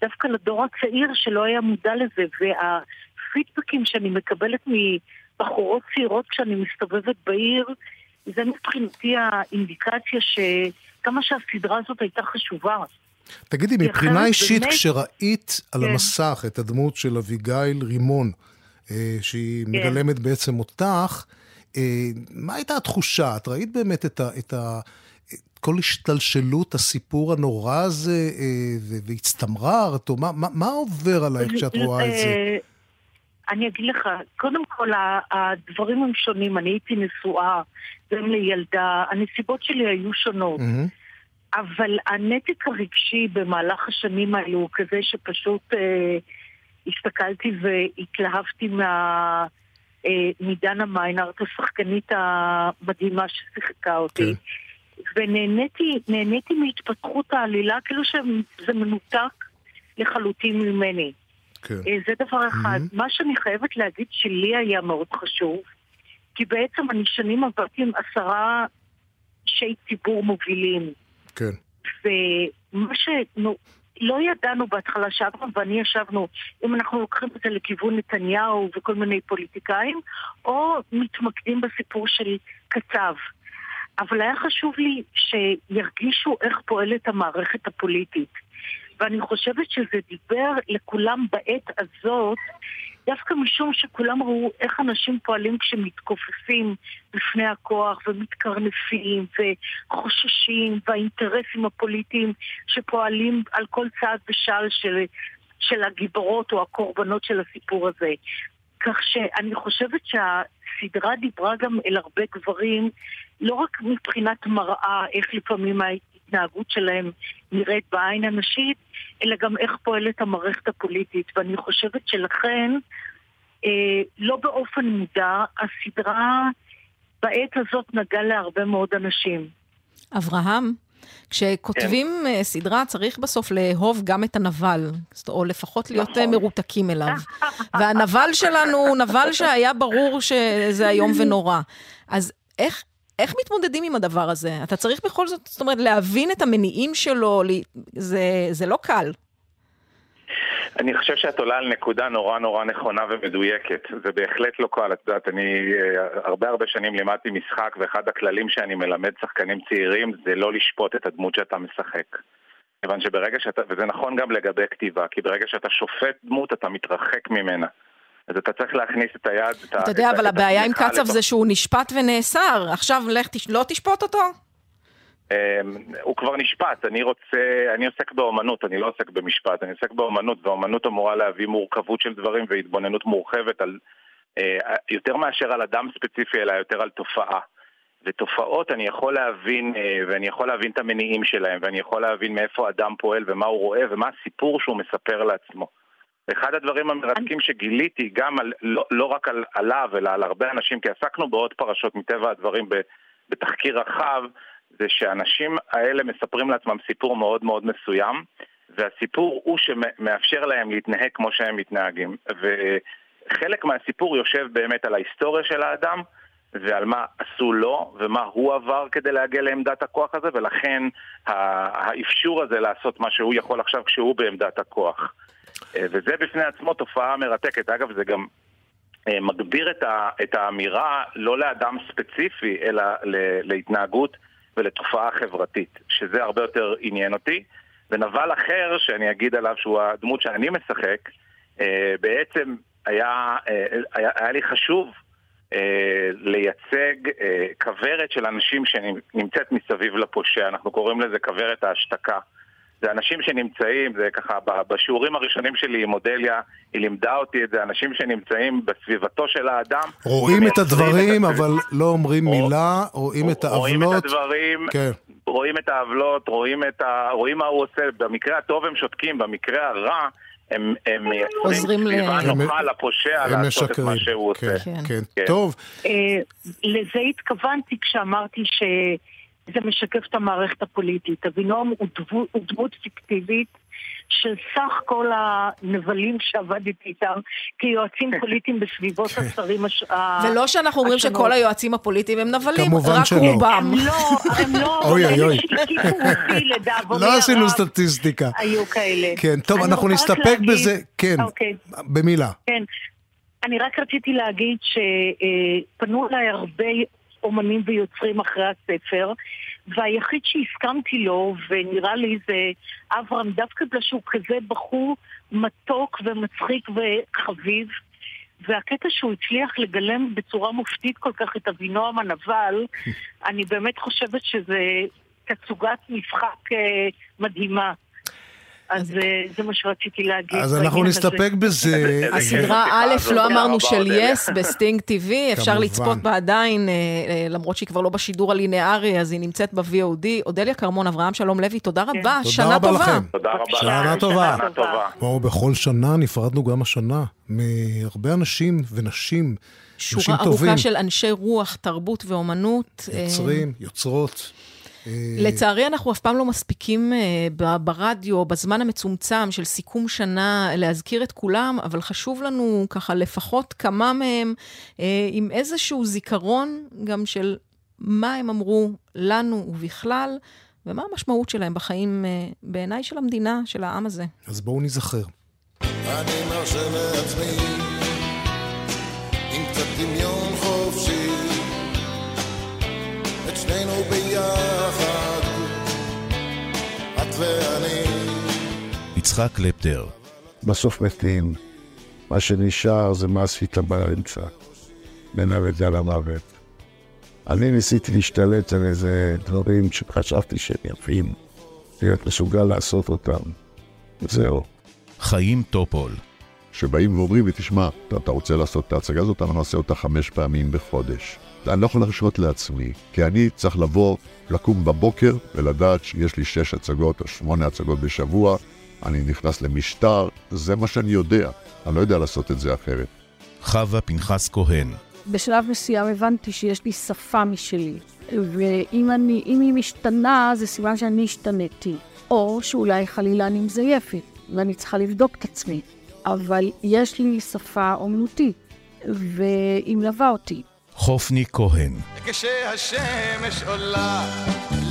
דווקא לדור הצעיר שלא היה מודע לזה, והפידבקים שאני מקבלת מבחורות צעירות כשאני מסתובבת בעיר, זה מבחינתי האינדיקציה שכמה שהסדרה הזאת הייתה חשובה. תגידי, מבחינה אישית, באמת- כשראית על כן. המסך את הדמות של אביגיל רימון, אה, שהיא כן. מגלמת בעצם אותך, אה, מה הייתה התחושה? את ראית באמת את ה... את ה... את כל השתלשלות הסיפור הנורא הזה, אה, והצטמררת, או מה, מה, מה עובר עלייך כשאת רואה את זה? אה, אני אגיד לך, קודם כל הדברים הם שונים, אני הייתי נשואה, גם לילדה, הנסיבות שלי היו שונות. מהמם. אבל הנתק הרגשי במהלך השנים האלו הוא כזה שפשוט אה, הסתכלתי והתלהבתי מה... אה, מדנה מיינארט, השחקנית המדהימה ששיחקה אותי. ונהניתי נהניתי מהתפתחות העלילה, כאילו שזה מנותק לחלוטין ממני. כן. אה, זה דבר אחד. מה שאני חייבת להגיד שלי היה מאוד חשוב, כי בעצם אני שנים עבדתי עם עשרה אישי ציבור מובילים. כן. ומה שלא לא ידענו בהתחלה, שאברהם ואני ישבנו, אם אנחנו לוקחים את זה לכיוון נתניהו וכל מיני פוליטיקאים, או מתמקדים בסיפור של קצב. אבל היה חשוב לי שירגישו איך פועלת המערכת הפוליטית. ואני חושבת שזה דיבר לכולם בעת הזאת, דווקא משום שכולם ראו איך אנשים פועלים כשמתכופפים בפני הכוח ומתקרנפים וחוששים, והאינטרסים הפוליטיים שפועלים על כל צעד ושעל של, של הגיבורות או הקורבנות של הסיפור הזה. כך שאני חושבת שהסדרה דיברה גם אל הרבה גברים, לא רק מבחינת מראה, איך לפעמים ההתנהגות שלהם נראית בעין הנשית, אלא גם איך פועלת המערכת הפוליטית. ואני חושבת שלכן, אה, לא באופן מודע, הסדרה בעת הזאת נגעה להרבה מאוד אנשים. אברהם, כשכותבים כן. סדרה צריך בסוף לאהוב גם את הנבל, או לפחות להיות נכון. מרותקים אליו. והנבל שלנו הוא נבל שהיה ברור שזה איום ונורא. אז איך, איך מתמודדים עם הדבר הזה? אתה צריך בכל זאת, זאת אומרת, להבין את המניעים שלו, זה, זה לא קל. אני חושב שאת עולה על נקודה נורא נורא נכונה ומדויקת. זה בהחלט לא קל. את יודעת, אני הרבה הרבה שנים לימדתי משחק, ואחד הכללים שאני מלמד שחקנים צעירים זה לא לשפוט את הדמות שאתה משחק. כיוון שברגע שאתה, וזה נכון גם לגבי כתיבה, כי ברגע שאתה שופט דמות אתה מתרחק ממנה. אז אתה צריך להכניס את היד, את אתה יודע, אבל הבעיה עם קצב זה שהוא נשפט ונאסר. עכשיו לך, לא תשפוט אותו? הוא כבר נשפט, אני רוצה, אני עוסק באומנות, אני לא עוסק במשפט, אני עוסק באומנות, ואומנות אמורה להביא מורכבות של דברים והתבוננות מורחבת על, יותר מאשר על אדם ספציפי, אלא יותר על תופעה. ותופעות אני יכול להבין, ואני יכול להבין את המניעים שלהם, ואני יכול להבין מאיפה אדם פועל ומה הוא רואה ומה הסיפור שהוא מספר לעצמו. אחד הדברים המרתקים שגיליתי, גם על, לא, לא רק על, עליו, אלא על הרבה אנשים, כי עסקנו בעוד פרשות מטבע הדברים בתחקיר רחב, זה שהאנשים האלה מספרים לעצמם סיפור מאוד מאוד מסוים, והסיפור הוא שמאפשר להם להתנהג כמו שהם מתנהגים. וחלק מהסיפור יושב באמת על ההיסטוריה של האדם, ועל מה עשו לו, ומה הוא עבר כדי להגיע לעמדת הכוח הזה, ולכן האפשור הזה לעשות מה שהוא יכול עכשיו כשהוא בעמדת הכוח. וזה בפני עצמו תופעה מרתקת. אגב, זה גם מגביר את האמירה לא לאדם ספציפי, אלא להתנהגות ולתופעה חברתית, שזה הרבה יותר עניין אותי. ונבל אחר, שאני אגיד עליו שהוא הדמות שאני משחק, בעצם היה, היה, היה לי חשוב אה, לייצג אה, כוורת של אנשים שנמצאת מסביב לפושע, אנחנו קוראים לזה כוורת ההשתקה. זה אנשים שנמצאים, זה ככה, בשיעורים הראשונים שלי עם אודליה, היא לימדה אותי את זה, אנשים שנמצאים בסביבתו של האדם. רואים את הדברים, את אבל לא אומרים מילה, רואים את העוולות. רואים את הדברים, כן. רואים את העוולות, רואים, ה... רואים מה הוא עושה, במקרה הטוב הם שותקים, במקרה הרע... הם, הם מייצרים סביבה נוחה לפושע לעשות את מה שהוא כן, עושה. כן, כן. כן. טוב. אה, לזה התכוונתי כשאמרתי ש... זה משקף את המערכת הפוליטית. אבינועם הוא, דמו, הוא דמות פיקטיבית של סך כל הנבלים שעבדתי איתם כיועצים פוליטיים בסביבות כן. השרים הש... ולא שאנחנו אומרים שכל היועצים הפוליטיים הם נבלים, כמובן רק שלא. רובם. הם לא, הם לא, [laughs] אוי, אוי, אוי. שהקיפו אותי לדאבוני לא עשינו הרב, סטטיסטיקה. היו כאלה. כן, טוב, אנחנו רק נסתפק להגיד- בזה, כן, אוקיי. במילה. כן. אני רק רציתי להגיד שפנו אליי הרבה אומנים ויוצרים אחרי הספר, והיחיד שהסכמתי לו, ונראה לי זה אברהם, דווקא בגלל שהוא כזה בחור מתוק ומצחיק וחביב, והקטע שהוא הצליח לגלם בצורה מופתית כל כך את אבינועם הנבל, [laughs] אני באמת חושבת שזה תצוגת משחק אה, מדהימה. אז אה, זה מה שרציתי להגיד. אז אנחנו. נסתפק בזה. [laughs] הסדרה [laughs] א', לא תודה אמרנו רבה, של. yes ב STING TV, [laughs] אפשר. לצפות בה עדיין, אה, אה, למרות שהיא כבר לא בשידור הלינארי, אז היא נמצאת ב-VOD. אודליה כרמון, אברהם שלום לוי, תודה רבה, תודה שנה רבה טובה. לכם. תודה רבה. שנה טובה. שנה טובה. כמו בכל שנה, נפרדנו גם השנה מהרבה אנשים ונשים, שורה אנשים טובים, ארוכה של אנשי רוח, תרבות ואומנות. יוצרים, יוצרות. אה, לצערי אנחנו אף פעם לא מספיקים אה, ברדיו, בזמן המצומצם של סיכום שנה, להזכיר את כולם, אבל חשוב לנו ככה לפחות כמה מהם אה, עם איזשהו זיכרון גם של מה הם אמרו לנו ובכלל, ומה המשמעות שלהם בחיים בעיניי של המדינה, של העם הזה. אז בואו ניזכר. אני מרשה לעצמי עם קצת דמיון חופשי שנינו ביחד את ואני יצחק קלפטר, בסוף מתים. מה שנשאר זה מה עשית באמצע, בין הלידה למוות. אני ניסיתי להשתלט על איזה דברים שחשבתי שהם יפים, להיות מסוגל לעשות אותם. וזהו. חיים טופול, שבאים ואומרים לי, תשמע, אתה, אתה רוצה לעשות את ההצגה הזאת, אנחנו נעשה אותה חמש פעמים בחודש. אני לא יכול להרשות לעצמי, כי אני צריך לבוא, לקום בבוקר ולדעת שיש לי שש הצגות או שמונה הצגות בשבוע, אני נכנס למשטר, זה מה שאני יודע. אני לא יודע לעשות את זה אחרת. חווה פנחס כהן, בשלב מסוים הבנתי שיש לי שפה משלי, ואם אני, אם היא משתנה, זה סימן שאני השתניתי. או שאולי חלילה אני מזייפת, ואני צריכה לבדוק את עצמי. אבל יש לי שפה אומנותית, והיא מלווה אותי. חופני כהן, כשהשמש עולה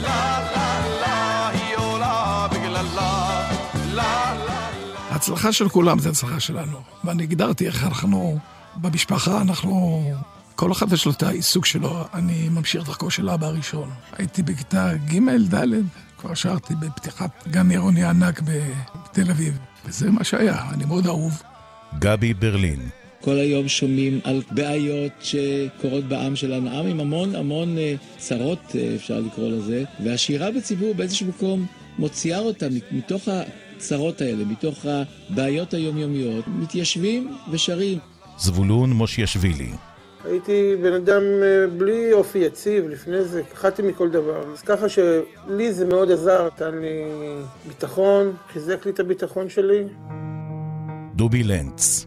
לה לה לה היא עולה בגללה לה לה ההצלחה של כולם זה הצלחה שלנו. ואני הגדרתי איך אנחנו, במשפחה אנחנו, כל אחד יש לו את העיסוק שלו. אני ממשיך דרכו של אבא הראשון. הייתי בכיתה ג', ד', כבר שרתי בפתיחת גן עירוני ענק בתל אביב. וזה מה שהיה, אני מאוד אהוב. גבי ברלין, כל היום שומעים על בעיות שקורות בעם שלנו, עם עם המון המון אה, צרות, אה, אפשר לקרוא לזה, והשירה בציבור באיזשהו מקום מוציאה אותם מתוך הצרות האלה, מתוך הבעיות היומיומיות, מתיישבים ושרים. זבולון מושיאשוילי, הייתי בן אדם אה, בלי אופי יציב לפני זה, פחדתי מכל דבר. אז ככה שלי זה מאוד עזר, נתן לי ביטחון, חיזק לי את הביטחון שלי. דובי לנץ,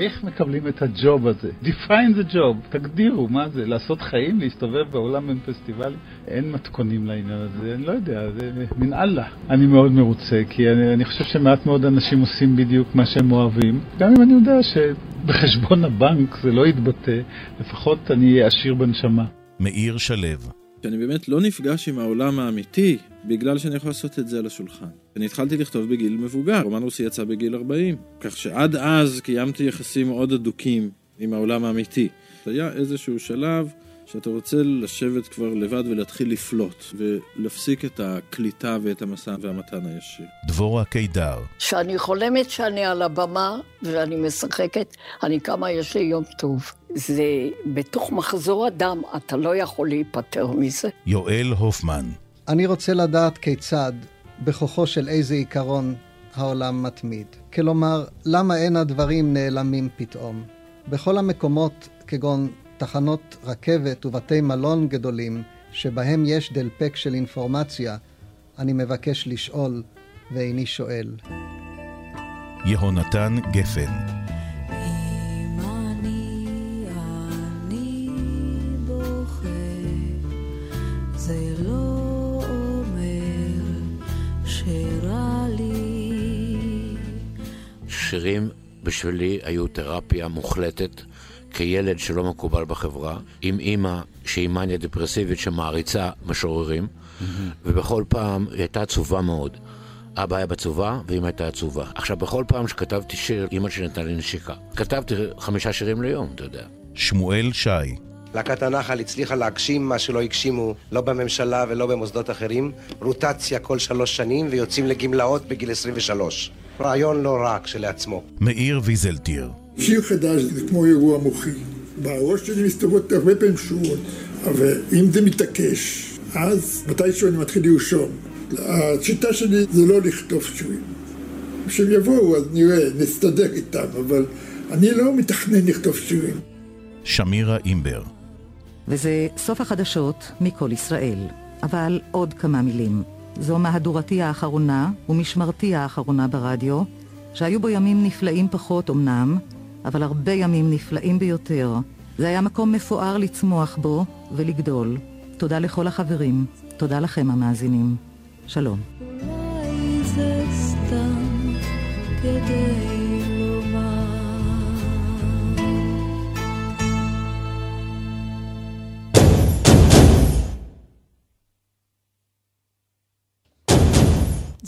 איך מקבלים את הג'וב הזה? define the job, תגדירו מה זה, לעשות חיים, להסתובב בעולם בין פסטיבלים? אין מתכונים לעניין הזה, אני לא יודע, זה מן אללה. אני מאוד מרוצה, כי אני, אני חושב שמעט מאוד אנשים עושים בדיוק מה שהם אוהבים, גם אם אני יודע שבחשבון הבנק זה לא יתבטא, לפחות אני אהיה עשיר בנשמה. מאיר שלו, שאני באמת לא נפגש עם העולם האמיתי בגלל שאני יכול לעשות את זה על השולחן. אני התחלתי לכתוב בגיל מבוגר, רומן רוסי יצא בגיל 40, כך שעד אז קיימתי יחסים מאוד הדוקים עם העולם האמיתי. היה איזשהו שלב שאתה רוצה לשבת כבר לבד ולהתחיל לפלוט, ולהפסיק את הקליטה ואת המשא והמתן הישיר. דבורה קידר, כשאני חולמת שאני על הבמה ואני משחקת, אני קמה, יש לי יום טוב. זה בתוך מחזור הדם, אתה לא יכול להיפטר מזה. יואל הופמן, אני רוצה לדעת כיצד, בכוחו של איזה עיקרון, העולם מתמיד. כלומר, למה אין הדברים נעלמים פתאום? בכל המקומות, כגון תחנות רכבת ובתי מלון גדולים, שבהם יש דלפק של אינפורמציה, אני מבקש לשאול, ואיני שואל. יהונתן גפן, לא. שירים בשבילי היו תרפיה מוחלטת כילד שלא מקובל בחברה, עם אימא שהיא מניה דיפרסיבית שמעריצה משוררים, ובכל פעם היא הייתה עצובה מאוד. אבא היה בצובה ואמא הייתה עצובה. עכשיו, בכל פעם שכתבתי שיר, אמא שלי נתנה לי נשיקה. כתבתי חמישה שירים ליום, אתה יודע. שמואל שי, להקת הנחל הצליחה להגשים מה שלא הגשימו לא בממשלה ולא במוסדות אחרים, רוטציה כל שלוש שנים ויוצאים לגמלאות בגיל 23. רעיון לא רע כשלעצמו. מאיר ויזלטיר, שיר חדש זה כמו אירוע מוחי. בראש שלי מסתובבות הרבה פעמים שורות, אבל אם זה מתעקש, אז מתישהו אני מתחיל לרשום. השיטה שלי זה לא לכתוב שירים. כשהם יבואו אז נראה, נסתדר איתם, אבל אני לא מתכנן לכתוב שירים. שמירה אימבר, וזה סוף החדשות מכל ישראל. אבל עוד כמה מילים. זו מהדורתי האחרונה ומשמרתי האחרונה ברדיו, שהיו בו ימים נפלאים פחות אמנם, אבל הרבה ימים נפלאים ביותר. זה היה מקום מפואר לצמוח בו ולגדול. תודה לכל החברים, תודה לכם המאזינים. שלום. אולי זה סתם כדי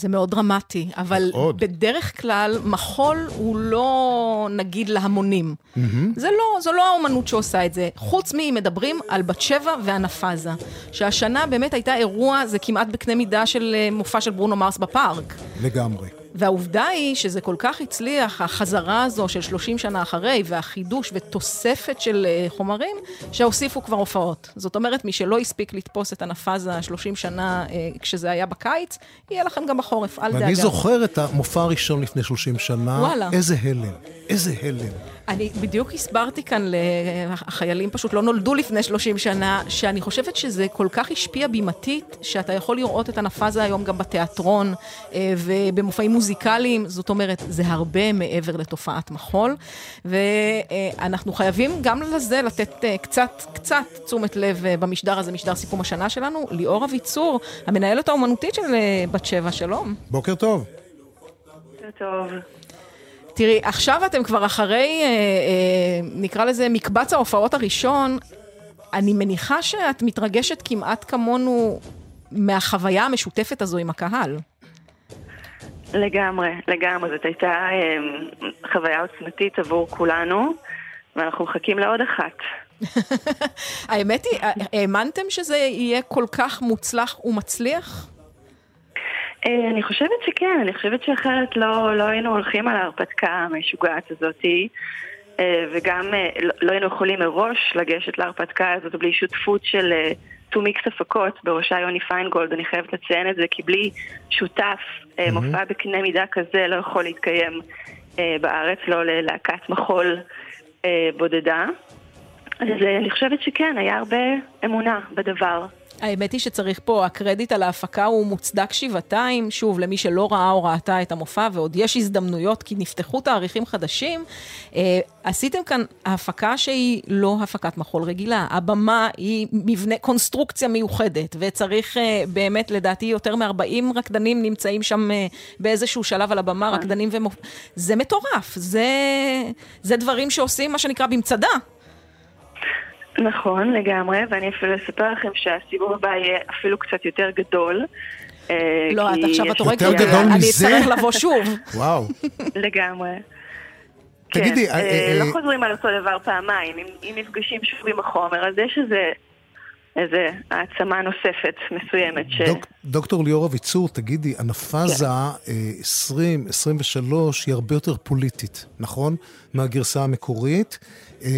זה מאוד דרמטי, אבל מאוד. בדרך כלל מחול הוא לא נגיד להמונים. מהמם. זה לא, זו לא האומנות שעושה את זה. חוץ מאם מדברים על בת שבע והנפאזה. שהשנה באמת הייתה אירוע, זה כמעט בקנה מידה של אה, מופע של ברונו מרס בפארק. לגמרי. והעובדה היא שזה כל כך הצליח, החזרה הזו של 30 שנה אחרי, והחידוש ותוספת של אה, חומרים, שהוסיפו כבר הופעות. זאת אומרת, מי שלא הספיק לתפוס את הנפאזה 30 שנה אה, כשזה היה בקיץ, יהיה לכם גם בחורף, אל דאגה. ואני זוכר את המופע הראשון לפני 30 שנה. וואלה. איזה הלם, איזה הלם. אני בדיוק הסברתי כאן, החיילים פשוט לא נולדו לפני 30 שנה, שאני חושבת שזה כל כך השפיע בימתית, שאתה יכול לראות את הנפאזה היום גם בתיאטרון אה, ובמופעים מוזיקליים, זאת אומרת, זה הרבה מעבר לתופעת מחול, ואנחנו חייבים גם לזה לתת אה, קצת, קצת תשומת לב אה, במשדר הזה, משדר סיכום השנה שלנו. ליאור אביצור, המנהלת האומנותית של בת שבע, שלום. בוקר טוב. בוקר טוב. תראי, עכשיו אתם כבר אחרי, אה, אה, נקרא לזה מקבץ ההופעות הראשון, אני מניחה שאת מתרגשת כמעט כמונו מהחוויה המשותפת הזו עם הקהל. לגמרי, לגמרי. זאת הייתה אה, חוויה עוצמתית עבור כולנו, ואנחנו מחכים לעוד אחת. [laughs] האמת היא, אה, האמנתם שזה יהיה כל כך מוצלח ומצליח? אה, אני חושבת שכן, אני חושבת שאחרת לא, לא היינו הולכים על ההרפתקה המשוגעת הזאתי, אה, וגם אה, לא- לא היינו יכולים מראש לגשת להרפתקה הזאת בלי שותפות של טו-מיקס הפקות, בראשה יוני פיינגולד, אני חייבת לציין את זה, כי בלי שותף, מהמם. מופע בקנה מידה כזה לא יכול להתקיים בארץ, לא ללהקת מחול בודדה. אז אני חושבת שכן, היה הרבה אמונה בדבר. האמת היא שצריך פה, הקרדיט על ההפקה הוא מוצדק שבעתיים, שוב, למי שלא ראה או ראתה את המופע, ועוד יש הזדמנויות, כי נפתחו תאריכים חדשים. אה, עשיתם כאן הפקה שהיא לא הפקת מחול רגילה. הבמה היא מבנה, קונסטרוקציה מיוחדת, וצריך אה, באמת, לדעתי, יותר מ-40 רקדנים נמצאים שם אה, באיזשהו שלב על הבמה, רקדנים ומופ... זה מטורף, זה, זה דברים שעושים, מה שנקרא, במצדה. נכון, לגמרי, ואני אפילו אספר לכם שהסיבוב הבא יהיה אפילו קצת יותר גדול. אה, לא, את עכשיו, את הורגת אותי, אני אצטרך לבוא שוב. [laughs] וואו. לגמרי. תגידי, כן, אה, אה, לא חוזרים על אותו דבר פעמיים, אם נפגשים שוב עם החומר, אז יש איזה איזה העצמה נוספת מסוימת. ש... דוק, דוקטור ליאור אביצור, תגידי, הנפאזה כן. 2023 היא הרבה יותר פוליטית, נכון? מהגרסה המקורית. אה,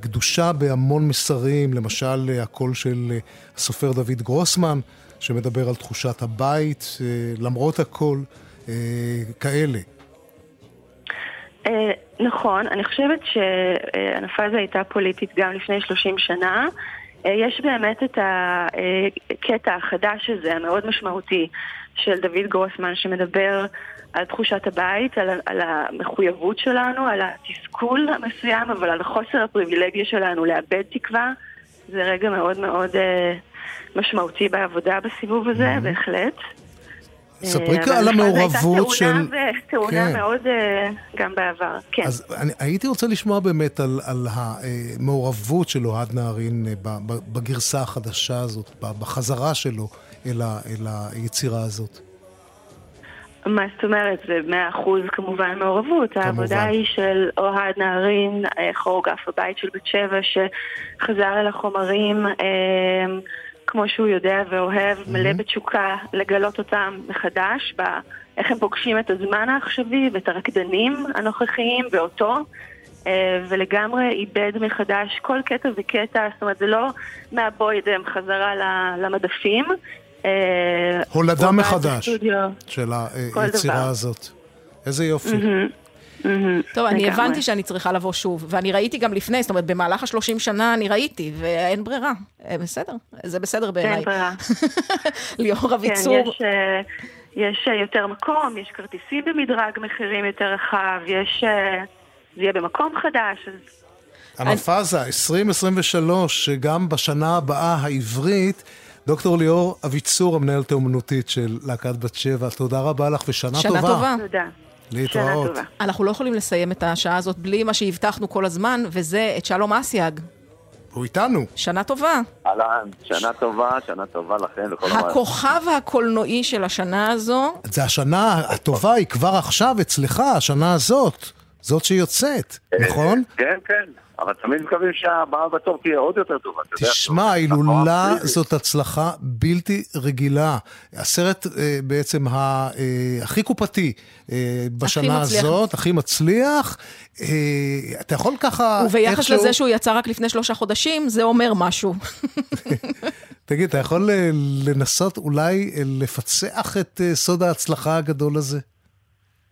גדושה בהמון מסרים, למשל אה, הקול של אה, הסופר דוד גרוסמן, שמדבר על תחושת הבית, למרות הכל, כאלה. נכון, אני חושבת שהנפאזה הייתה פוליטית גם לפני 30 שנה. יש באמת את הקטע החדש הזה, המאוד משמעותי, של דוד גרוסמן, שמדבר על תחושת הבית, על, על המחויבות שלנו, על התסכול המסוים, אבל על חוסר הפריבילגיה שלנו לאבד תקווה. זה רגע מאוד מאוד אה, משמעותי בעבודה בסיבוב הזה, mm-hmm. בהחלט. ספרי כאן על המעורבות של... אבל הייתה תאונה כן. מאוד אה, גם בעבר, כן. אז אני, הייתי רוצה לשמוע באמת על, על המעורבות של אוהד נהרין אה, בגרסה החדשה הזאת, בחזרה שלו אל, ה, אל היצירה הזאת. מה זאת אומרת? זה מאה אחוז כמובן מעורבות. כמובן. העבודה היא של אוהד נהרין, אה, כוריאוגרף הבית של בת שבע, שחזר אל החומרים אה, כמו שהוא יודע ואוהב, mm-hmm. מלא בתשוקה לגלות אותם מחדש, איך הם פוגשים את הזמן העכשווי ואת הרקדנים הנוכחיים ואותו. אה, ולגמרי איבד מחדש כל קטע וקטע, זאת אומרת זה לא מהבוידם חזרה למדפים, אה, הולדה מחדש של היצירה הזאת. איזה יופי. טוב, אני הבנתי שאני צריכה לבוא שוב, ואני ראיתי גם לפני, זאת אומרת, במהלך השלושים שנה אני ראיתי, ואין ברירה. אה, בסדר, זה בסדר בעיניי. אין ברירה. [laughs] ליאור אביצור. כן, יש יותר מקום, יש כרטיסים במדרג מחירים יותר רחב, יש... זה יהיה במקום חדש, אז... המפאזה 2023, שגם בשנה הבאה העברית דוקטור ליאור אביצור, המנהלת האומנותית של להקת בת שבע, תודה רבה לך ושנה שנה טובה. שנה טובה. תודה. להתראות. אנחנו לא יכולים לסיים את השעה הזאת בלי מה שהבטחנו כל הזמן, וזה את שלום אסיאג. הוא איתנו. שנה טובה. אהלן, שנה טובה, שנה טובה לכם וכל המערכת. הכוכב הקולנועי של השנה הזו. זה השנה הטובה, היא כבר עכשיו אצלך, השנה הזאת. זאת שיוצאת, אה, נכון? כן, כן. אבל תמיד מקווים שהבאה בתור תהיה עוד יותר טובה. תשמע, ההילולה זאת הצלחה בלתי רגילה. הסרט אה, בעצם ה, אה, הכי קופתי אה, בשנה הזאת, הכי מצליח. אה, אתה יכול ככה וביחס איכשהו... לזה שהוא יצא רק לפני שלושה חודשים, זה אומר משהו. [laughs] תגיד, אתה יכול לנסות אולי לפצח את סוד ההצלחה הגדול הזה?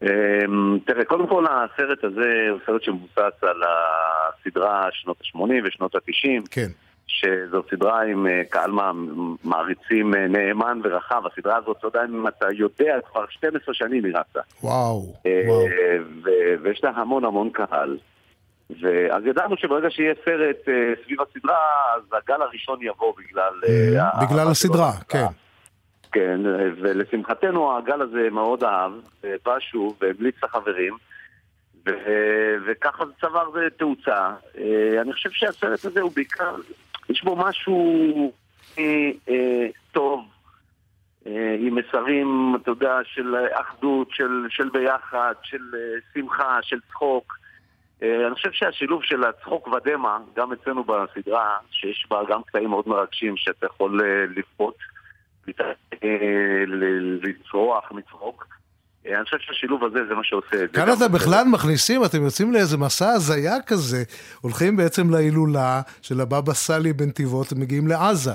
אמ, תראה, קודם כל הסרט הזה הוא סרט שמבוסס על הסדרה שנות ה-80 ושנות ה-90. כן. שזו סדרה עם אה, קהל מעריצים אה, נאמן ורחב. הסדרה הזאת, אתה יודע אם אתה יודע, כבר 12 שנים היא רצה. וואו, אה, וואו. ויש לה המון המון קהל. ואז ידענו שברגע שיהיה סרט סביב הסדרה, אז הגל הראשון יבוא בגלל... בגלל הסדרה, כן. כן, ולשמחתנו הגל הזה מאוד אהב, בא שוב והמליץ לחברים, ו- וככה זה צבר תאוצה. אה, אני חושב שהסרט הזה הוא בעיקר, יש בו משהו אה, אה, טוב, עם מסרים, אתה יודע, של אחדות, של, של ביחד, של שמחה, של צחוק. אני חושב שהשילוב של הצחוק ודמע, גם אצלנו בסדרה, שיש בה גם קטעים מאוד מרגשים שאתה יכול לבכות. לצרוח, מצחוק. אה, אני חושב שהשילוב הזה זה מה שעושה את זה. כאן אתם בכלל מכניסים, אתם יוצאים לאיזה מסע הזיה כזה, הולכים בעצם להילולה של הבבא סאלי בנתיבות ומגיעים לעזה.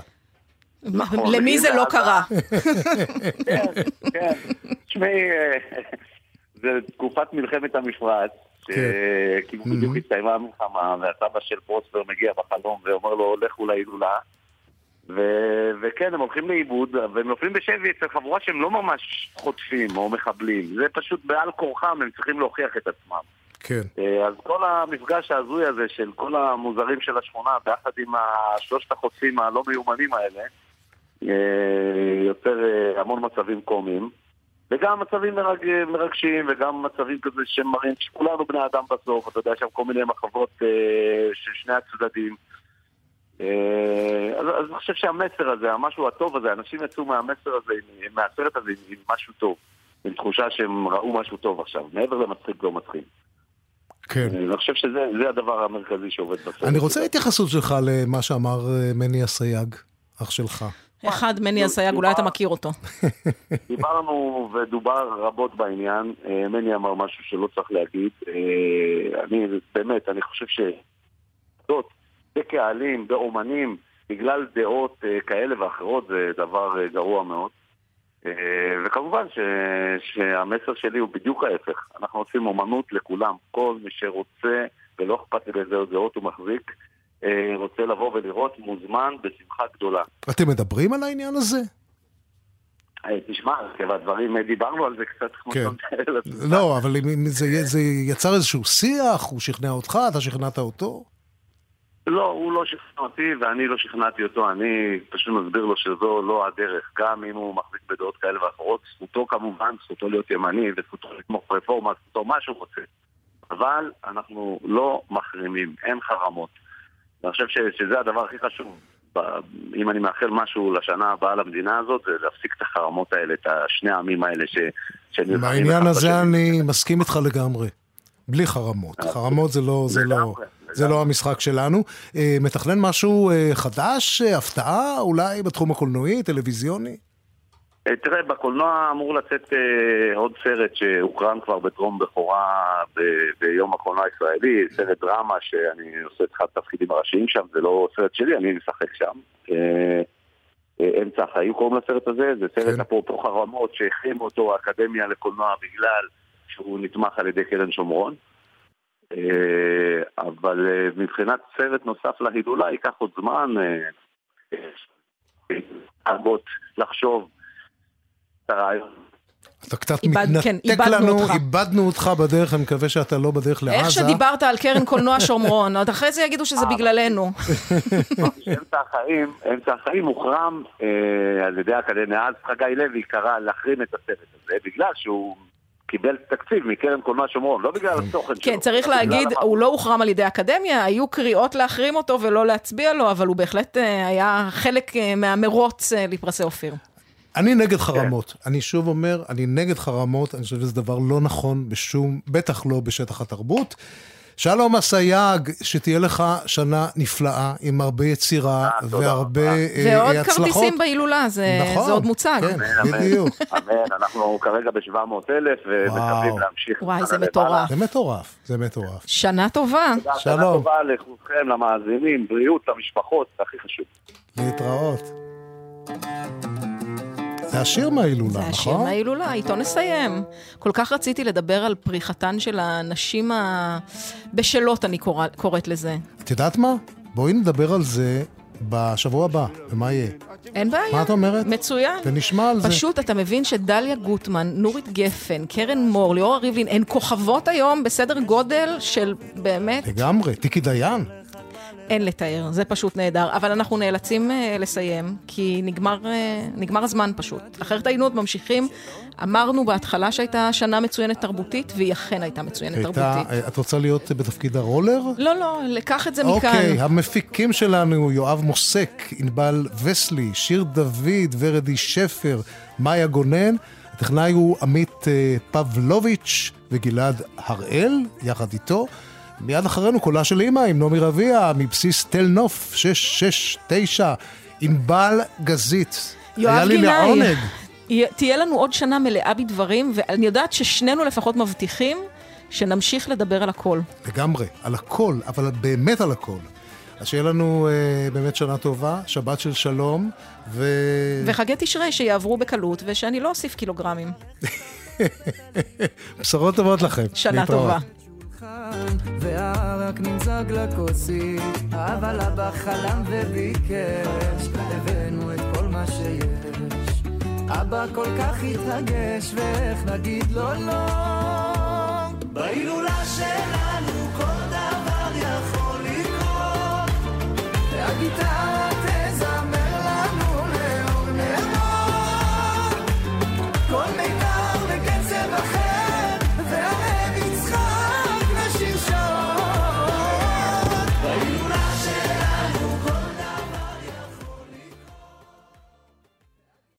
נכון, למי זה לא קרה? [laughs] כן, כן. תשמעי, אה, [laughs] זה תקופת מלחמת המפרץ, כן. כי בדיוק הסתיימה המלחמה, והסבא של פרוספר מגיע בחלום ואומר לו, לכו להילולה. ו- וכן, הם הולכים לאיבוד, והם נופלים בשבי אצל חבורה שהם לא ממש חוטפים או מחבלים. זה פשוט בעל כורחם, הם צריכים להוכיח את עצמם. כן. אה, אז כל המפגש ההזוי הזה של כל המוזרים של השכונה, ביחד עם שלושת החוטפים הלא מיומנים האלה, אה, יוצר אה, המון מצבים קומיים. וגם מצבים מרג... מרגשים, וגם מצבים כזה שמראים שכולנו בני אדם בסוף, אתה יודע, שם כל מיני מחוות של שני הצדדים. אה, אז, אז אני חושב שהמסר הזה, המשהו הטוב הזה, אנשים יצאו מהמסר הזה, מהסרט הזה עם משהו טוב, עם תחושה שהם ראו משהו טוב עכשיו, מעבר למצחיק לא מצחיק. כן. אני חושב שזה זה הדבר המרכזי שעובד בסרט. אני רוצה התייחסות שלך למה שאמר אה, מני אסייג, אח שלך. אחד, מני אסייג, אולי אתה מכיר אותו. [laughs] דיברנו ודובר רבות בעניין, אה, מני אמר משהו שלא צריך להגיד. אה, אני, באמת, אני חושב שדעות בקהלים, באומנים, בגלל דעות אה, כאלה ואחרות, זה דבר אה, גרוע מאוד. אה, וכמובן ש, שהמסר שלי הוא בדיוק ההפך. אנחנו עושים אומנות לכולם. כל מי שרוצה, ולא אכפת לי באיזה דעות הוא מחזיק, רוצה לבוא ולראות, מוזמן בשמחה גדולה. אתם מדברים על העניין הזה? תשמע, טבע הדברים, דיברנו על זה קצת כמו כן. לא, אבל זה זה יצר איזשהו שיח, הוא שכנע אותך, אתה שכנעת אותו? לא, הוא לא שכנע אותי ואני לא שכנעתי אותו, אני פשוט מסביר לו שזו לא הדרך. גם אם הוא מחזיק בדעות כאלה ואחרות, זכותו כמובן, זכותו להיות ימני וזכותו לתמוך רפורמה, זכותו מה שהוא רוצה. אבל אנחנו לא מחרימים, אין חרמות. ואני חושב ש- שזה הדבר הכי חשוב. ב- אם אני מאחל משהו לשנה הבאה למדינה הזאת, זה להפסיק את החרמות האלה, את השני העמים האלה ש... בעניין הזה. אני מסכים איתך לגמרי. בלי חרמות. חרמות זה לא, זה לא, זה לא המשחק שלנו. אה, מתכנן משהו אה, חדש, אה, הפתעה, אולי בתחום הקולנועי, טלוויזיוני? אה, תראה, בקולנוע אמור לצאת אה, עוד סרט שהוקרן כבר בטרום בכורה ב- ביום הקולנוע הישראלי, סרט דרמה שאני עושה את אחד התפקידים הראשיים שם, זה לא סרט שלי, אני משחק שם. אה, אה, אמצע החיים קוראים לסרט הזה, זה סרט אפרופו חרמות שהחרימו אותו האקדמיה לקולנוע בגלל שהוא נתמך על ידי קרן שומרון. אה, אבל אה, מבחינת סרט נוסף להילולה ייקח עוד זמן, אה, רבות לחשוב את הרעיון. אתה קצת איבד- כן, מתנתק איבדנו לנו, אותך. איבדנו אותך בדרך, אני מקווה שאתה לא בדרך לעזה. איך שדיברת על קרן קולנוע שומרון, עוד אחרי זה יגידו שזה בגללנו. אמצע החיים, אמצע החיים הוחרם אה, על ידי האקדמיה, אז חגי לוי קרא להחרים את הסרט הזה, בגלל שהוא קיבל תקציב מקרן קולנוע שומרון, לא בגלל התוכן שלו. כן, צריך להגיד, הוא לא הוחרם על ידי האקדמיה, היו קריאות להחרים אותו ולא להצביע לו, אבל הוא בהחלט אה, היה חלק אה, מהמרוץ אה, לפרסי אופיר. אני נגד חרמות. אני שוב אומר, אני נגד חרמות, אני חושב שזה דבר לא נכון בשום, בטח לא בשטח התרבות. שלום אסייג, שתהיה לך שנה נפלאה, עם הרבה יצירה והרבה אה, ועוד הצלחות. כרטיסים בהילולה, זה נכון, זה עוד מוצג. כן, אמן, בדיוק. אמן, אנחנו כרגע ב-700 אלף ומקווים להמשיך. וואי, זה. מטורף. זה מטורף, זה מטורף. שנה טובה. תודה, שנה טובה לכולכם, למאזינים, בריאות למשפחות, זה הכי חשוב. להתראות. זה השיר מההילולה, זה השיר נכון? מההילולה, איתו נסיים. כל כך רציתי לדבר על פריחתן של הנשים הבשלות, אני קורא- קוראת לזה. את יודעת מה? בואי נדבר על זה בשבוע הבא, ומה יהיה? אין בעיה. מה את אומרת? מצוין. ונשמע על זה. פשוט אתה מבין שדליה גוטמן, נורית גפן, קרן מור, ליאורה ריבלין, הן כוכבות היום בסדר גודל של באמת, לגמרי, טיקי דיין. אין לתאר, זה פשוט נהדר. אבל אנחנו נאלצים uh, לסיים, כי נגמר, uh, נגמר הזמן פשוט. אחרת היינו עוד ממשיכים. אמרנו בהתחלה שהייתה שנה מצוינת תרבותית, והיא אכן הייתה מצוינת הייתה, תרבותית. אה, את רוצה להיות בתפקיד הרולר? לא, לא, לקח את זה מכאן. אוקיי, המפיקים שלנו, יואב מוסק, ענבל וסלי, שיר דוד, ורדי שפר, מאיה גונן. הטכנאי הוא עמית פבלוביץ' וגלעד הראל, יחד איתו. מיד אחרינו קולה של אימא עם נעמי רביע, מבסיס תל נוף, 669, ענבל גזית. היה יואב לי גינאי, לעונג. יה- תהיה לנו עוד שנה מלאה בדברים, ואני יודעת ששנינו לפחות מבטיחים שנמשיך לדבר על הכל. לגמרי, על הכל, אבל באמת על הכל. אז שיהיה לנו אה, באמת שנה טובה, שבת של שלום, ו... וחגי תשרי שיעברו בקלות, ושאני לא אוסיף קילוגרמים. [laughs] בשורות טובות לכם. שנה להתראות. טובה. כאן, והרק נמזג לכוסי, אבל אבא חלם וביקש, הבאנו את כל מה שיש. אבא כל כך התרגש, ואיך נגיד לו לא? בהילולה שלנו כל דבר יכול לקרות, והגיטרה